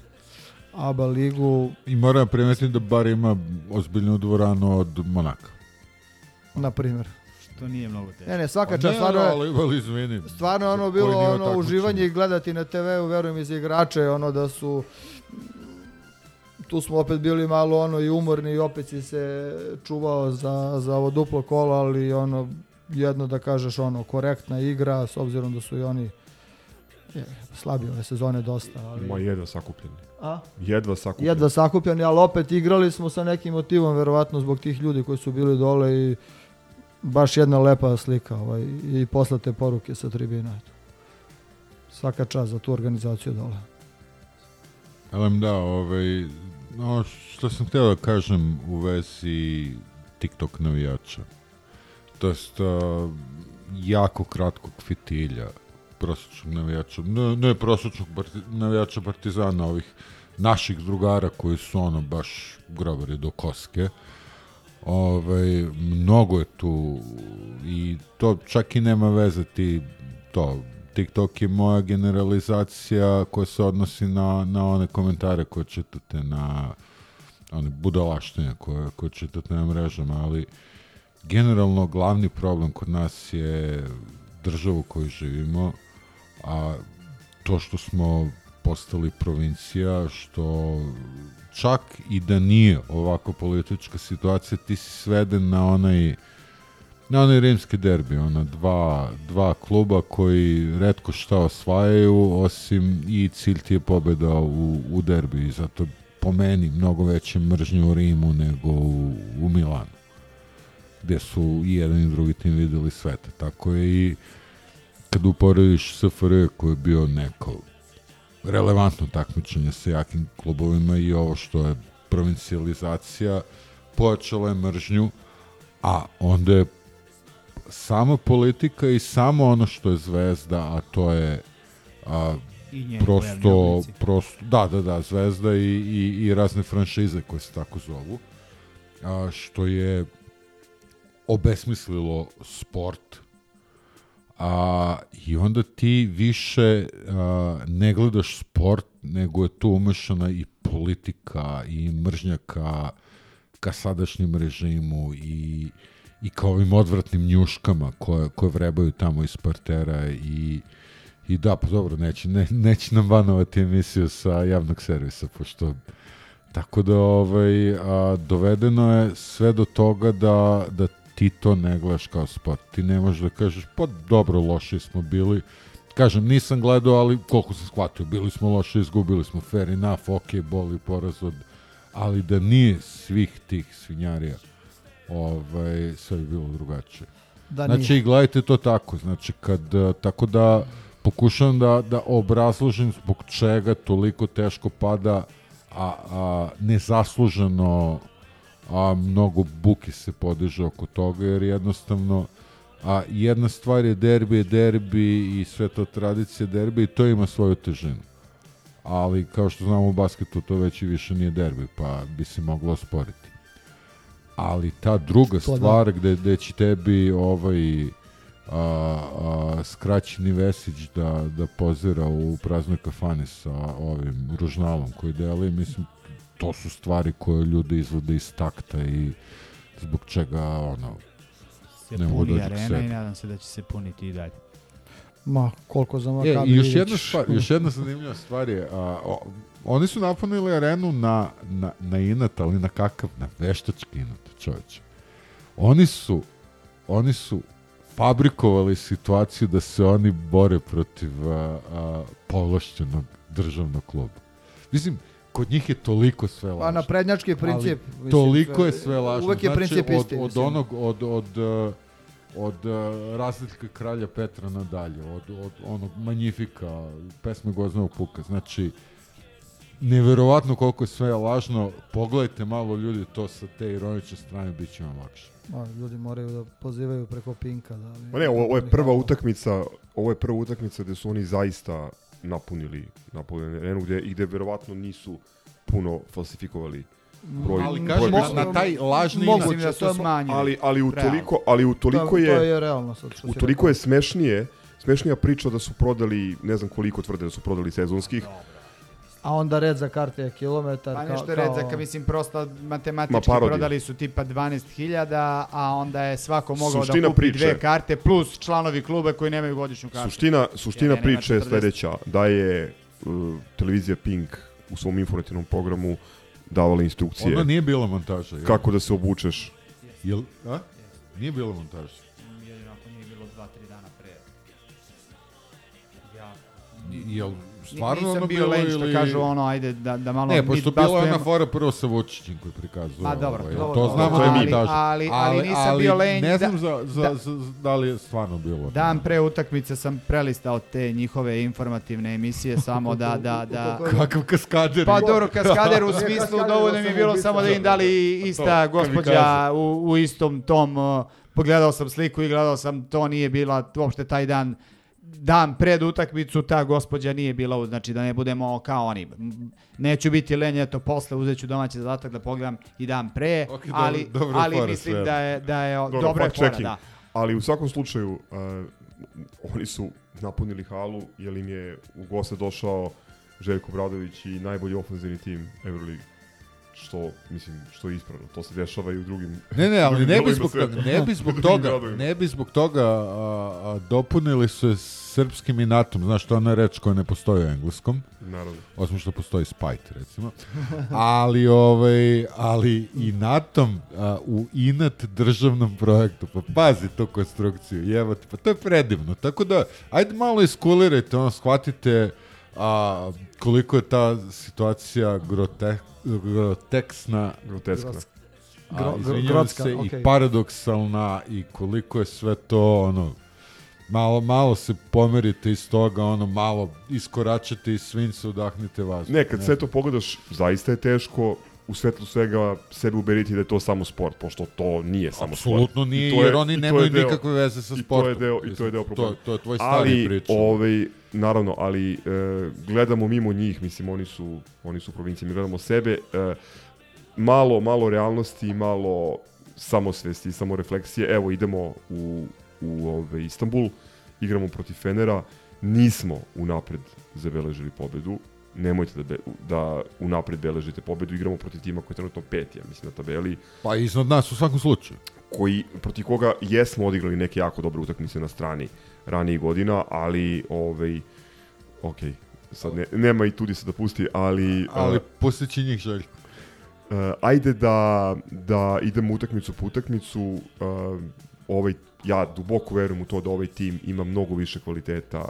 ABA ligu. I moram primetiti da bar ima ozbiljnu dvoranu od Monaka. Na primjer. Što nije mnogo teško. Ne, ne, svaka Pa čast, stvarno je, ali- stvarno je ono bilo ono uživanje i gledati na TV-u, verujem i za igrače, ono da su tu smo opet bili malo ono i umorni i opet si se čuvao za, za ovo duplo kolo, ali ono jedno da kažeš ono korektna igra s obzirom da su i oni je, slabi ove sezone dosta, ali Ma jedva sakupljeni. A? Jedva sakupljeni. jedva sakupljeni, ali opet igrali smo sa nekim motivom, verovatno zbog tih ljudi koji su bili dole i baš jedna lepa slika ovaj, i posle te poruke sa tribina. Eto. Svaka čast za tu organizaciju dole. Elem da, ovaj, no, što sam htio da kažem u vezi TikTok navijača. To uh, jako kratkog fitilja prosječnog navijača, ne, ne prosječnog parti, navijača Partizana, ovih naših drugara koji su ono baš grobari do koske. Ovaj, mnogo je tu i to čak i nema veze ti to TikTok je moja generalizacija koja se odnosi na, na one komentare koje čitate na one budalaštine koje, koje čitate na mrežama, ali generalno glavni problem kod nas je država u kojoj živimo, a to što smo postali provincija, što čak i da nije ovako politička situacija, ti si sveden na onaj na onaj rimski derbi, ona dva, dva kluba koji redko šta osvajaju, osim i cilj ti je pobeda u, u derbi zato po meni mnogo veće mržnje u Rimu nego u, u Milanu gdje su i jedan i drugi tim videli sveta. Tako je i kad uporediš SFRJ koji je bio neko relevantno takmičenje sa jakim klubovima i ovo što je provincijalizacija pojačala je mržnju, a onda je sama politika i samo ono što je zvezda, a to je a, prosto, prosto, da, da, da, zvezda i, i, i razne franšize koje se tako zovu, a, što je obesmislilo sport, a, i onda ti više a, ne gledaš sport, nego je tu umešana i politika i mržnja ka, ka sadašnjem režimu i, i ka ovim odvratnim njuškama koje, koje vrebaju tamo iz partera i, i da, pa dobro, neće, ne, neće nam banovati emisiju sa javnog servisa, pošto tako da ovaj, a, dovedeno je sve do toga da, da ti to ne gledaš kao sport. Ti ne možeš da kažeš, pa dobro, loši smo bili. Kažem, nisam gledao, ali koliko sam shvatio, bili smo loši, izgubili smo, fair enough, ok, boli poraz od... Ali da nije svih tih svinjarija, ovaj, sve bi bilo drugačije. Da znači, nije. i gledajte to tako, znači, kad, eh, tako da pokušavam da, da obrazložim zbog čega toliko teško pada, a, a nezasluženo a mnogo buki se podiže oko toga, jer jednostavno a jedna stvar je derbi je derbi i sve to tradicija derbi i to ima svoju težinu. Ali kao što znamo u basketu to već i više nije derbi, pa bi se moglo osporiti. ali ta druga To da. stvar gde, gde će tebi ovaj a, a, skraćeni Vesić da, da pozira u praznoj kafani sa ovim ružnalom koji deli, mislim, to su stvari koje ljudi izvode iz takta i zbog čega ono Se ne mogu puni arena i nadam se da će se puniti i dalje. Ma, koliko za E, Makabi i još jedna stvar, još jedna zanimljiva stvar je, a, o, oni su napunili arenu na, na, na inat, ali na kakav, na veštački inat, čoveče. Oni su, oni su fabrikovali situaciju da se oni bore protiv a, a, povlašćenog državnog kluba. Mislim, kod njih je toliko sve lažno. Pa na prednjački princip. Ali mislim, toliko sve- je sve lažno. Uvek je znači, princip od, isti. Od mislim. onog, od, od, uh, od uh, Različka kralja Petra nadalje, od, od onog Manjifika, pesme Goznog puka. Znači, neverovatno koliko je sve lažno. Pogledajte malo ljudi to sa te ironične strane, bit će vam lakše. Ma, ljudi moraju da pozivaju preko Pinka. Da, Ma ne, ovo, ovo je prva utakmica, ovo je prva utakmica gde su oni zaista napunili napunili arenu gde i gde verovatno nisu puno falsifikovali broj. Ali broj kažem, prisutnih. na, na taj lažni Moguće inat- da su smanjili. ali ali u Realno. toliko ali u toliko To- je to je realno sad što u si toliko rekao. je smešnije smešnija priča da su prodali ne znam koliko tvrde da su prodali sezonskih A onda red za karte je kilometar. Pa kao- nešto red za, kao- ka, mislim, prosto matematički Ma, prodali su tipa 12.000, a onda je svako mogao Suština da kupi priče- dve karte, plus članovi kluba koji nemaju godišnju kartu. Suština, suština nema priče je 40. sledeća, da je uh, televizija Pink u svom informativnom programu davala instrukcije Onda nije bila montaža. jel? kako da se obučeš. Jel, a? Nije bila montaža. Jedino ako nije bilo 2-3 dana pre. Ja. Jel stvarno Nisam ono bio lenj što ili... kažu ono, ajde da, da malo... Ne, pošto bilo je ona fora prvo sa Vučićem koji prikazuje. A, dobro, ovaj, to- to to- znamo da mit. montaža. Ali- ali nisam bio lenj Ne da- znam za, za, da- za, da li je stvarno bilo. Dan pre utakmice sam prelistao te njihove informativne emisije samo da... da, da Kakav kaskader. Pa dobro, kaskader u smislu dovoljno mi je bilo samo da im dali ista To, gospođa kamikaze. u, u istom tom, uh, pogledao sam sliku i gledao sam, to nije bila uopšte taj dan, dan pred utakmicu ta gospođa nije bila, u- znači da ne budemo kao oni. Neću biti lenj, eto posle uzet ću domaći zadatak da pogledam i dan pre, Ok, dobro- ali, dobra ali fora, mislim sve. da je, da je Dobro, dobra fact fora, checking. da. Ali u svakom slučaju, uh, oni su napunili halu, jer im je u goste došao Željko Bradović i najbolji ofenzivni tim Euroligi. Što, mislim, što je ispravno. To se dešava i u drugim Ne, ne, ali ne bi zbog toga, ne bi zbog toga, ne bi zbog toga a, a, dopunili su srpskim inatom. Znaš, to je ona reč koja ne postoji u engleskom. Naravno. Osim što postoji spite, recimo. Ali, ovaj, ali inatom a, u inat državnom projektu. Pa pazi tu konstrukciju, jevate. Pa to je predivno. Tako da, ajde malo iskulirajte, ono, shvatite a, koliko je ta situacija grote, groteksna Groteskna. a, Gro- gro- grotska, se, okej. i paradoksalna i koliko je sve to ono malo, malo se pomerite iz toga, ono malo iskoračite iz svinca, udahnite vazduh. Ne, kad sve to pogledaš, zaista je teško u svetlu svega sebe uberiti da je to samo sport, pošto to nije samo sport. Apsolutno nije, to je- jer oni to nemaju deo- nikakve veze sa I to je sportom. deo, i to je deo to- problema. to je tvoj stari ali, priča. Ovaj, naravno, ali e, gledamo mimo njih, mislim, oni su, oni su provincije, mi gledamo sebe, e, malo, malo realnosti malo samosvesti i samorefleksije. Evo, idemo u, u ovaj, Istanbul, igramo protiv Fenera, nismo unapred zabeležili pobedu, nemojte da, be, da unapred beležite pobedu, igramo protiv tima koji je trenutno peti, ja mislim, na tabeli, Pa iznad nas u svakom slučaju. koji, protiv koga jesmo odigrali neke jako dobre utakmice na strani ranijih godina, ali, ovaj, ok, sad ne, nema i tudi se da pusti, ali... Ali uh, pustit će njih željko. Uh, ajde da, da idemo utakmicu po utakmicu. Uh, ovaj, ja duboko verujem u to da ovaj tim ima mnogo više kvaliteta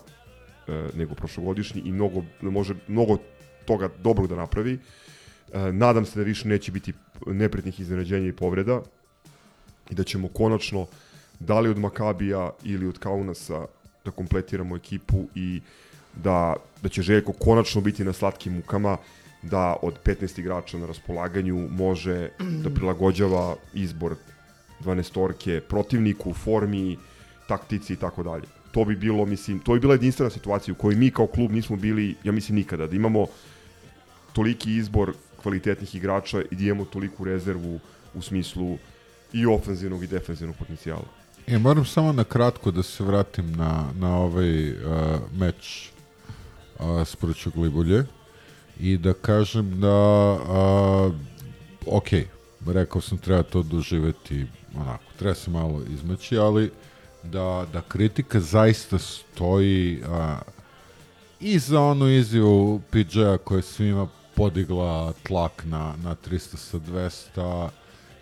nego prošlogodišnji i mnogo, može mnogo toga dobrog da napravi. Uh, nadam se da više neće biti nepretnih iznenađenja i povreda i da ćemo konačno da li od Makabija ili od Kaunasa da kompletiramo ekipu i da, da će Željko konačno biti na slatkim mukama da od 15 igrača na raspolaganju može da prilagođava izbor 12-orke protivniku, formi, taktici i tako dalje. To bi bilo, mislim, to bi bila jedinstvena situacija u kojoj mi kao klub nismo bili, ja mislim, nikada. Da imamo toliki izbor kvalitetnih igrača i da imamo toliku rezervu u smislu i ofenzivnog i defenzivnog potencijala. E, moram samo na kratko da se vratim na, na ovaj uh, meč uh, s Proću Glibulje i da kažem da uh, ok, rekao sam treba to doživeti onako, treba se malo izmeći, ali da, da kritika zaista stoji uh, i za onu izjavu PJ-a koja je svima podigla tlak na, na 300 sa 200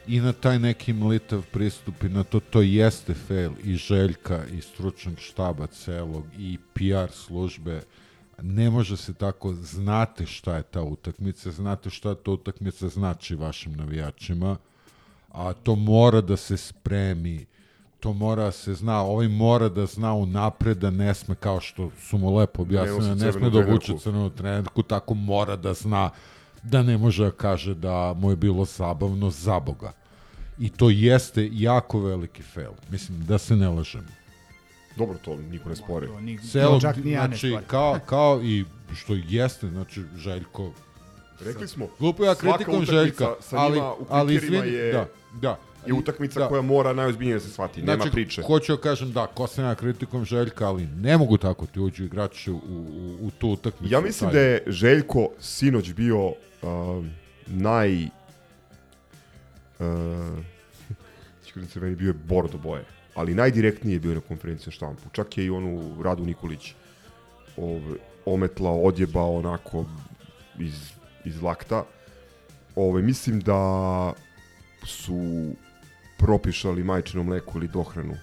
i na taj neki mlitav pristup i na to, to jeste fail i Željka i stručnog štaba celog i PR službe. Ne može se tako, znate šta je ta utakmica, znate šta ta utakmica znači vašim navijačima, a to mora da se spremi, to mora da se zna, ovaj mora da zna u napred da ne sme, kao što su mu lepo objasnili, nosi ne sme da obuče trenerku. crvenu trenerku, tako mora da zna da ne može da kaže da mu je bilo zabavno za Boga. I to jeste jako veliki fail. Mislim, da se ne lažemo. Dobro, to niko ne spori. Celog, čak ni ja ne znači, sporim. kao, kao i što jeste, znači, Željko... Rekli smo, Glupo ja svaka kritikom Željka, sa ali, njima u ali kriterijima izvini, je- da, da. Je utakmica da. koja mora najozbiljnije da se shvati, nema Znači, priče. hoću da kažem da, ko sam ja kritikom Željka, ali ne mogu tako ti uđu igrači u, u, u tu utakmicu. Ja mislim da je Željko sinoć bio um, naj... Uh, ću se meni bio je bordo boje, ali najdirektnije je bio na konferenciji štampu. Čak je i onu Radu Nikolić ov, ometlao, odjebao onako iz, iz lakta. Ove, mislim da su propišali majčino mleko ili dohranu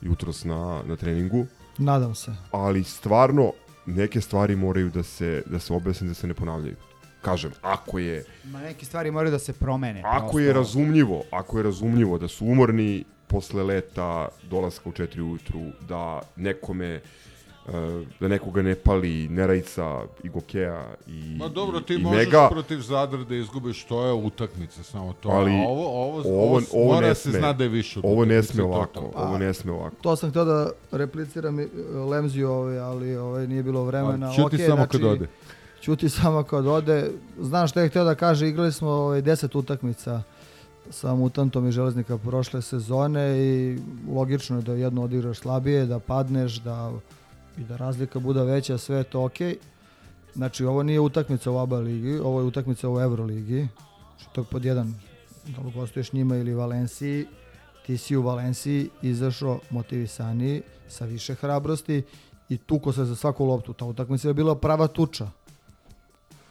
jutros na, na treningu Nadam se. ali stvarno neke stvari moraju da se da se objasne da se ne ponavljaju. Kažem, ako je Ma neke stvari moraju da se promene. ako je razumljivo, ako je razumljivo da su umorni posle leta, dolaska u 4 ujutru, da nekome da nekoga ne pali Nerajica i Gokeja i Ma dobro, ti i možeš Mega, protiv Zadra da izgubiš, to je utakmica, samo to. ali A ovo, ovo, ovo, ovo, mora ne se zna da je više Ovo ne sme ovako, to. ovo ne sme ovako. To sam htio da repliciram e, Lemziju, ovaj, ali ovaj, nije bilo vremena. A, ćuti Okej, samo kad ode. Ćuti samo kad ode. Znam što je htio da kaže, igrali smo ovaj, 10 utakmica sa Mutantom i Železnika prošle sezone i logično je da jedno odigraš slabije, da padneš, da i da razlika bude veća, sve je to okej. Znači, ovo nije utakmica u ABA ligi, ovo je utakmica u Euroligi. Znači, to je pod jedan, da li gostuješ njima ili Valenciji, ti si u Valenciji izašao motivisaniji, sa više hrabrosti i tuko se za svaku loptu. Ta utakmica je bila prava tuča.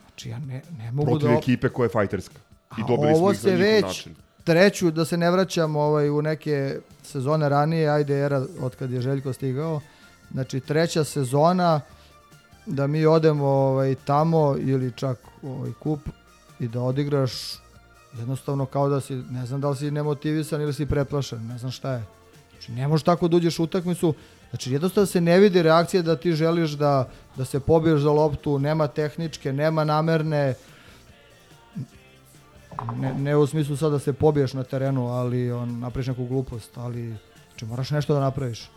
Znači, ja ne, ne mogu Protiv da... ekipe koja je fajterska. I A dobili smo ih na već način. treću, da se ne vraćamo ovaj, u neke sezone ranije, ajde era od kad je Željko stigao, znači treća sezona da mi odemo ovaj, tamo ili čak ovaj, kup i da odigraš jednostavno kao da si, ne znam da li si nemotivisan ili si preplašen, ne znam šta je. Znači ne možeš tako da uđeš u utakmicu, znači jednostavno se ne vidi reakcija da ti želiš da, da se pobiješ za loptu, nema tehničke, nema namerne, ne, ne u smislu sad da se pobiješ na terenu, ali on napraviš neku glupost, ali znači moraš nešto da napraviš.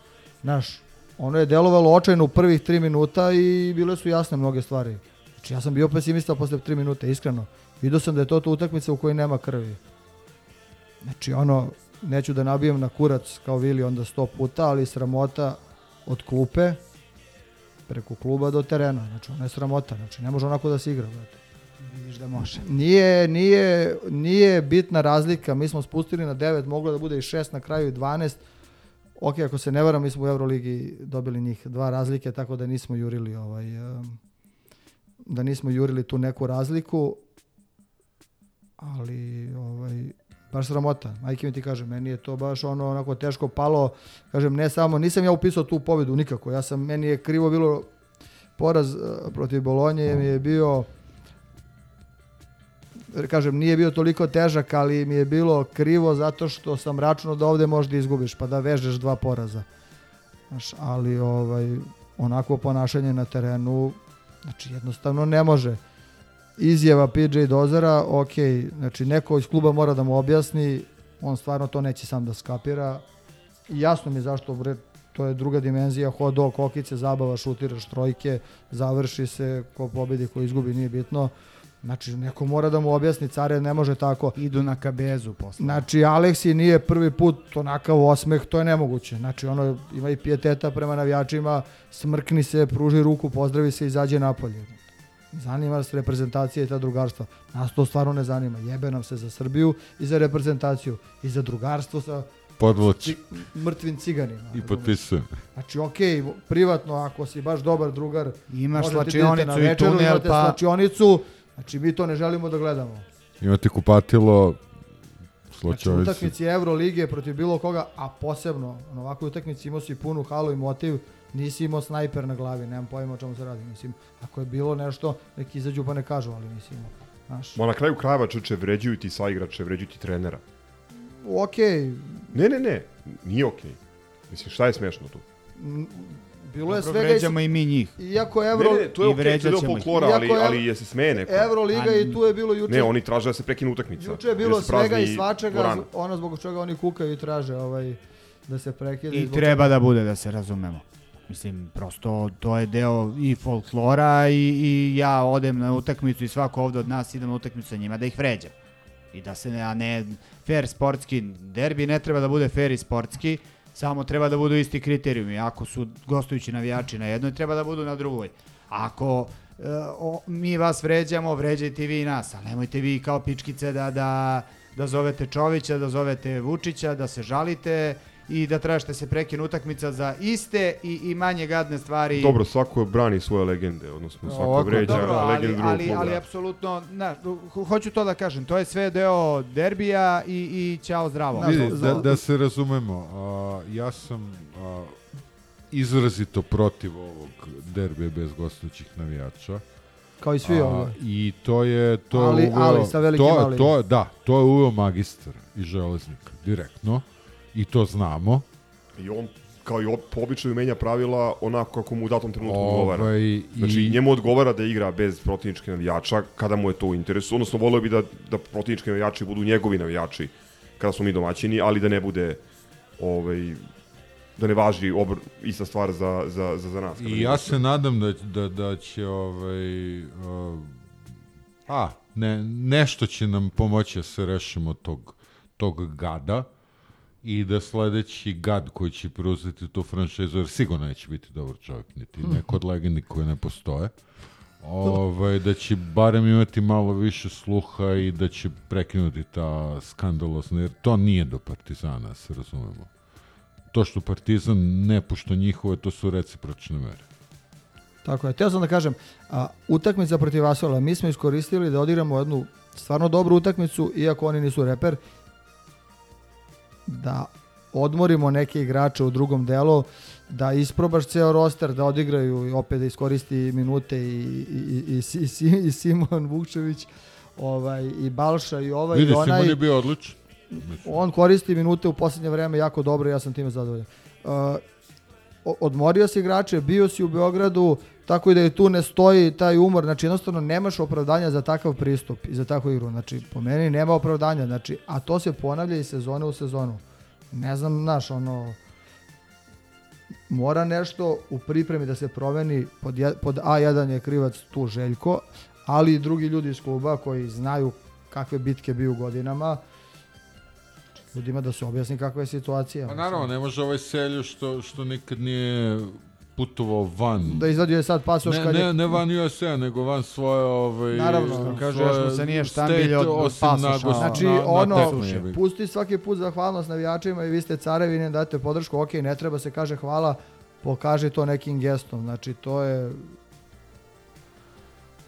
Znaš, ono je delovalo očajno u prvih tri minuta i bile su jasne mnoge stvari. Znači ja sam bio pesimista posle tri minute, iskreno. Vidio sam da je to to utakmica u kojoj nema krvi. Znači ono, neću da nabijem na kurac kao Vili onda sto puta, ali sramota od klupe preko kluba do terena. Znači ono je sramota, znači ne može onako da se igra. Brate. Vidiš da može. Nije, nije, nije bitna razlika. Mi smo spustili na 9, moglo da bude i 6 na kraju i 12. Ok, ako se ne varam, mi smo u Euroligi dobili njih dva razlike, tako da nismo jurili ovaj, da nismo jurili tu neku razliku. Ali ovaj, baš sramota. Majke mi ti kaže, meni je to baš ono onako teško palo. Kažem, ne samo, nisam ja upisao tu pobedu nikako. Ja sam, meni je krivo bilo poraz eh, protiv Bolonje mi je bio kažem, nije bio toliko težak, ali mi je bilo krivo zato što sam računao da ovde možda izgubiš, pa da vežeš dva poraza. Znaš, ali ovaj, onako ponašanje na terenu, znači jednostavno ne može. Izjava PJ Dozera, ok, znači neko iz kluba mora da mu objasni, on stvarno to neće sam da skapira. I jasno mi zašto, bre, to je druga dimenzija, hod do kokice, zabava, šutiraš trojke, završi se, ko pobedi, ko izgubi, nije bitno Znači, neko mora da mu objasni, care ne može tako. Idu na kabezu posle. Znači, Aleksi nije prvi put onakav osmeh, to je nemoguće. Znači, ono, ima i pijeteta prema navijačima, smrkni se, pruži ruku, pozdravi se i izađe napolje. Zanima nas reprezentacija i ta drugarstva. Nas to stvarno ne zanima. Jebe nam se za Srbiju i za reprezentaciju. I za drugarstvo sa Podvlači. ci- mrtvim ciganima. I potpisujem. Znači, okej, privatno, ako si baš dobar drugar, Imaš da slačionicu i tunel, pa- slačionicu, znači mi to ne želimo da gledamo. Imate kupatilo, Znači, sločovicu. utakmici Euro lige protiv bilo koga, a posebno na ovakvoj utakmici imao si punu halu i motiv, nisi imao snajper na glavi, nemam pojma o čemu se radi. Mislim, ako je bilo nešto, neki izađu pa ne kažu, ali nisi imao. Znaš, Ma na kraju krajeva čeče vređuju ti saigrače, vređuju ti trenera. okej, Ne, ne, ne, nije okej. Mislim, šta je smešno tu? Bilo je svega... vređamo i mi njih. Iako Ne, Euro... ne, ne, to je I okej, to je ćemo ih. folklora, ali, je- ali je se smeje neko. Euroliga i tu je bilo juče... Ne, oni traže da se prekine utakmica. Juče je bilo svega i svačega, dvorana. ono zbog čega oni kukaju i traže ovaj, da se prekide. I treba da bude, da se razumemo. Mislim, prosto to je deo i folklora i, i ja odem na utakmicu i svako ovde od nas ide na utakmicu sa njima da ih vređam. I da se ne, a ne fair sportski, derbi ne treba da bude fair i sportski, samo treba da budu isti kriterijumi. Ako su gostujući navijači na jednoj, treba da budu na drugoj. Ako e, o, mi vas vređamo, vređajte i vi nas, ali nemojte vi kao pičkice da, da, da zovete Čovića, da zovete Vučića, da se žalite i da tražite se prekine utakmica za iste i, i manje gadne stvari. Dobro, svako brani svoje legende, odnosno svako Ovako, vređa Dobro, ali, legendu drugog ali, kluba. ali apsolutno, na, ho- hoću to da kažem, to je sve deo derbija i, i ćao zdravo. Vidi, da, da se razumemo, a, ja sam a, izrazito protiv ovog derbija bez gostujućih navijača. Kao i svi A, ovdje. I to je to je Ali- uveo, ali sa velikim to, ali. to, da, to je uveo magistar i železnik direktno i to znamo. I on, kao i po običaju, menja pravila onako kako mu u datom trenutku odgovara. Ovaj, i- Znači, njemu odgovara da igra bez protivničkih navijača kada mu je to u interesu. Odnosno, volio bi da, da protivnički navijači budu njegovi navijači kada smo mi domaćini, ali da ne bude ovaj, da ne važi obr, ista stvar za, za, za, za nas. I ja se nadam da, da, da će ovaj, uh, a, ne, nešto će nam pomoći da se rešimo tog, tog gada i da sledeći gad koji će preuzeti tu franšizu, jer sigurno neće biti dobar čovjek, niti neko od legendi koje ne postoje, ovaj, da će barem imati malo više sluha i da će prekinuti ta skandalosna, jer to nije do Partizana, da se razumemo. To što Partizan ne pušta njihove, to su recipročne mere. Tako je. Teo sam da kažem, a, utakmica protiv Asola, mi smo iskoristili da odigramo jednu stvarno dobru utakmicu, iako oni nisu reper, da odmorimo neke igrače u drugom delu, da isprobaš ceo roster, da odigraju i opet da iskoristi minute i, i, i, i, i Simon Vukčević, ovaj, i Balša i ovaj Vidi, i onaj. Simon je bio odličan. On koristi minute u posljednje vreme jako dobro i ja sam time zadovoljan. Uh, odmorio si igrače, bio si u Beogradu, tako da i tu ne stoji taj umor, znači jednostavno nemaš opravdanja za takav pristup i za takvu igru. Znači, po meni nema opravdanja, znači, a to se ponavlja iz sezone u sezonu. Ne znam, znaš, ono, mora nešto u pripremi da se proveni, pod, pod A1 je krivac tu Željko, ali i drugi ljudi iz kluba koji znaju kakve bitke biju godinama, ljudima da se objasni kakva je situacija. Pa naravno, ne može ovaj selju što, što nikad nije putovao van. Da izvadio je sad pasoš ne, kad ne, je... ne van USA, nego van svoje... Ovaj, Naravno. svoje Kaže, još mu se nije štambilj state, od- na pasoša. Znači, na, na ono, tekmi. pusti svaki put zahvalnost navijačima i vi ste carevi, ne date podršku, ok, ne treba se kaže hvala, pokaži to nekim gestom, znači to je...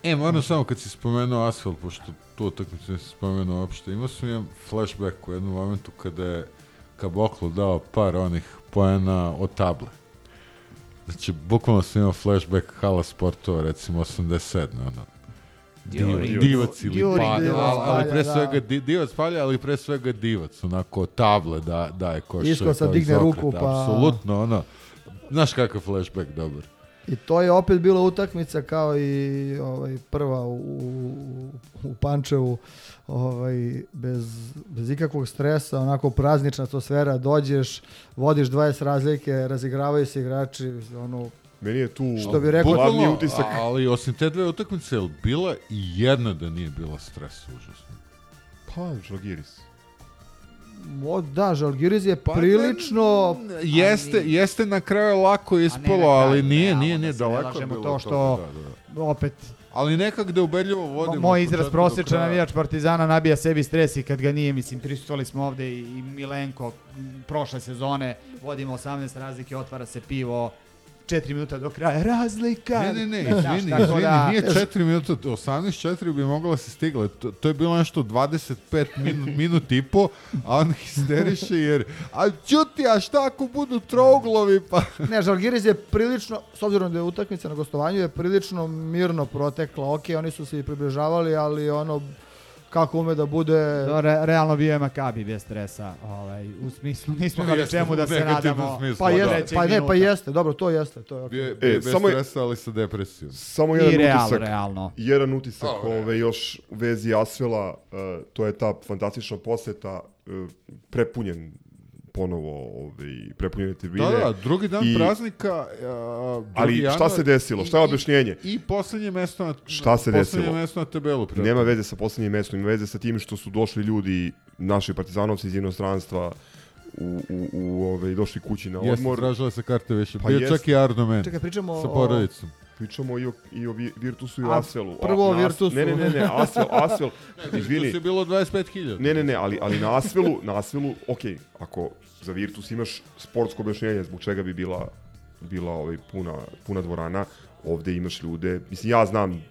E, moram samo kad si spomenuo asfalt, pošto tu utakmicu nisam spomenuo uopšte, imao sam jedan flashback u jednom momentu kada je Kaboklo dao par onih poena od table. Znači, bukvalno sam imao flashback hala sportova, recimo 87. Ono. Divac, divac ili Juri, pa, divac ali, ali pre da. svega di, divac palja, ali pre svega divac, onako table da, daje koša. Iskosa kao iz digne ruku, pa- Apsolutno, ono, znaš kakav flashback dobar. I to je opet bila utakmica kao i ovaj, prva u, u, u Pančevu, ovaj, bez, bez ikakvog stresa, onako praznična atmosfera, dođeš, vodiš 20 razlike, razigravaju se igrači, ono, Meni je tu Što bi rekao- glavni utisak. ali osim te dve utakmice, je li bila i jedna da nije bila stres užasno? Pa, Žalgiris. O, da, Žalgiris je Pa, prilično... Jeste, jeste na kraju lako ispalo, na ali nije, realno, nije, da nije, ne daleko je bilo to što- toga, da, da. Opet, Ali nekak da ubedljivo vodimo. moj izraz prosječan navijač Partizana nabija sebi stres i kad ga nije, mislim, prisustvovali smo ovde i, Milenko prošle sezone, vodimo 18 razlike, otvara se pivo, 4 minuta do kraja, razlika. Ne, ne, ne, Znaš, izvini, izvini, da- nije 4 minuta, 18-4 bi mogla se stigle. To, to je bilo nešto 25 minut, minut i po, a on histeriše jer, a čuti, a šta ako budu trouglovi, pa... Ne, Žalgiris je prilično, s obzirom da je utakmica na gostovanju, je prilično mirno protekla. Ok, oni su se i približavali, ali ono, kako ume da bude... To re, realno bio je Makabi bez stresa, ovaj, u smislu nismo imali čemu da se nadamo. smislu, Pa da. jeste, trećeg pa ne, pa jeste, dobro, to jeste, to je Bio je, okej. bio je E, bez samo je- stresa, ali sa depresijom. Samo jedan I realno, utisak. realno. Jedan utisak O, ove, još u vezi Asvela, uh, to je ta fantastična poseta, uh, prepunjen ponovo ove, prepunjene tribine. Da, da, drugi dan I- praznika, a, drugi Ali šta januar se desilo? i- Šta je i- objašnjenje? I, poslednje mesto na, Šta se poslednje desilo? mesto na tabelu. prijatelju. Nema veze sa poslednjim mestom, ima veze sa tim što su došli ljudi, naši partizanovci iz inostranstva, u, u, u ove, došli kući na Jeste, odmor. tražile se karte više. Pa Bio jest. čak i Men. Čekaj, pričamo Sa o- porodicom. Pričamo i o, i o Vi- Virtusu i o A, Asvelu. prvo o Virtusu. Ne, ne, ne, ne, Asvel, Asvel, To izvini. je bilo 25.000. Ne, ne, ne, ali, ali na Asvelu, na Asvelu, ok, ako za Virtus imaš sportsko objašnjenje zbog čega bi bila, bila ovaj, puna, puna dvorana, ovde imaš ljude, mislim, ja znam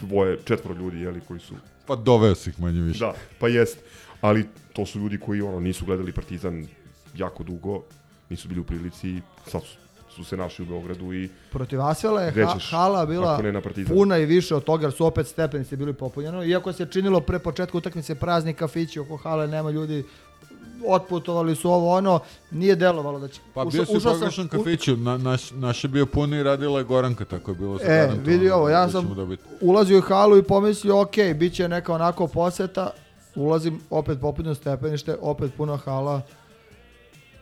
dvoje, četvoro ljudi, jeli, koji su, Pa doveo si ih manje više. da, pa jest, ali to su ljudi koji, ono, nisu gledali Partizan jako dugo, nisu bili u prilici, sad su, su se našli u Beogradu i Protiv Asvela je ha, hala bila puna i više od toga, jer su opet stepenici bili popunjeno. Iako se činilo pre početka utakmice prazni kafići oko hale, nema ljudi, otputovali su ovo ono, nije delovalo da će... Pa bio si u pogrešnom kafiću, na, naš, naš je bio puni i radila je Goranka, tako je bilo E, vidi ovo, ja da sam ulazio u halu i pomislio, ok, bit će neka onako poseta, ulazim, opet popunjeno stepenište, opet puna hala.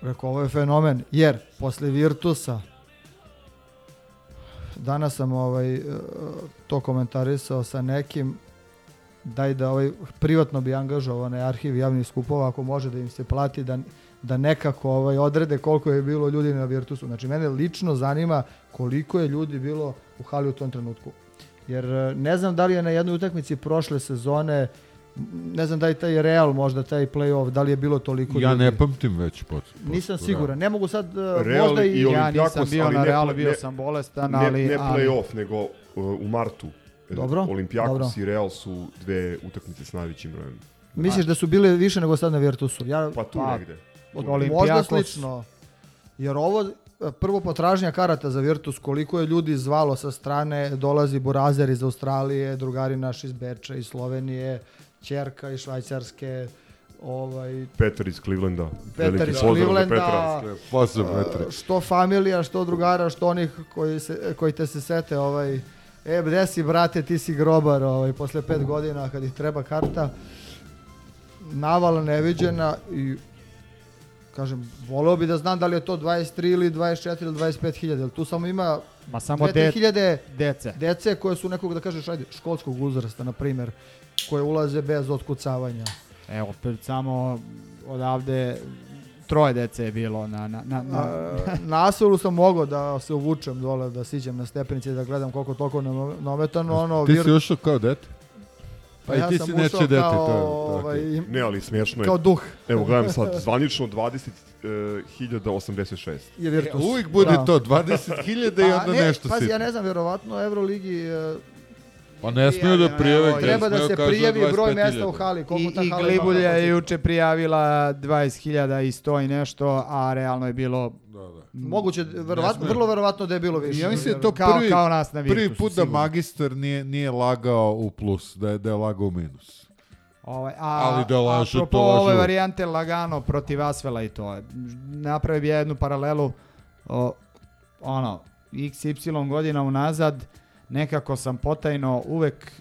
Rekao, ovo je fenomen, jer posle Virtusa, danas sam ovaj, e, to komentarisao sa nekim, daj da ovaj, privatno bi angažovao onaj arhiv javnih skupova, ako može da im se plati, da, da nekako ovaj, odrede koliko je bilo ljudi na Virtusu. Znači, mene lično zanima koliko je ljudi bilo u hali u tom trenutku. Jer e, ne znam da li je na jednoj utakmici prošle sezone, ne znam da li taj Real možda, taj play-off, da li je bilo toliko Ja ljudi. ne pamtim već pot. Nisam siguran, ne mogu sad, e, Real možda i... i Ja nisam bio na Realu, bio ne- sam bolestan, ne, ali... ne play-off, nego uh, u martu. Dobro, Olimpijakos dobro. i Real su dve utakmice s najvećim brojem. Misliš da su bile više nego sad na Virtusu? Ja, Pa tu Pa, negde. od. Olimpijakos- Možda slično. Jer ovo, e, prvo potražnja karata za Virtus, koliko je ljudi zvalo sa strane, dolazi Burazer iz Australije, drugari naši iz Beča, iz Slovenije, Ćerka iz Švajcarske, ovaj, Petar iz Clevelanda. Petar iz Clevelanda. Pozdrav, a, Petre. što familija, što drugara, što onih koji, se, koji te se sete, ovaj, e, gde si, brate, ti si grobar, ovaj, posle pet godina, kad ih treba karta, navala neviđena i kažem, voleo bi da znam da li je to 23 ili 24 ili 25 hiljada, tu samo ima Ma samo 2-3 de, hiljade dece. dece koje su nekog, da kažeš, ajde, školskog uzrasta, na primjer, koje ulaze bez otkucavanja. Evo, opet samo odavde troje dece je bilo na... na, na, na, Na, na Asvelu sam mogao da se uvučem dole, da siđem na stepenice da gledam koliko toliko nametano, ono, Ti vir- si ušao kao dete? Pa A i ja ti sam si nečije dete, kao, to je- je ovaj. Ne, ali smiješno je. Kao duh. Evo, gledam sad, zvanično 20.086. je Virtus. E, uvijek bude Da. to, 20.000 i onda ne, nešto Pazi, sitno. ja ne znam, verovatno Euroligi e, Pa ne smiju da prijave. treba da se prijavi broj 25.000. mesta u hali. Koliko I, ta i hala ima Glibulja je juče prijavila 20.000 i 100 i nešto, a realno je bilo... Da, da. Moguće, verovatno, vrlo verovatno da je bilo više. Ja mislim da je to Kao- prvi, kao nas na prvi Virtusu, put da magistar nije, nije lagao u plus, da je, da je lagao u minus. Ovaj, a, Ali da lažu, apropo to lažu. ove varijante lagano protiv Asvela i to. Napravio bi jednu paralelu o, ono, XY godina unazad nekako sam potajno uvek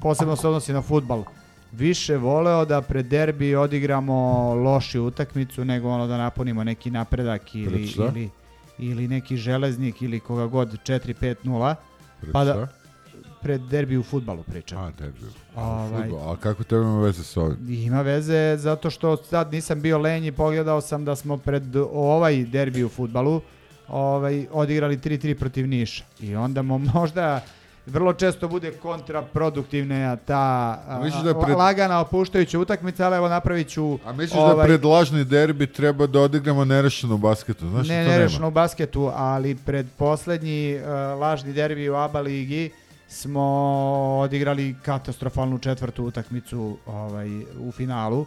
posebno se odnosi na futbal više voleo da pred derbi odigramo lošiju utakmicu nego ono da napunimo neki napredak ili, šta? ili ili neki železnik ili koga god 4-5-0, Pred pa da, šta? pred derbi u futbalu pričam. A, derbi. Ovaj. A kako tebe ima veze s ovim? Ima veze zato što sad nisam bio lenj i pogledao sam da smo pred ovaj derbi u futbalu ovaj, odigrali 3-3 protiv Niša. I onda mo možda vrlo često bude kontraproduktivna ta a, da pred- lagana opuštajuća utakmica, ali evo napravit ću... A misliš da pred lažni derbi treba da odigramo nerešeno u basketu? Znaš ne da nerešeno u basketu, ali pred poslednji uh, lažni derbi u ABA ligi smo odigrali katastrofalnu četvrtu utakmicu ovaj, u finalu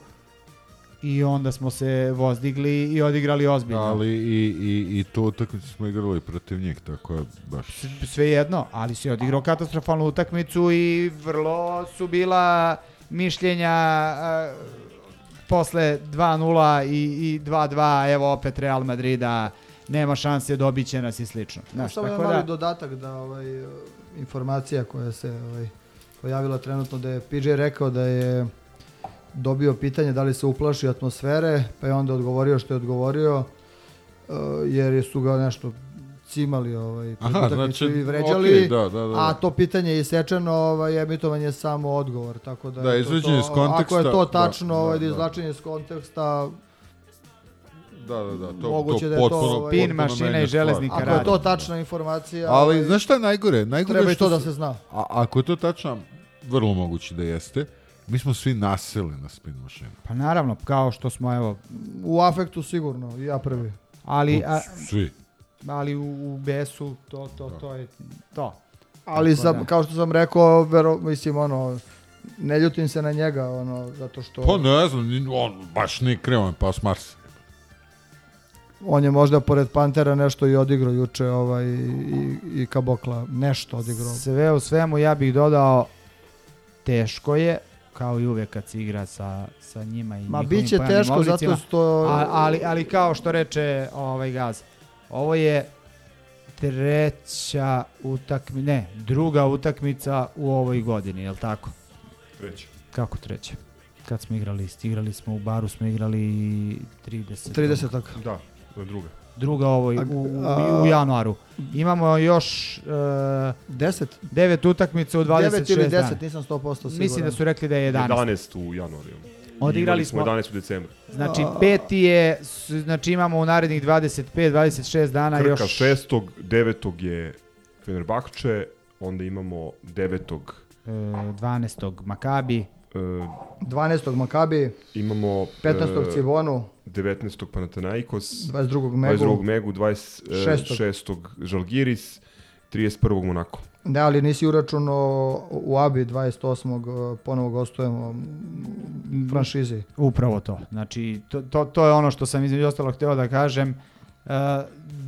i onda smo se vozdigli i odigrali ozbiljno. Ali i, i, i tu utakmicu smo igrali protiv njih, tako je baš... Sve jedno, ali si odigrao katastrofalnu utakmicu i vrlo su bila mišljenja uh, posle 2-0 i, i 2-2, evo opet Real Madrida, nema šanse, dobit će nas i slično. Znaš, Samo tako mali da, dodatak da ovaj, informacija koja se ovaj, pojavila trenutno da je PJ rekao da je dobio pitanje da li se uplaši atmosfere, pa je onda odgovorio što je odgovorio, e, jer su ga nešto cimali ovaj, Aha, znači, i vređali, okej, da, da, da. a to pitanje je isečeno, ovaj, emitovan je samo odgovor, tako da, Da, je to to, iz konteksta, ako je to da, tačno, da, ovaj, da, da. izvlačenje iz konteksta, Da, da, da. To, Moguće to da je to, potpuno, ovaj, Spin potpuno mašina i železnika ako radi. je to tačna informacija, Ali, ovaj, znaš šta je najgore? Najgore treba je i što to da se zna. A, ako je to tačno, vrlo moguće da jeste, mi smo svi naseli na spin mašinu. pa naravno, kao što smo, evo, u afektu sigurno, ja prvi. ali, a, Svi. ali u, u besu to, to, to je to. Ali Tako sam, da. kao što sam rekao, vero, mislim, ono, ne ljutim se na njega, ono, zato što Pa ne znam, ni- on baš nije krevan, pa s Marsa. on je možda pored Pantera nešto i odigrao juče, ovaj, i, i Kabokla, nešto odigrao. Sve u svemu ja bih dodao teško je, kao i uvek kad se igra sa, sa njima i Ma njihovim bit će pojavnim teško oblicima. zato što... A, ali, ali kao što reče ovaj Gaz, ovo je treća utakmica, ne, druga utakmica u ovoj godini, je li tako? Treći. Kako treća? Kad smo igrali, igrali smo u baru, smo igrali 30. 30 Da, to je druga. Druga ovoj, u, u, u januaru. Imamo još uh, 10? devet utakmica u 26 9 ili 10, dana. nisam 100% siguran. Mislim da su rekli da je 11. 11 u januaru. Odigrali smo 11 u decembru. Znači peti je, znači imamo u narednih 25, 26 dana Krka još 6. 9. je Fenerbahče, onda imamo 9. e, 12. Makabi, 12. Makabi, imamo 15. e, Cibonu, 19. Panathinaikos, 22. Megu. 22. Megu, 26. Žalgiris, 31. Monako. Ne, ali nisi uračunao u Abi 28. ponovo gostujemo franšizi. upravo to. Znači to, to, to je ono što sam između ostalog hteo da kažem. E,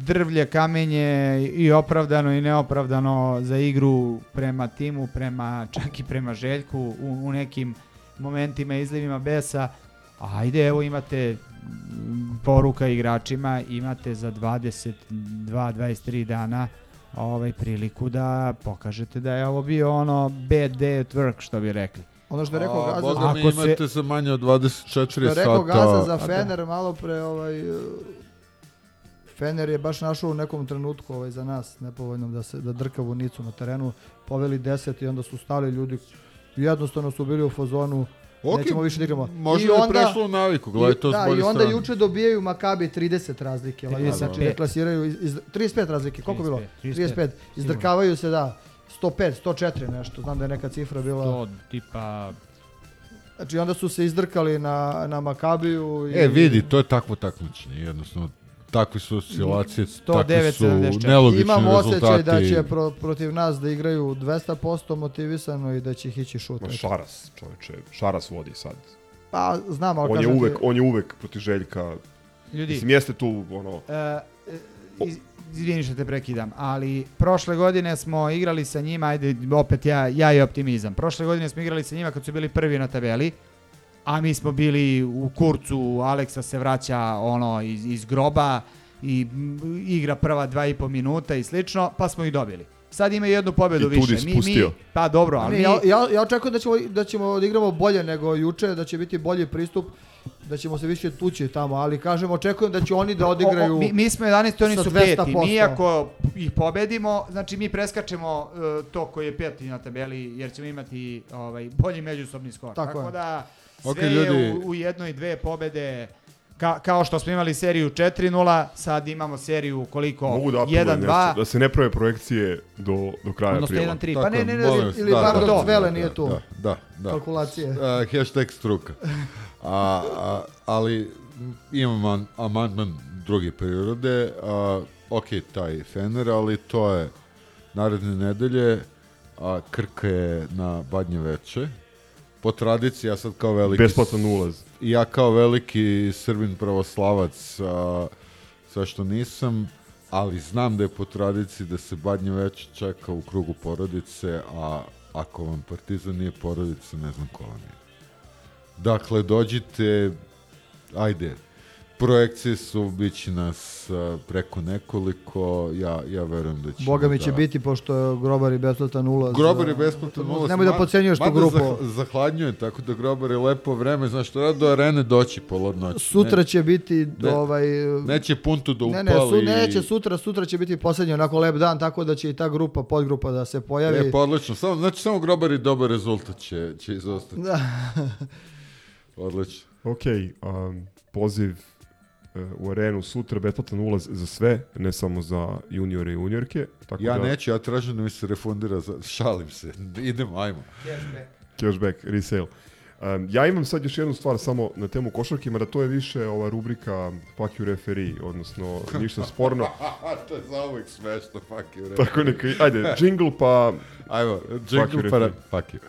drvlje, kamenje i opravdano i neopravdano za igru prema timu, prema čak i prema Željku u, u nekim momentima izlivima besa. Ajde, evo imate poruka igračima, imate za 22-23 dana ovaj priliku da pokažete da je ovo bio ono bad day at work, što bi rekli. Ono što je rekao A, Gaza, Boga mi Ako se- imate za manje od 24 što je sata. rekao Gaza za Pa da. Fener malo pre ovaj Fener je baš našao u nekom trenutku ovaj za nas nepovoljnom da se da drka vunicu na terenu, poveli 10 i onda su stali ljudi jednostavno su bili u fazonu Ok, nećemo više da igramo. možda I je onda- prešlo u naviku, gledaj to s da, bolje i onda strane. juče dobijaju Makabi 30 razlike, lagano, znači 35. ne klasiraju iz, iz, 35 razlike, koliko je bilo? 35, 35. Izdrkavaju se, da. 105, 104 nešto, znam da je neka cifra bila. To tipa Znači onda su se izdrkali na, na Makabiju. I, E, vidi, to je takvo takmičenje, jednostavno. Takve su oscilacije, 109, takvi su 74. nelogični Imam rezultati. osjećaj da će pro, protiv nas da igraju 200% motivisano i da će ih ići šut. Ma eto. Šaras, čoveče, Šaras vodi sad. Pa znam, ali On je kažem ti- uvek, on je uvek protiv Željka. Ljudi. Mislim, jeste tu, ono, E, iz, izvini što te prekidam, ali prošle godine smo igrali sa njima, ajde opet ja, ja i optimizam. Prošle godine smo igrali sa njima kad su bili prvi na tabeli, a mi smo bili u kurcu, Aleksa se vraća ono iz, iz groba i igra prva dva i po minuta i slično, pa smo ih dobili. Sad ima jednu pobedu I više. Mi, mi, pa dobro, ali Ne, mi, ja, ja, ja očekujem da ćemo, da ćemo odigramo bolje nego juče, da će biti bolji pristup da ćemo se više tući tamo, ali kažem, očekujem da će oni da odigraju O, o, mi, mi smo 11, oni su peti. 200%. Mi ako ih pobedimo, znači mi preskačemo uh, to koji je peti na tabeli, jer ćemo imati ovaj, bolji međusobni skor. Tako Tako, je. da sve Ok, je ljudi. u, u jednoj dve pobede. Ka, kao što smo imali seriju 4-0, sad imamo seriju koliko? Mogu da apelujem 1-2. nešto, da se ne prave projekcije do, do kraja Odnosno aprila. 1-3. Tako Pa ne, je, ne, ne, molim vas, ili da, bar da, dok da, Zvele da, nije tu. Da, da, da. Kalkulacije. Uh, hashtag struka. A, a, ali imam an- amandman druge prirode. A, ok, taj Fener, ali to je naredne nedelje. A, Krka je na Badnje veče. Po tradiciji, ja sad kao veliki... Besplatan ulaz. Ja kao veliki srbin pravoslavac, a, sve što nisam, ali znam da je po tradiciji da se Badnje veče čeka u krugu porodice, a ako vam partizan nije porodica, ne znam ko vam je. Dakle, dođite, ajde, projekcije su, bit će nas preko nekoliko, ja, ja verujem da će... Boga mi će biti, pošto je Grobar i besplatan ulaz. Grobar a, besplatan ulaz. Nemoj da pocenjuješ tu grupu. zah- zahladnjuje, tako da Grobar je lepo vreme, znaš što rado do arene doći pola noći. Sutra Ne- će biti ne- ovaj Neće puntu da upali. Ne, ne, su, neće sutra, sutra će biti posljednji onako lep dan, tako da će i ta grupa, podgrupa da se pojavi. E, pa odlično. Samo, znači, samo Grobar i dobar rezultat će, će izostati. Da. Odlično. Ok, um, poziv uh, u arenu sutra, besplatan ulaz za sve, ne samo za juniore i juniorke. Tako Ja da, neću, ja tražim da mi se refundira, za... šalim se, idemo, ajmo. Cashback, resale. Um, ja imam sad još jednu stvar samo na temu košarke, da to je više ova rubrika fuck you referee, odnosno ništa sporno. to je za uvijek smešno, fuck you. Tako neka, ajde, jingle pa... Ajmo, jingle pa, referee. fuck you.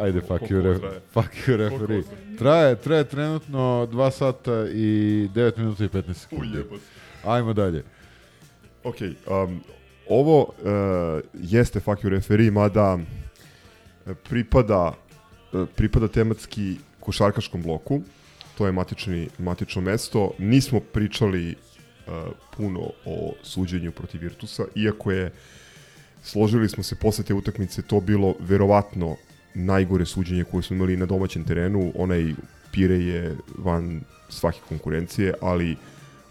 Ajde, fuck you, ref, fuck you referee. Traje, traje trenutno 2 sata i 9 minuta i 15 sekundi. Ajmo dalje. Ok, um, ovo uh, jeste fuck you referee, mada e, pripada, e, pripada tematski košarkaškom bloku. To je matični, matično mesto. Nismo pričali uh, puno o suđenju protiv Virtusa, iako je složili smo se posle te utakmice to bilo verovatno najgore suđenje koje smo imali na domaćem terenu. Onaj Pire je van svake konkurencije, ali e,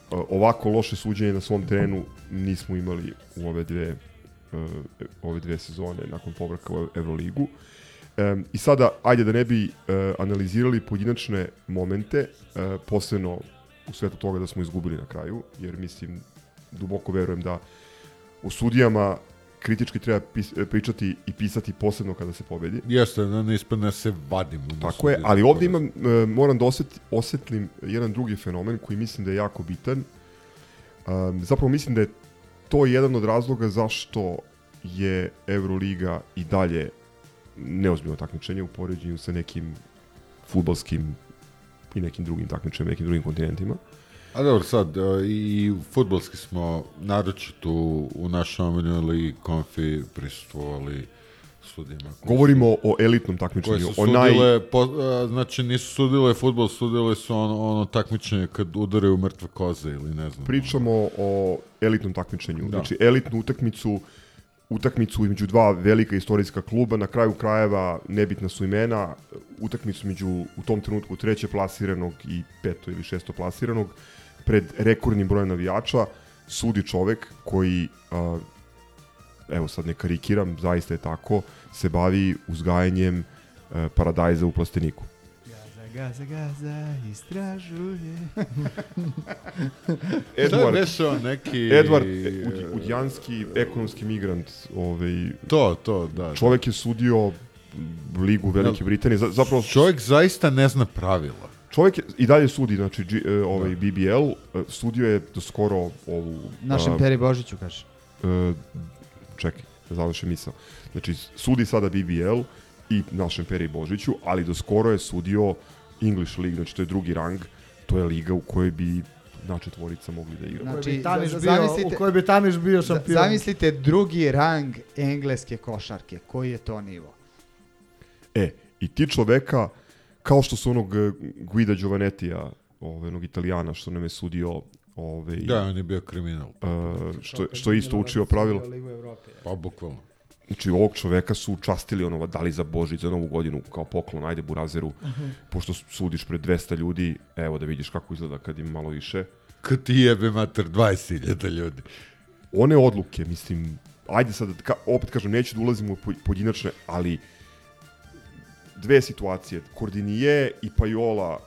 ovako loše suđenje na svom terenu nismo imali u ove dve, e, ove dve sezone nakon povratka u Euroligu. E, I sada, ajde da ne bi analizirali pojedinačne momente, posebno u svetu toga da smo izgubili na kraju, jer mislim, duboko verujem da o sudijama kritički treba pis, pričati i pisati posebno kada se pobedi. Jeste, da ne ispadne da se vadim. Tako je, ali poraz. imam, e, moram da osjet, osjetlim jedan drugi fenomen koji mislim da je jako bitan. Um, zapravo mislim da je to jedan od razloga zašto je Euroliga i dalje neozbiljno takmičenje u poređenju sa nekim futbalskim i nekim drugim takmičenjima, nekim drugim kontinentima. A dobro, sad, e, i futbolski smo naročito u, našoj omiljenoj ligi konfi prisustvovali sudijama. koji su- Govorimo o elitnom koje takmičenju, su o naj... sudile, po, a, znači nisu sudile futbol, sudile su ono, ono takmičenje kad udaraju mrtve koze ili ne znam. Pričamo o elitnom takmičenju. Da. Znači, elitnu utakmicu utakmicu između dva velika istorijska kluba, na kraju krajeva nebitna su imena, utakmicu među u tom trenutku treće plasiranog i peto ili šesto plasiranog, pred rekordnim brojem navijača, sudi čovek koji, a, evo sad ne karikiram, zaista je tako, se bavi uzgajanjem a, paradajza u plasteniku. Gaza, gaza, gaza, istražuje. Šta beše on neki... Edward Ud- Udjanski, ekonomski migrant. Ovaj, To, to, da. Čovjek je sudio ligu Velike Da. Britanije. Za- Zapravo, Čovjek zaista ne zna pravila. Čovjek je, i dalje sudi, znači, G, e, ovaj BBL, e, sudio je do skoro ovu... Našem a, Peri Božiću, kaže. e, čekaj, da završim misao. Znači, sudi sada BBL i našem Peri Božiću, ali do skoro je sudio English League, znači to je drugi rang, to je liga u kojoj bi na četvorica mogli da igra. Znači, Tamiš bio, zamislite- u kojoj bi Tamiš bio šampion. Zamislite drugi rang engleske košarke. Koji je to nivo? E, i ti čoveka, kao što su onog e, Guida Giovanettija, ovaj, onog italijana što nam je sudio ovaj, Da, on je bio kriminal. uh, što, što je isto učio pravilo. Pa, bukvalno. Znači, ovog čoveka su častili ono, dali za Božić, za Novu godinu, kao poklon, ajde Burazeru, Mhm. pošto sudiš pred 200 ljudi, evo da vidiš kako izgleda kad ima malo više. Kad ti jebe mater 20.000 ljudi. One odluke, mislim, ajde sad, ka, opet kažem, neću da ulazim u po- pojedinačne, ali dve situacije, Kordinije i Pajola,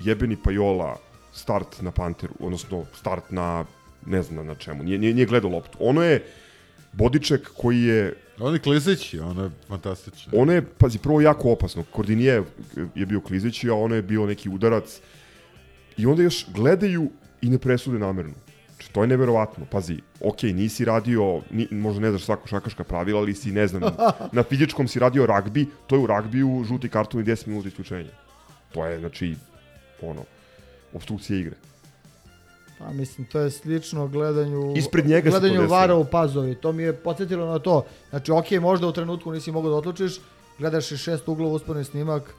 jebeni Pajola, start na Panteru, odnosno start na, ne znam na čemu, nije, nije, nije gledao loptu. Ono je Bodiček koji je On je klizeći, ono je fantastično. Ono je, pazi, prvo jako opasno. Kordinije je bio klizeći, a ono je bio neki udarac. I onda još gledaju i ne presude namerno. Znači, to je neverovatno. Pazi, ok, nisi radio, ni, možda ne znaš svako šakaška pravila, ali si, ne znam, na fizičkom si radio ragbi, to je u ragbiju žuti karton i 10 minuta isključenja. To je, znači, ono, obstrukcija igre. Pa mislim, to je slično gledanju, Ispred njega gledanju vara u pazovi. To mi je podsjetilo na to. Znači, ok, možda u trenutku nisi mogao da otlučiš, gledaš i šest uglova usporni snimak,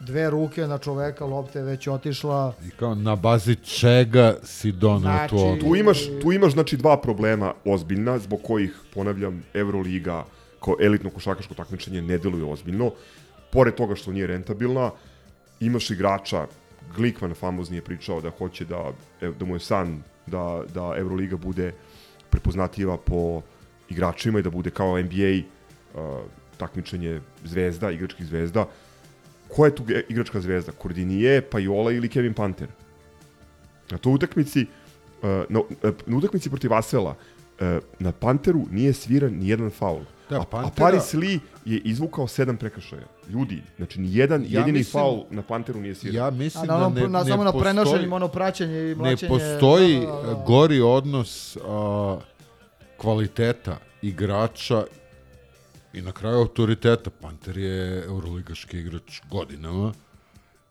dve ruke na čoveka, lopta je već otišla. I kao, na bazi čega si donao Znači, tu odluku? Tu imaš, tu imaš znači dva problema ozbiljna zbog kojih ponavljam Euroliga kao elitno košarkaško takmičenje ne deluje ozbiljno. Pored toga što nije rentabilna, imaš igrača Glikman famozni je pričao da hoće da da mu je san da da Euroliga bude prepoznatljiva po igračima i da bude kao NBA uh, takmičenje zvezda, igračkih zvezda. Ko je tu igračka zvezda? Kordinije, Pajola ili Kevin Panter? Na toj utakmici uh, na, na utakmici protiv Asela uh, na Panteru nije sviran ni jedan faul. Da, a, a Pantera- Paris Lee je izvukao sedam prekršaja. Ljudi, znači ni jedan Ja jedini mislim- faul na Panteru nije sviran. Ja A mislim na da onom, ne, na, ne samo na postoji- prenošenju, ono praćenje i ne mlačenje. postoji Da, da, da. gori odnos a, kvaliteta igrača i na kraju autoriteta. Panter je euroligaški igrač godinama.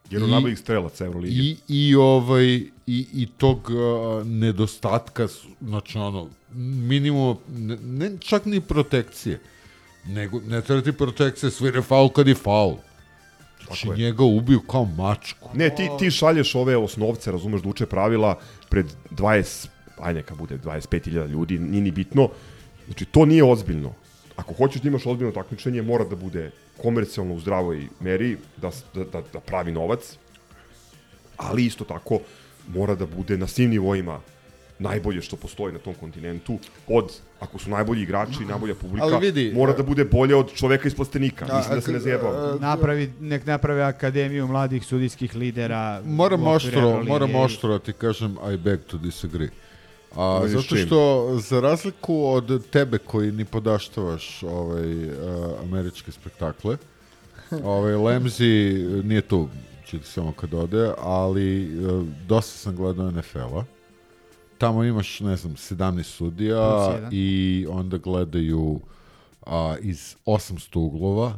Jedan od najboljih strelaca Eurolige. I, i, ovaj, i, i tog a, nedostatka, znači ono, minimum, ne, ne čak ni protekcije, nego ne treba ti protekcije, svire faul kad je faul. Znači je. njega ubiju kao mačku. Ne, ti, ti šalješ ove osnovce, razumeš, da uče pravila pred 20, aj neka bude 25.000 ljudi, nije ni bitno. Znači, to nije ozbiljno. Ako hoćeš da imaš ozbiljno takmičenje, mora da bude komercijalno u zdravoj meri, da, da, da, da pravi novac, ali isto tako mora da bude na svim nivoima najbolje što postoji na tom kontinentu, od, ako su najbolji igrači i najbolja publika, Ali vidi, mora e, da bude bolje od čoveka iz plastenika. A, Mislim da se ne a, zajebamo. Napravi, nek naprave akademiju mladih sudijskih lidera. Moram oštro, moram oštro da ti kažem I beg to disagree. A, zato čim? što, za razliku od tebe koji ni podaštavaš ovaj, uh, američke spektakle, ovaj, Lemzi nije tu, čiti samo kad ode, ali uh, dosta sam gledao NFL-a. Tamo imaš, ne znam, 17 sudija i onda gledaju a, iz 800 uglova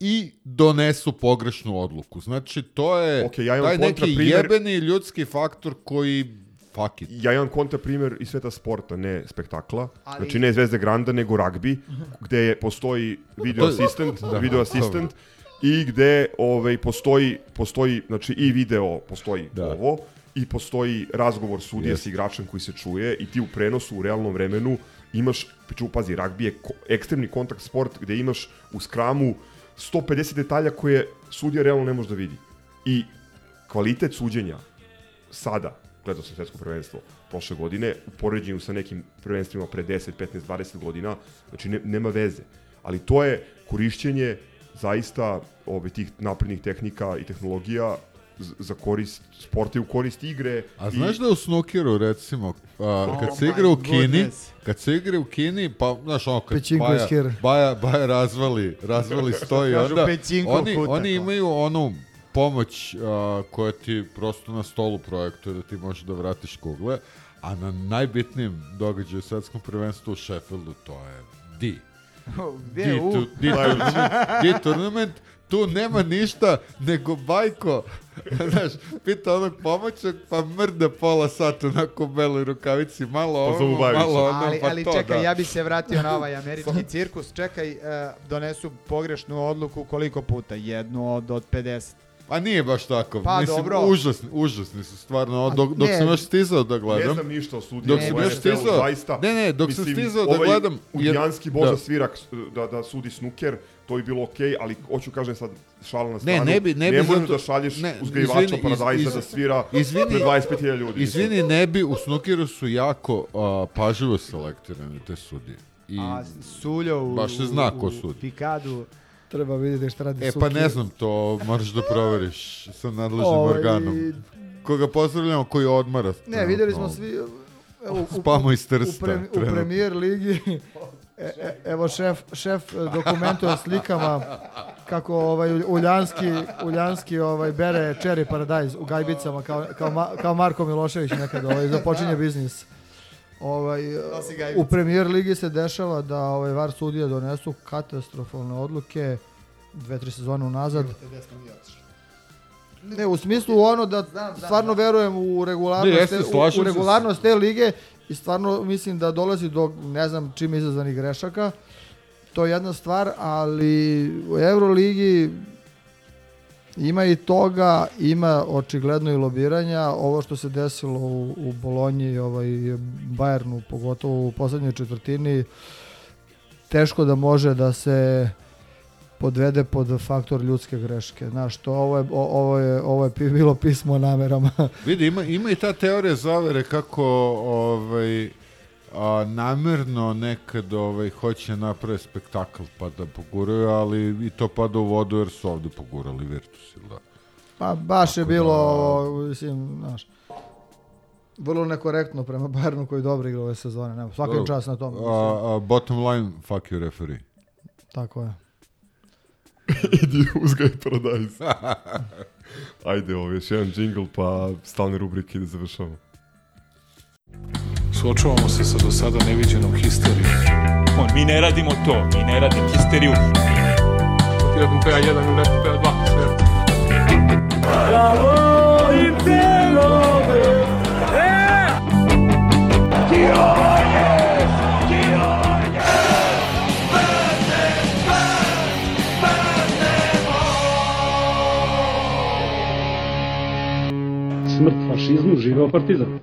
i donesu pogrešnu odluku. Znači, to je Ok, ja taj neki kontraprimer- jebeni ljudski faktor koji fuck it. Ja imam kontra primjer iz sveta sporta, ne spektakla. Ali- Znači ne Zvezde Granda, nego ragbi, gde je, postoji video asistent, Da, video asistent i gde ovaj, postoji, postoji, znači i video, postoji Da. ovo, i postoji razgovor sudije Jest. s igračem koji se čuje i ti u prenosu u realnom vremenu imaš, priču, pazi, ragbi je ko, ekstremni kontakt sport gde imaš u skramu 150 detalja koje sudija realno ne može da vidi. I kvalitet suđenja sada, gledao sam svetsko prvenstvo prošle godine, u poređenju sa nekim prvenstvima pre 10, 15, 20 godina, znači ne, nema veze. Ali to je korišćenje zaista ove, tih naprednih tehnika i tehnologija za korist sporta i u korist igre. A i- znaš da u snookeru, recimo, a, kad Oh se my igra u Kini, goodness. kad se igra u Kini, pa, znaš, ono, kad Baja. Baja, Baja razvali, razvali stoji, onda oni, oni kao. imaju onu pomoć a, koja ti prosto na stolu projektuje da ti možeš da vratiš kugle, a na najbitnijem događaju svetskom prvenstvu u Sheffieldu to je di. Gde Di, u? tu, di, tournament, di tournament, tu nema ništa nego bajko. Znaš, pita onog pomoćnog, pa mrda pola sata onako u beloj rukavici, malo Pa ovo, Bajovića. malo ono, ali, pa ali to, čekaj, da. ja bi se vratio na ovaj američki cirkus. Čekaj, e, donesu pogrešnu odluku koliko puta? Jednu od, od 50. Pa nije baš tako. Pa, Mislim, dobro. užasni, užasni su stvarno. Dok, dok ne. sam još stizao da gledam. Ne znam ništa o sudijama Dok sam još stizao, zaista. ne, ne, dok sam Mislim, stizao da ovaj gledam... Udijanski Boža da. Svirak da, da sudi snuker, to bi bilo okej, ali hoću kažem sad šala na stranu. Ne, ne bi, ne bi možeš zato- da šalješ ne, uzgajivača izvini, iz- paradajza iz- da svira izvini- pred 25.000 ljudi. Izvini, ne bi, u snukiru su jako a, pažljivo selektirane te sudije. I A Suljo u, baš se zna ko u sudi. Pikadu. Treba vidjeti šta radi E pa ne znam, to moraš da proveriš sa nadležnim Ovaj, organom. Koga pozdravljamo, koji odmara. Ne, vidjeli smo svi... Evo, u, Spamo iz u, Trsta, pre- u premijer ligi e, e, evo šef, šef dokumentuje slikama kako ovaj Uljanski, Uljanski ovaj bere cherry paradise u gajbicama kao, kao, kao Marko Milošević nekad ovaj započinje biznis. Ovaj, gajbice. u premijer ligi se dešava da ovaj VAR sudije donesu katastrofalne odluke dve, tri sezone unazad. Ne, u smislu ono da stvarno verujem u regularnost, Ne, jeste, te- u- u, regularnost te lige i stvarno mislim da dolazi do ne znam čim izazvanih grešaka. To je jedna stvar, ali u Euroligi ima i toga, ima očigledno i lobiranja. Ovo što se desilo u, u Bolonji, ovaj, Bayernu, pogotovo u poslednjoj četvrtini, teško da može da se podvede pod faktor ljudske greške. Znaš, to ovo je, ovo je, ovo je bilo pismo o namerama. Vidi, ima, ima i ta teorija zavere kako ovaj, a, namerno nekad ovaj, hoće naprave spektakl pa da poguraju, ali i to pada u vodu jer su ovde pogurali Virtus. ili Da. Pa baš je Tako bilo, da- mislim, znaš, vrlo nekorektno prema Bayernu koji dobro igra ove sezone. Nema, svakim Dobro. čas na tom. mislim. A, a, bottom line, fuck you referee. Tako je. Idi uzgaj paradajz. Ajde, ovo još jedan džingl, pa stalne rubrike da završamo. Suočavamo se sa do sada neviđenom histerijom. On, mi ne radimo to, mi ne radimo histeriju. Ti da PA 1 ili ne PA 2, sve. Smrt fašizmu, živeo partizan.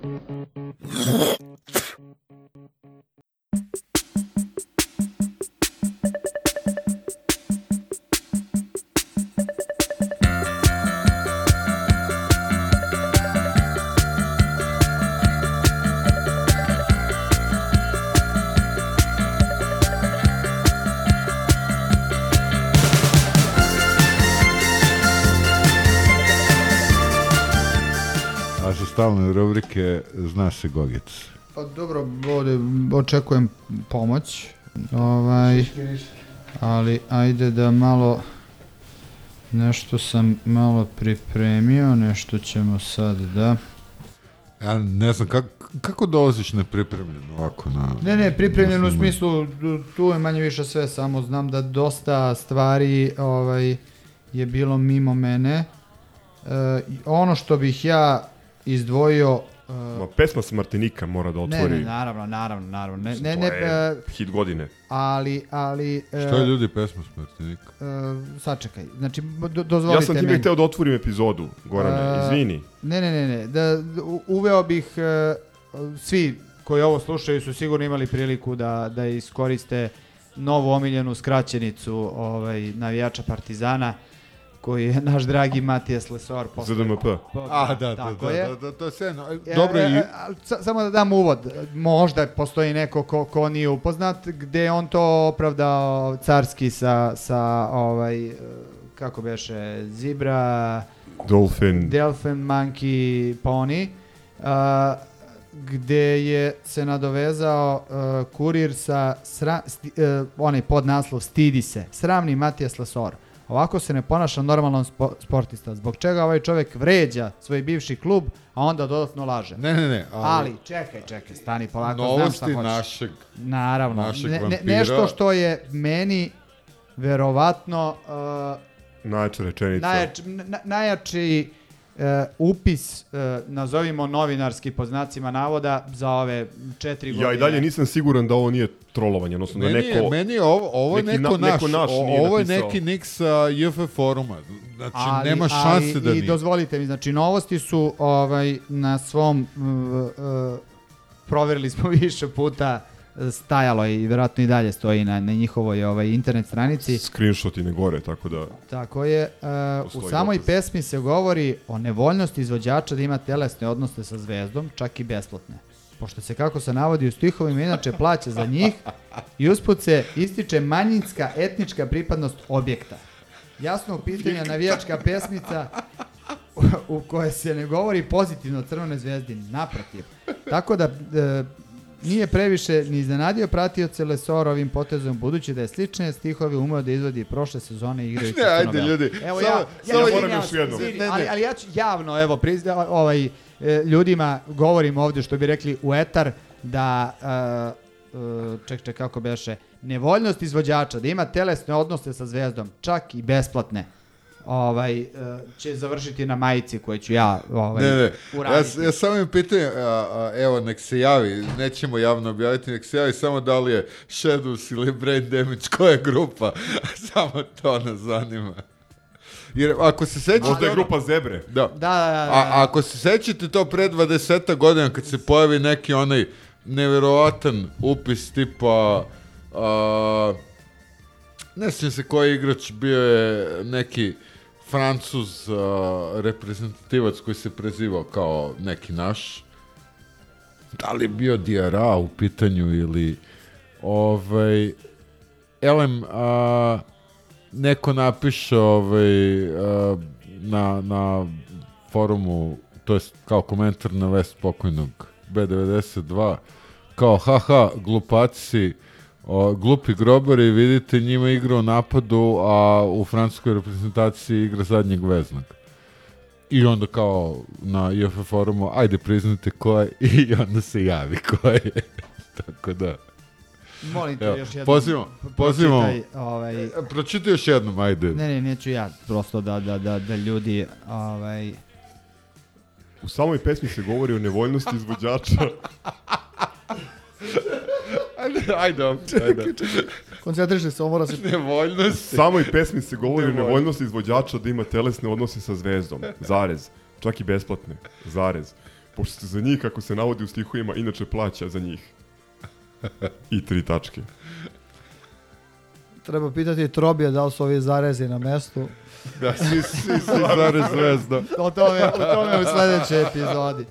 Stalne rubrike zna se Gogec. Pa dobro, ovdje očekujem pomoć. Ovaj, ali ajde da malo nešto sam malo pripremio, nešto ćemo sad da... Ja ne znam, kako, kako dolaziš nepripremljen ovako na... Ne, ne, pripremljen u smislu, tu je manje više sve, samo znam da dosta stvari ovaj, je bilo mimo mene. E, ono što bih ja izdvojio... e, Ma, pesma sa Martinika mora da ne, otvori. ne, naravno, naravno, naravno. Ne, ne, ne, e, hit godine. ali, ali... e, Šta je ljudi pesma s Martinika? e, sačekaj, znači, do, dozvolite Ja sam time meni. hteo da otvorim epizodu, Gorane, E, izvini. Ne, ne, ne, ne. Da, uveo bih, e, svi koji ovo slušaju su sigurno imali priliku da, da iskoriste novu omiljenu skraćenicu ovaj, navijača Partizana, koji je naš dragi Matijas Lesor. posle- ZDMP. A, da, da, da, je. da, da, to je sve, no, E, dobro e, i... e, sa- samo da dam uvod. Možda postoji neko ko, ko nije upoznat, gde je on to opravdao carski sa, sa ovaj, kako beše, Zibra, Dolphin. Delphin, Monkey, Pony, a, gde je se nadovezao a, kurir sa sra, sti, e, onaj podnaslov Stidi se, sramni Matijas Lasor. Ovako se ne ponaša normalan spo, sportista. Zbog čega ovaj čovjek vređa svoj bivši klub, a onda dodatno laže. Ne, ne, ne, ali- Ali, čekaj, čekaj, stani polako, znam Novosti šta hoćeš. našeg- Naravno. našeg ne, ne, nešto što je meni verovatno uh, Najjača rečenica. najjač, na, najjači e, upis, e, nazovimo novinarski po znacima navoda, za ove četiri godine. Ja i dalje nisam siguran da ovo nije trolovanje, odnosno da neko... je, meni je ovo, ovo je neki neko, na- naš, neko naš o- ovo je neki nik sa JF foruma. Znači, nema šanse ali, da I nije. dozvolite mi, znači novosti su ovaj, na svom, uh, uh, proverili smo više puta, uh, stajalo je i vjerojatno i dalje stoji na, na njihovoj ovaj, internet stranici. Screenshoti ne gore, tako da... Tako je. Uh, u samoj dokaz. pesmi se govori o nevoljnosti izvođača da ima telesne odnose sa zvezdom, čak i besplatne. Pošto se, kako se navodi u stihovima, inače plaća za njih i usput se ističe manjinska etnička pripadnost objekta. Jasno u pitanju je navijačka pesmica u, u kojoj se ne govori pozitivno o Crvenoj zvezdi, naprotiv. Tako da e, nije previše ni iznenadio pratioce Lesora ovim potezom, budući da je slične stihove umeo da izvodi prošle sezone igrajući Ne, ajde, ljudi, Evo samo- ja, samo ja, moram ja, još jednom. Ali, ali ja ću javno, evo, prizna, ovaj, e, ljudima govorim ovdje, što bi rekli, u etar, da, e, ček, ček, kako beše, nevoljnost izvođača, da ima telesne odnose sa zvezdom, čak i besplatne, ovaj, e, će završiti na majici koju ću ja ovaj, Ne, ne, ja, uraditi. s- ja samo im pitanje, a, a, evo, nek se javi, nećemo javno objaviti, nek se javi samo da li je Shadows ili Brain Damage, koja je grupa, samo to nas zanima. Jer ako se sećate... Možda je grupa Zebre. Da. Da, da, da, A, ako se sećate to pre 20 godina kad se pojavi neki onaj neverovatan upis tipa a, ne sjećam se koji igrač bio je neki Francuz a, reprezentativac koji se prezivao kao neki naš. Da li je bio Diara u pitanju ili ovaj elem a, neko napiše ovaj a, na, na forumu to jest kao komentar na vest pokojnog B92 kao haha glupaci o, glupi grobari vidite njima igra u napadu a u francuskoj reprezentaciji igra zadnjeg veznog i onda kao na IF forumu ajde priznate ko je i onda se javi ko je tako da Molim te Evo, još jednom. pozivamo, pozivamo. pročitaj, ovaj, pročitaj još jednom ajde Ne, ne, neću ja, prosto da, da, da, da ljudi, ovaj, U samoj pesmi se govori o nevoljnosti izvođača. ajde, ajde, ajde. Koncentriši se, ovo mora se... Nevoljnost. U samoj pesmi se govori o Nevoljnost. nevoljnosti izvođača da ima telesne odnose sa zvezdom. Zarez. Čak i besplatne. Zarez. Pošto se za njih, kako se navodi u stihovima, inače plaća za njih. I tri tačke. Treba pitati Trobija da li su ovi zarezi na mestu. Da, svi, svi, svi zarez zvezda. o tome, o tome u sljedećoj epizodi.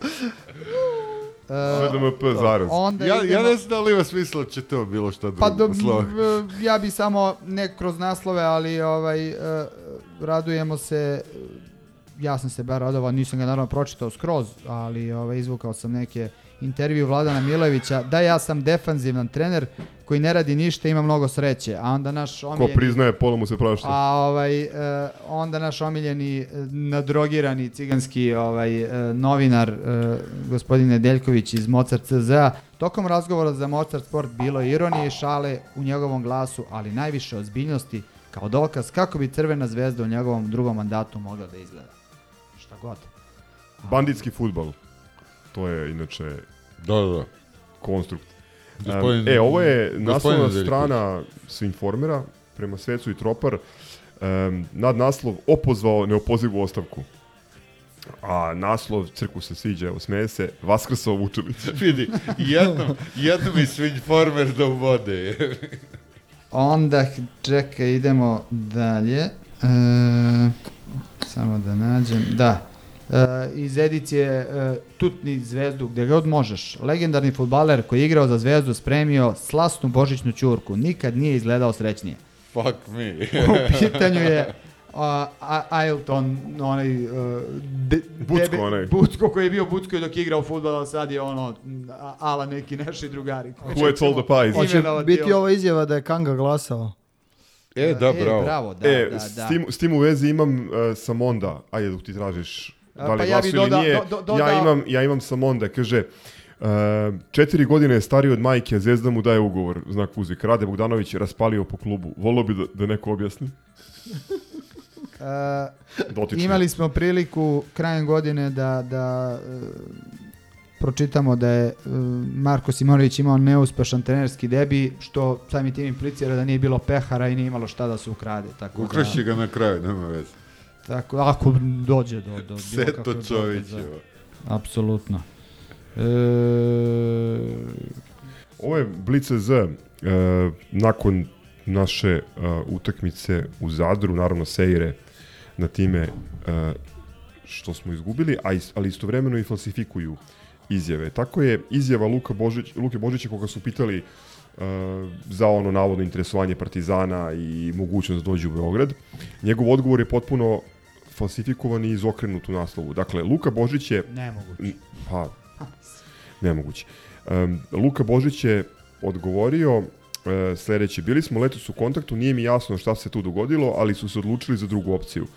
Sve DMP zarez. Onda ja, ja idemo- ne znam da li ima smisla da će to bilo šta drugo. Pa do, ja bi samo ne kroz naslove, ali ovaj e, radujemo se ja sam se bar radovao, nisam ga naravno pročitao skroz, ali ovaj izvukao sam neke intervju Vladana Milovića da ja sam defanzivan trener koji ne radi ništa, ima mnogo sreće, a onda naš Ko omiljeni priznaje, pola mu se prašta. a ovaj e, onda naš omiljeni e, nadrogirani ciganski ovaj e, novinar gospodin Nedeljković iz Mozart CZ tokom razgovora za Mozart Sport bilo je ironije i šale u njegovom glasu, ali najviše ozbiljnosti kao dokaz kako bi Crvena zvezda u njegovom drugom mandatu mogla da izgleda. Šta god. Banditski futbal. To je inače Da, da, da. konstrukt. Gospodin- e, ovo je naslovna strana s informera prema Svecu i Tropar. Um, nad naslov opozvao neopozivu ostavku. A naslov crku se sviđa, evo smeje se, Vaskrsao Vučelić. Vidi, jednom, jednom i svi informer da uvode. Onda, čekaj, idemo dalje. E, samo da nađem. Da. E, iz edicije e, Tutni zvezdu, gdje god možeš. Legendarni futbaler koji je igrao za zvezdu spremio slasnu božićnu ćurku. Nikad nije izgledao srećnije. Fuck me. U pitanju je a, a, Ailton, onaj... uh, de, Bucko debe- onaj. Bucko koji je bio Bucko dok je igrao futbol, a sad je ono, ala neki naši drugari. koji Who ate all the pies? Hoće biti ovo. ova izjava da je Kanga glasao. E, da, E, bravo. bravo, da, e, da, s, da. tim, s tim u vezi imam uh, Samonda. Ajde dok ti tražiš da li pa ja bi doda- nije. do- do- ja, dodao- imam, ja imam Samonda. Kaže, uh, četiri godine je stariji od majke, Zvezda mu daje ugovor, znak uzvik. Rade Bogdanović je raspalio po klubu. Volio bi da, da neko objasni. Uh, imali smo priliku krajem godine da, da uh, pročitamo da je uh, Marko Simonović imao neuspešan trenerski debi, što sami tim implicira da nije bilo pehara i nije imalo šta da se ukrade. Tako Ukrašće da, ga na kraju, nema veze. Tako, ako dođe do, do bilo Seto Čovićeva. dokaza. Apsolutno. E, Ovo je Blitz Z. E, nakon naše e, utakmice u Zadru, naravno Sejre na time e, što smo izgubili, a is, ali istovremeno i falsifikuju izjave. Tako je izjava Luka Božić, Luke Božića koga su pitali e, za ono navodno interesovanje Partizana i mogućnost da dođe u Beograd. Njegov odgovor je potpuno falsifikovan i izokrenut u naslovu. Dakle, Luka Božić je... Nemoguće. Pa, nemoguće. Um, Luka Božić je odgovorio e, sledeće. Bili smo letos u kontaktu, nije mi jasno šta se tu dogodilo, ali su se odlučili za drugu opciju.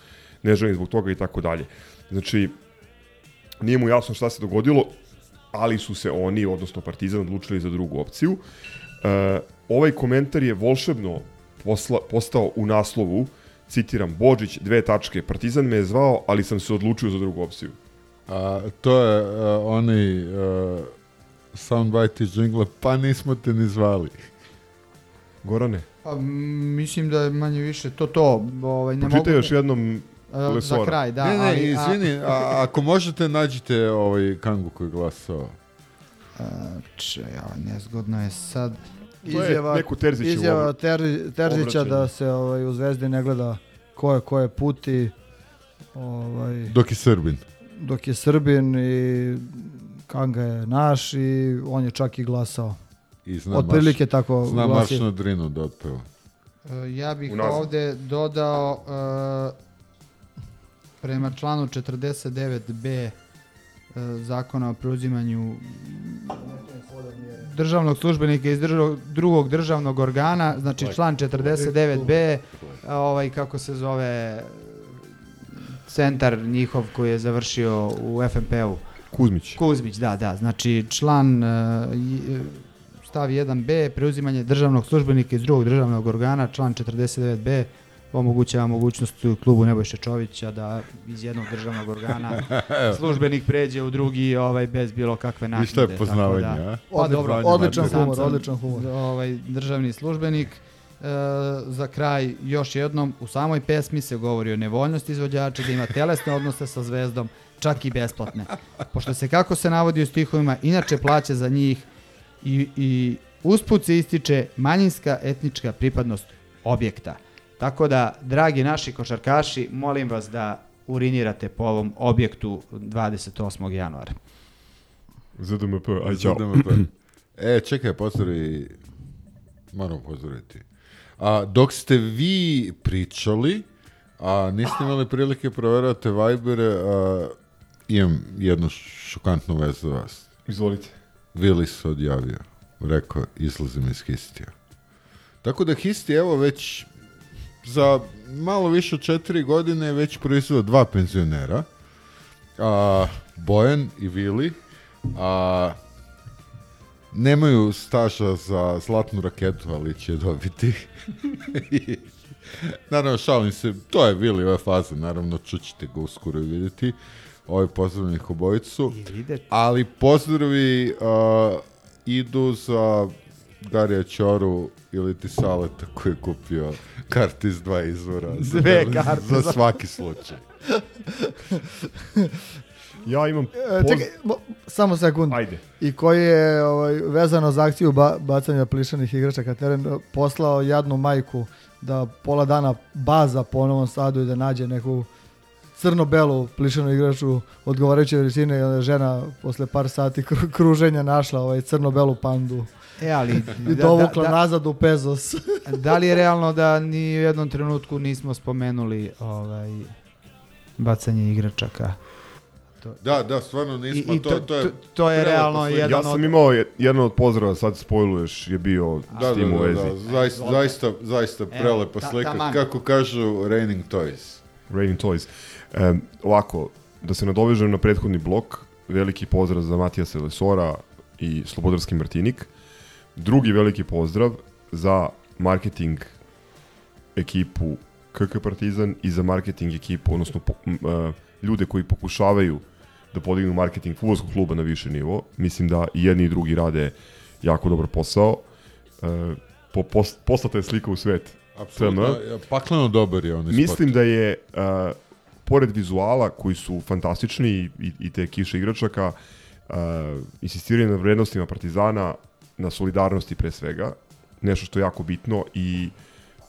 Ne želim zbog toga i tako dalje. Znači, nije mu jasno šta se dogodilo, ali su se oni, odnosno Partizan, odlučili za drugu opciju. E, ovaj komentar je volšebno posla, postao u naslovu, citiram, Božić, dve tačke, Partizan me je zvao, ali sam se odlučio za drugu opciju. A, to je uh, onaj uh, soundbite iz džingla, pa nismo te ni zvali. Gorane? Pa, mislim da je manje više to to. Ovaj, ne Pročitaj mogu, još jednom E, Za Lesora. kraj, da. ne, ne, ali, izvini, a, ako možete nađite ovaj Kangu koji je glasao. A, če, ja, nezgodno je sad. Je neku Terzićevu izjava Ter, Terzića da se ovaj, u Zvezdi ne gleda ko je, ko je puti. Ovaj, Dok je Srbin. dok je Srbin i Kanga je naš i on je čak i glasao. I zna Otprilike marš, tako Zna glasi. marš na drinu da otpeva. E, Ja bih ovde dodao e, prema članu 49b e, zakona o preuzimanju državnog službenika iz držav, drugog državnog organa, znači član 49b, a, ovaj kako se zove centar njihov koji je završio u FNP-u. Kuzmić. Kuzmić, da, da. Znači član e, e, stav 1b, preuzimanje državnog službenika iz drugog državnog organa, član 49b, omogućava mogućnost klubu Nebojše Čovića da iz jednog državnog organa službenik pređe u drugi ovaj bez bilo kakve naknade. I šta je tako poznavanje, da- a? Pa dobro, Odličan humor, sam, odličan humor. Ovaj državni službenik E, za kraj još jednom u samoj pesmi se govori o nevoljnosti izvođača da ima telesne odnose sa zvezdom čak i besplatne pošto se kako se navodi u stihovima inače plaća za njih i, i usput se ističe manjinska etnička pripadnost objekta tako da dragi naši košarkaši molim vas da urinirate po ovom objektu 28. januara ZDMP, aj čao. ZDMP. E, čekaj, pozdravi. Moram pozdraviti. A, dok ste vi pričali, a niste imali prilike proverati Vibere, a, imam jednu šokantnu vezu za vas. Izvolite. Vili se odjavio. Rekao, izlazim iz Histija. Tako da Histi, evo već za malo više od četiri godine je već proizveo dva penzionera. A, Bojan i Vili. A, nemaju staža za zlatnu raketu, ali će je dobiti. I, naravno, šalim se, to je Vili ove faze, naravno, čućete ga uskoro i vidjeti. Ovaj pozdravljeni ih obojicu. Ali pozdravi uh, idu za Darija Ćoru ili ti Saleta koji je kupio karte iz dva izvora. za- Dve karte Za za- svaki slučaj. Ja imam... E, čekaj, mo- samo sekund. Ajde. I koji je ovaj, vezano za akciju ba bacanja plišanih igrača ka teren e, poslao jadnu majku da pola dana baza po Novom Sadu i da nađe neku crno-belu plišanu igraču odgovarajuće veličine i onda je žena posle par sati kru- kruženja našla ovaj crno-belu pandu E, ali... i dovukla nazad u Pezos. da li je realno da ni u jednom trenutku nismo spomenuli ovaj, bacanje igračaka? To, Da, da, stvarno nismo, I- i to, to- to, je... to- to je realno sve. jedan Ja od- sam imao je- jedan od pozdrava, sad spojluješ, je bio Da, s tim da, u da, vezi. da, zaista, zaista, zaista prelepa ta- slika, taman. kako kažu Raining Toys. Raining Toys. Um, ovako, da se nadovežem na prethodni blok, veliki pozdrav za Matija Selesora i Slobodarski Martinik. Drugi veliki pozdrav za marketing ekipu KK Partizan i za marketing ekipu, odnosno po, m, uh, ljude koji pokušavaju da podignu marketing futbolskog kluba na više nivo. Mislim da i jedni i drugi rade jako dobar posao. Uh, po, pos, poslata je slika u svet. Apsolutno, pakleno dobar je onaj Mislim spot. da je, uh, pored vizuala, koji su fantastični i, i, te kiše igračaka, uh, insistiranje na vrednostima Partizana, na solidarnosti pre svega, nešto što je jako bitno i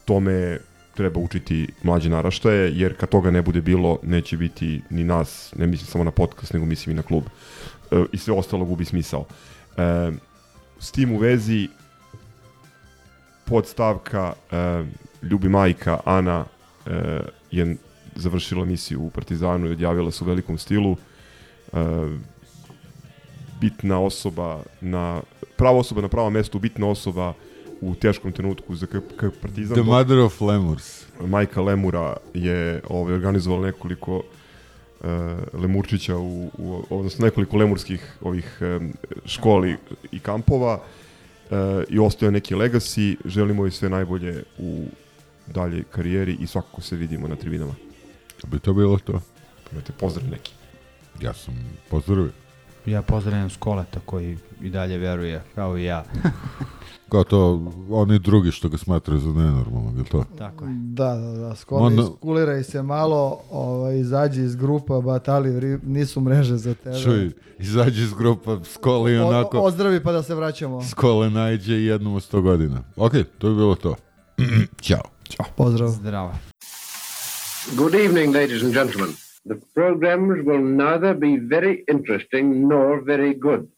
tome treba učiti mlađe naraštaje, jer kad toga ne bude bilo, neće biti ni nas, ne mislim samo na podcast, nego mislim i na klub. E, I sve ostalo gubi smisao. E, s tim u vezi, podstavka e, Ljubi majka Ana e, je završila misiju u Partizanu i odjavila se u velikom stilu. E, bitna osoba na prava osoba na pravom mestu, bitna osoba u teškom trenutku za KP Partizan. The mother of lemurs. Majka Lemura je ovaj, organizovala nekoliko uh, lemurčića u, u, odnosno nekoliko lemurskih ovih um, školi i kampova uh, i ostaje neki legacy. Želimo joj sve najbolje u dalje karijeri i svakako se vidimo na tribinama. Bi to bilo to? Imate pozdrav neki. Ja sam pozdravio. Ja pozdravljam Skoleta koji i dalje veruje, kao i ja. Kao to, oni drugi što ga smatraju za nenormalnog, je li to? Tako je. Da, da, da. Skoli, Onda- Skuliraj se malo, ovaj, izađi iz grupa, batali nisu mreže za tebe. Čuj, izađi iz grupa, skoli O- onako, ozdravi pa da se vraćamo. skole najđe i jednom od 100 godina. Ok, to bi bilo to. Ćao. Ćao. Pozdrav. Zdravo. Good evening, ladies and gentlemen. The programs will neither be very interesting nor very good.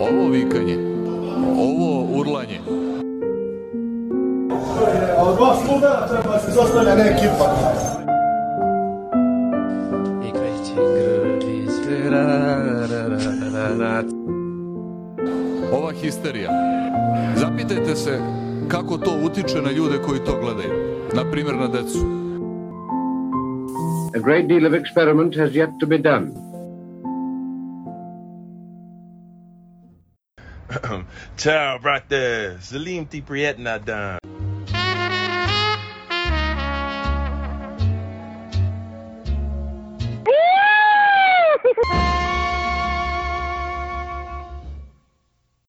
Ovo vikanje, ovo urlanje, Od dva sluga treba se sastavlja ne ekipa. Ova histerija. Zapitajte se kako to utiče na ljude koji to gledaju. Na primjer na decu. A great deal of experiment has yet to be done. Ciao, brate. Salim ti prijetna dan.